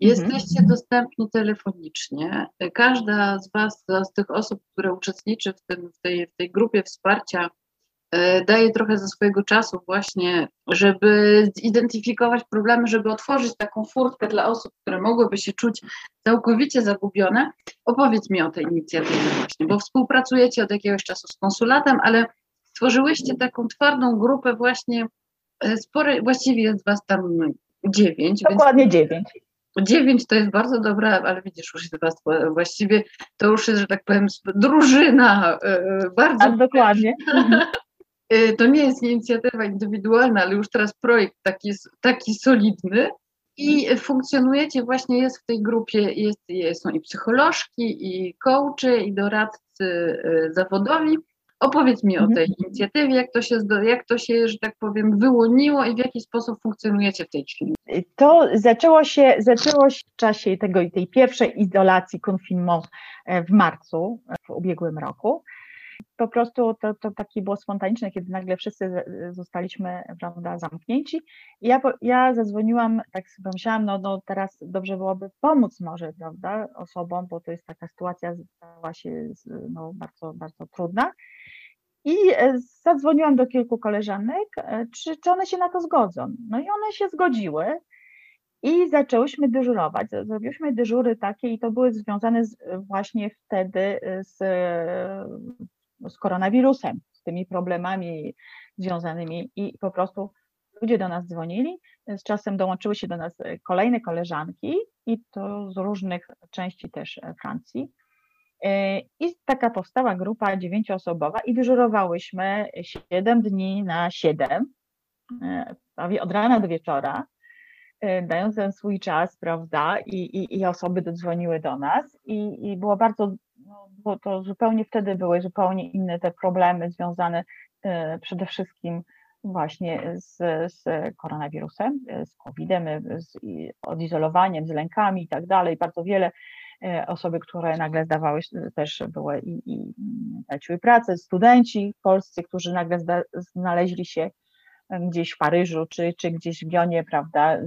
Jesteście mhm. dostępni telefonicznie. Każda z Was, z tych osób, które uczestniczy w, tym, w, tej, w tej grupie wsparcia, e, daje trochę ze swojego czasu właśnie, żeby zidentyfikować problemy, żeby otworzyć taką furtkę dla osób, które mogłyby się czuć całkowicie zagubione. Opowiedz mi o tej inicjatywie właśnie, bo współpracujecie od jakiegoś czasu z konsulatem, ale stworzyłyście taką twardą grupę właśnie, e, spory, właściwie jest was tam dziewięć. Dokładnie dziewięć. Dziewięć to jest bardzo dobra, ale widzisz, już jest was właściwie, to już jest, że tak powiem, drużyna e, bardzo... Tak, dokładnie. E, to nie jest inicjatywa indywidualna, ale już teraz projekt taki, taki solidny. I funkcjonujecie właśnie, jest w tej grupie, jest, są i psycholożki, i coachy, i doradcy zawodowi. Opowiedz mi o tej Mhm. inicjatywie, jak to, się, jak to się, że tak powiem, wyłoniło i w jaki sposób funkcjonujecie w tej klinice. To zaczęło się, zaczęło się w czasie tego, tej pierwszej izolacji confinement w marcu e, w ubiegłym roku. Po prostu to, to takie było spontaniczne, kiedy nagle wszyscy zostaliśmy prawda, zamknięci. I ja, ja zadzwoniłam, tak sobie pomyślałam, no, no teraz dobrze byłoby pomóc może prawda, osobom, bo to jest taka sytuacja stała się no, bardzo, bardzo trudna. I e, zadzwoniłam do kilku koleżanek, e, czy, czy one się na to zgodzą. No i one się zgodziły. I zaczęłyśmy dyżurować. Zrobiłyśmy dyżury takie i to były związane z, właśnie wtedy z, z koronawirusem, z tymi problemami związanymi i po prostu ludzie do nas dzwonili. Z czasem dołączyły się do nas kolejne koleżanki i to z różnych części też e, Francji. Y, I taka powstała grupa dziewięcioosobowa i dyżurowałyśmy 7 dni na 7, prawie od rana do wieczora e, dając ten swój czas, prawda, i, i, i osoby dodzwoniły do nas i, i było bardzo, no, było to zupełnie wtedy były zupełnie inne te problemy związane e, przede wszystkim właśnie z, z koronawirusem, e, z COVID-em, e, z odizolowaniem, z lękami i tak dalej. Bardzo wiele e, osoby, które nagle zdawały się, też były i, i traciły pracę, studenci polscy, którzy nagle zda, znaleźli się gdzieś w Paryżu, czy, czy gdzieś w Lyonie, prawda,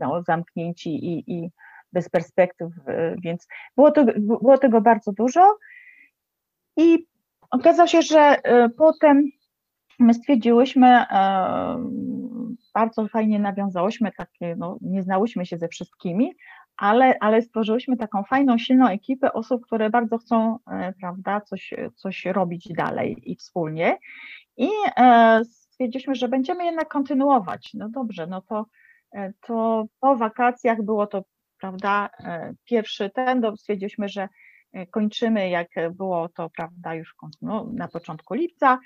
no, zamknięci i, i bez perspektyw, e, więc było, to, było tego bardzo dużo. I okazało się, że e, potem my stwierdziłyśmy, e, bardzo fajnie nawiązałyśmy takie, no, nie znałyśmy się ze wszystkimi, ale, ale stworzyłyśmy taką fajną, silną ekipę osób, które bardzo chcą, e, prawda, coś, coś robić dalej i wspólnie. I e, stwierdziliśmy, że będziemy jednak kontynuować. No dobrze, no to, e, to po wakacjach było to, prawda, pierwszy ten, stwierdziliśmy, że kończymy, jak było to, prawda, już no, na początku lipca,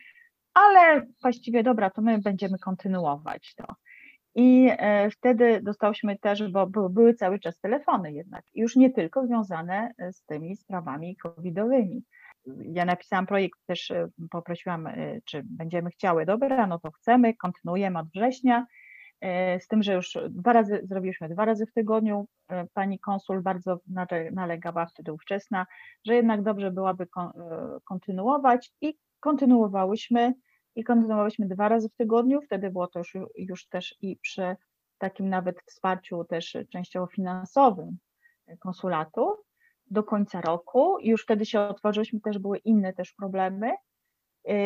ale właściwie dobra, to my będziemy kontynuować to. I e, wtedy dostałyśmy też, bo były, cały czas telefony jednak, już nie tylko związane e, z tymi sprawami covidowymi. Ja napisałam projekt, też e, poprosiłam, czy będziemy chciały, dobra, no to chcemy, kontynuujemy od września, z tym, że już dwa razy, zrobiliśmy dwa razy w tygodniu. Pani konsul bardzo nale- nalegała wtedy ówczesna, że jednak dobrze byłaby kon- kontynuować i kontynuowałyśmy i kontynuowałyśmy dwa razy w tygodniu, wtedy było to już, już też i przy takim nawet wsparciu też częściowo finansowym konsulatu do końca roku już wtedy się otworzyliśmy, też były inne też problemy.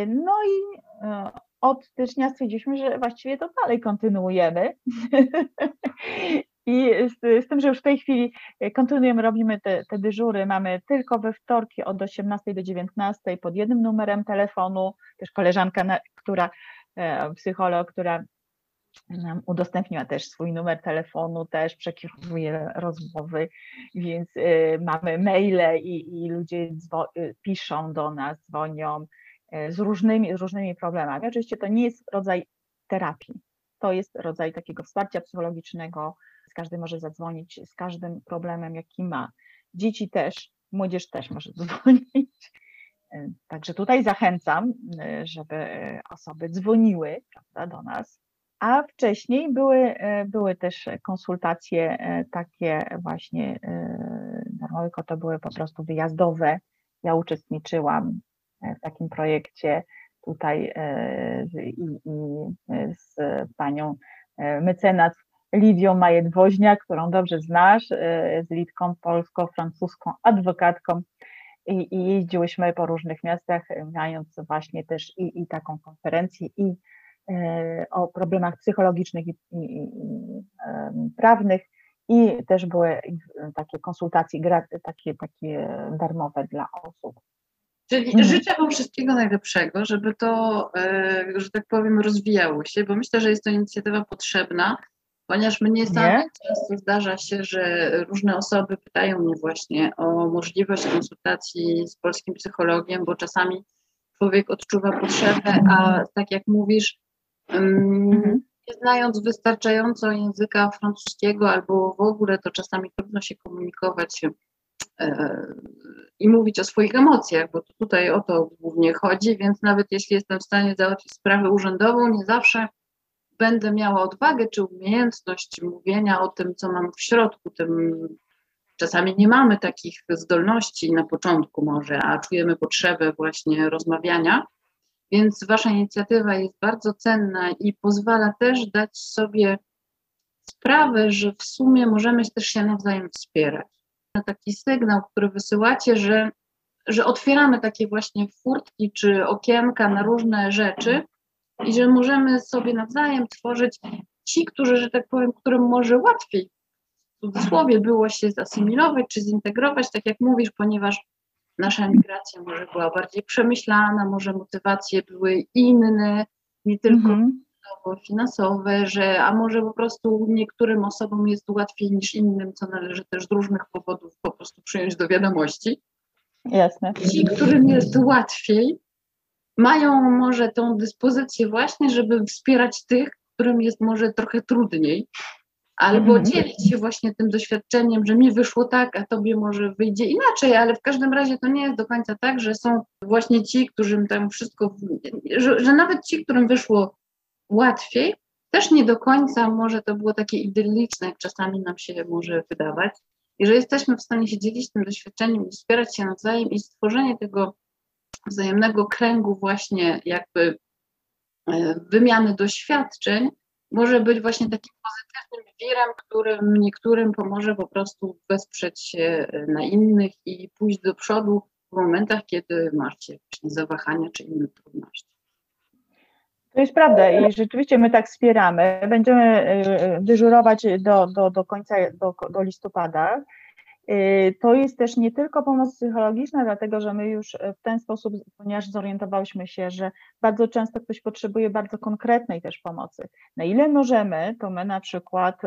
No i e, od stycznia stwierdziliśmy, że właściwie to dalej kontynuujemy. I z, z tym, że już w tej chwili e, kontynuujemy, robimy te, te dyżury, mamy tylko we wtorki od 18 do 19 pod jednym numerem telefonu, też koleżanka, na, która, e, psycholog, która nam udostępniła też swój numer telefonu, też przekierowuje rozmowy, więc y, mamy maile i, i ludzie piszą do nas, dzwonią z różnymi, z różnymi problemami. Oczywiście to nie jest rodzaj terapii, to jest rodzaj takiego wsparcia psychologicznego. Każdy może zadzwonić z każdym problemem, jaki ma. Dzieci też, młodzież też może dzwonić. Y, Także tutaj zachęcam, y, żeby y, osoby dzwoniły prawda, do nas. A wcześniej były, e, były też konsultacje e, takie właśnie e, tylko to były po prostu wyjazdowe. Ja uczestniczyłam e, w takim projekcie tutaj e, i, i e, z panią e, mecenas Lidią Majet-Woźniak, którą dobrze znasz, e, z Litką polsko-francuską adwokatką i, i jeździłyśmy po różnych miastach, e, mając właśnie też i, i taką konferencję i e, o problemach psychologicznych i, i, prawnych i też były takie konsultacje takie, takie darmowe dla osób. Czyli Mhm. życzę Wam wszystkiego najlepszego, żeby to, e, że tak powiem, rozwijało się, bo myślę, że jest to inicjatywa potrzebna, ponieważ mnie samej często zdarza się, że różne osoby pytają mnie właśnie o możliwość konsultacji z polskim psychologiem, bo czasami człowiek odczuwa potrzebę, a tak jak mówisz, ym, Mhm. nie znając wystarczająco języka francuskiego albo w ogóle, to czasami trudno się komunikować e, i mówić o swoich emocjach, bo tutaj o to głównie chodzi, więc nawet jeśli jestem w stanie załatwić sprawę urzędową, nie zawsze będę miała odwagę czy umiejętność mówienia o tym, co mam w środku, tym czasami nie mamy takich zdolności na początku może, a czujemy potrzebę właśnie rozmawiania. Więc Wasza inicjatywa jest bardzo cenna i pozwala też dać sobie sprawę, że w sumie możemy też się nawzajem wspierać. Taki sygnał, który wysyłacie, że, że otwieramy takie właśnie furtki czy okienka na różne rzeczy i że możemy sobie nawzajem tworzyć ci, którzy, że tak powiem, którym może łatwiej w cudzysłowie było się zasymilować czy zintegrować, tak jak mówisz, ponieważ nasza emigracja może była bardziej przemyślana, może motywacje były inne, nie tylko mm -hmm. finansowe, że a może po prostu niektórym osobom jest łatwiej niż innym, co należy też z różnych powodów po prostu przyjąć do wiadomości. Jasne. Ci, którym jest łatwiej, mają może tą dyspozycję właśnie, żeby wspierać tych, którym jest może trochę trudniej, albo mhm. dzielić się właśnie tym doświadczeniem, że mi wyszło tak, a tobie może wyjdzie inaczej, ale w każdym razie to nie jest do końca tak, że są właśnie ci, którym tam wszystko, że, że nawet ci, którym wyszło łatwiej, też nie do końca może to było takie idylliczne, jak czasami nam się może wydawać. I że jesteśmy w stanie się dzielić tym doświadczeniem i wspierać się nawzajem i stworzenie tego wzajemnego kręgu właśnie jakby e, wymiany doświadczeń może być właśnie takim pozytywnym wirem, którym niektórym pomoże po prostu wesprzeć się na innych i pójść do przodu w momentach, kiedy macie właśnie zawahania czy inne trudności. To jest prawda i rzeczywiście my tak wspieramy. Będziemy e, dyżurować do, do, do końca, do, do listopada. Y, to jest też nie tylko pomoc psychologiczna, dlatego że my już w ten sposób, ponieważ zorientowałyśmy się, że bardzo często ktoś potrzebuje bardzo konkretnej też pomocy. Na ile możemy, to my na przykład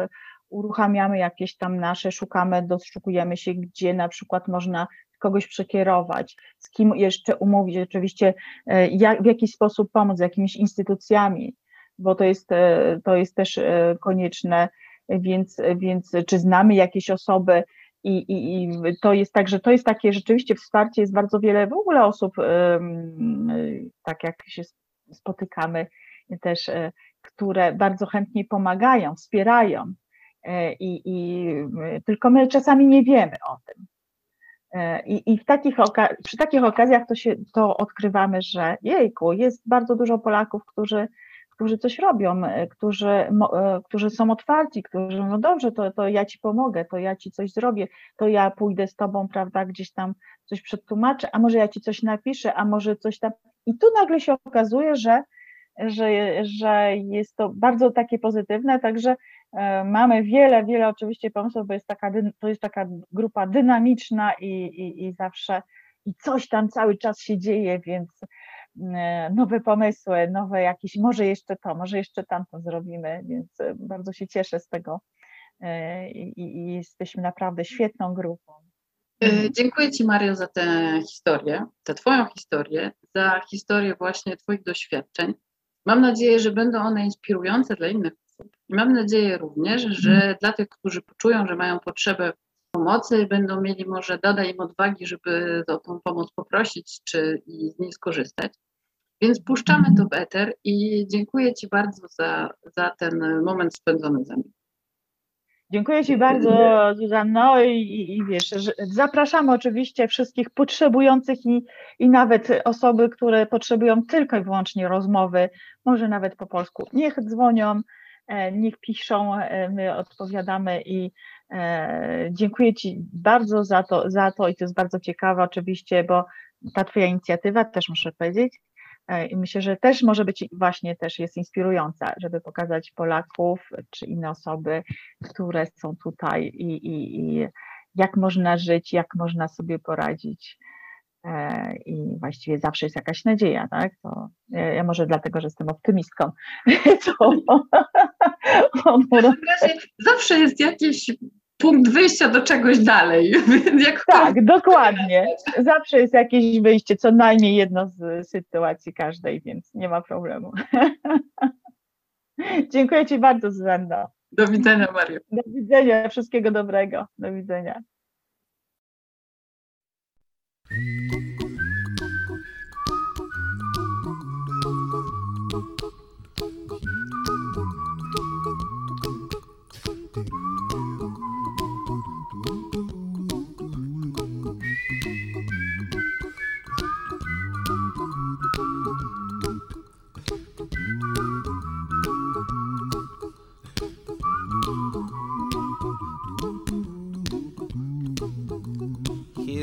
uruchamiamy jakieś tam nasze, szukamy, doszukujemy się, gdzie na przykład można kogoś przekierować, z kim jeszcze umówić, oczywiście jak, w jaki sposób pomóc, z jakimiś instytucjami, bo to jest, to jest też konieczne, więc, więc czy znamy jakieś osoby, i, i, I to jest tak, że to jest takie rzeczywiście wsparcie, jest bardzo wiele w ogóle osób, tak jak się spotykamy też, e, które bardzo chętnie pomagają, wspierają. E, I, i tylko my czasami nie wiemy o tym. E, I, i w takich przy takich okazjach to, się, to odkrywamy, że jejku, jest bardzo dużo Polaków, którzy którzy coś robią, e, którzy, e, którzy są otwarci, którzy no dobrze, to, to ja ci pomogę, to ja ci coś zrobię, to ja pójdę z tobą, prawda, gdzieś tam coś przetłumaczę, a może ja ci coś napiszę, a może coś tam. I tu nagle się okazuje, że, że, że jest to bardzo takie pozytywne, także e, mamy wiele, wiele oczywiście pomysłów, bo jest taka, to jest taka grupa dynamiczna i, i, i zawsze i coś tam cały czas się dzieje, więc nowe pomysły, nowe jakieś, może jeszcze to, może jeszcze tamto zrobimy, więc e, bardzo się cieszę z tego e, i, i jesteśmy naprawdę świetną grupą. Dziękuję Ci Mario za tę historię, za Twoją historię, za historię właśnie Twoich doświadczeń. Mam nadzieję, że będą one inspirujące dla innych osób. I mam nadzieję również, że mhm. dla tych, którzy poczują, że mają potrzebę pomocy, będą mieli może doda im odwagi, żeby o tą pomoc poprosić, czy i z niej skorzystać. Więc puszczamy to w eter i dziękuję Ci bardzo za, za ten moment spędzony ze mną. Dziękuję Ci bardzo, Zuzanno, i, i wiesz, zapraszamy oczywiście wszystkich potrzebujących i, i nawet osoby, które potrzebują tylko i wyłącznie rozmowy, może nawet po polsku. Niech dzwonią, e, niech piszą, e, my odpowiadamy i dziękuję Ci bardzo za to, za to i to jest bardzo ciekawe oczywiście, bo ta Twoja inicjatywa też muszę powiedzieć, E, I myślę, że też może być właśnie też jest inspirująca, żeby pokazać Polaków czy inne osoby, które są tutaj i, i, i jak można żyć, jak można sobie poradzić. E, I właściwie zawsze jest jakaś nadzieja, tak? To ja może dlatego, że jestem optymistką. To, zawsze jest jakieś punkt wyjścia do czegoś dalej. Tak, dokładnie. Zawsze jest jakieś wyjście, co najmniej jedno z sytuacji każdej, więc nie ma problemu. Dziękuję Ci bardzo, Zuzanna. Do widzenia, Mario. Do widzenia, wszystkiego dobrego. Do widzenia.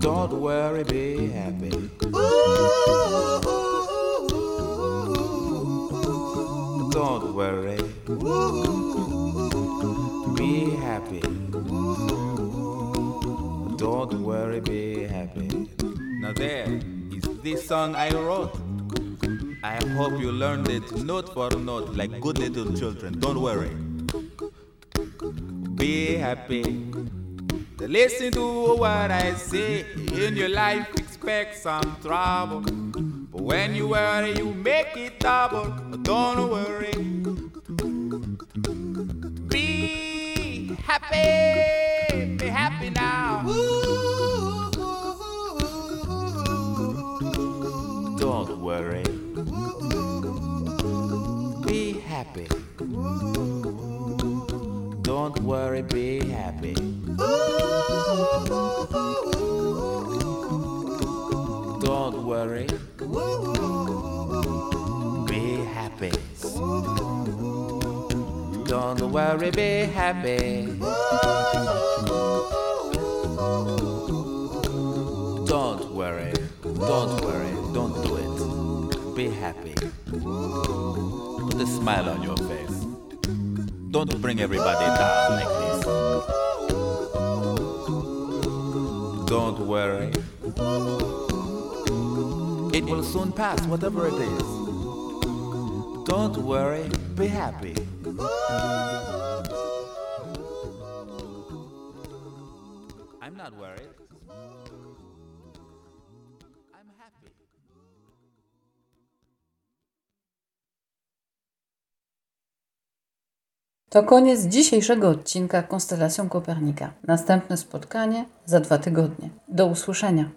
Don't worry, be happy. Don't worry. Be happy. Don't worry, be happy. Now there is this song I wrote. I hope you learned it note for note like good little children. Don't worry. Be happy. Listen to what I say. In your life, expect some trouble. But when you worry, you make it double. Don't worry. Be happy. Be happy now. Don't worry. Be happy. Don't worry, be happy. Don't worry. Be happy. Don't worry, be happy. Don't worry. Don't worry. Don't do it. Be happy. Put a smile on your face. Don't bring everybody down like this. Don't worry. It will soon pass, whatever it is. Don't worry, be happy. I'm not worried. To koniec dzisiejszego odcinka Konstelacją Kopernika. Następne spotkanie za dwa tygodnie. Do usłyszenia.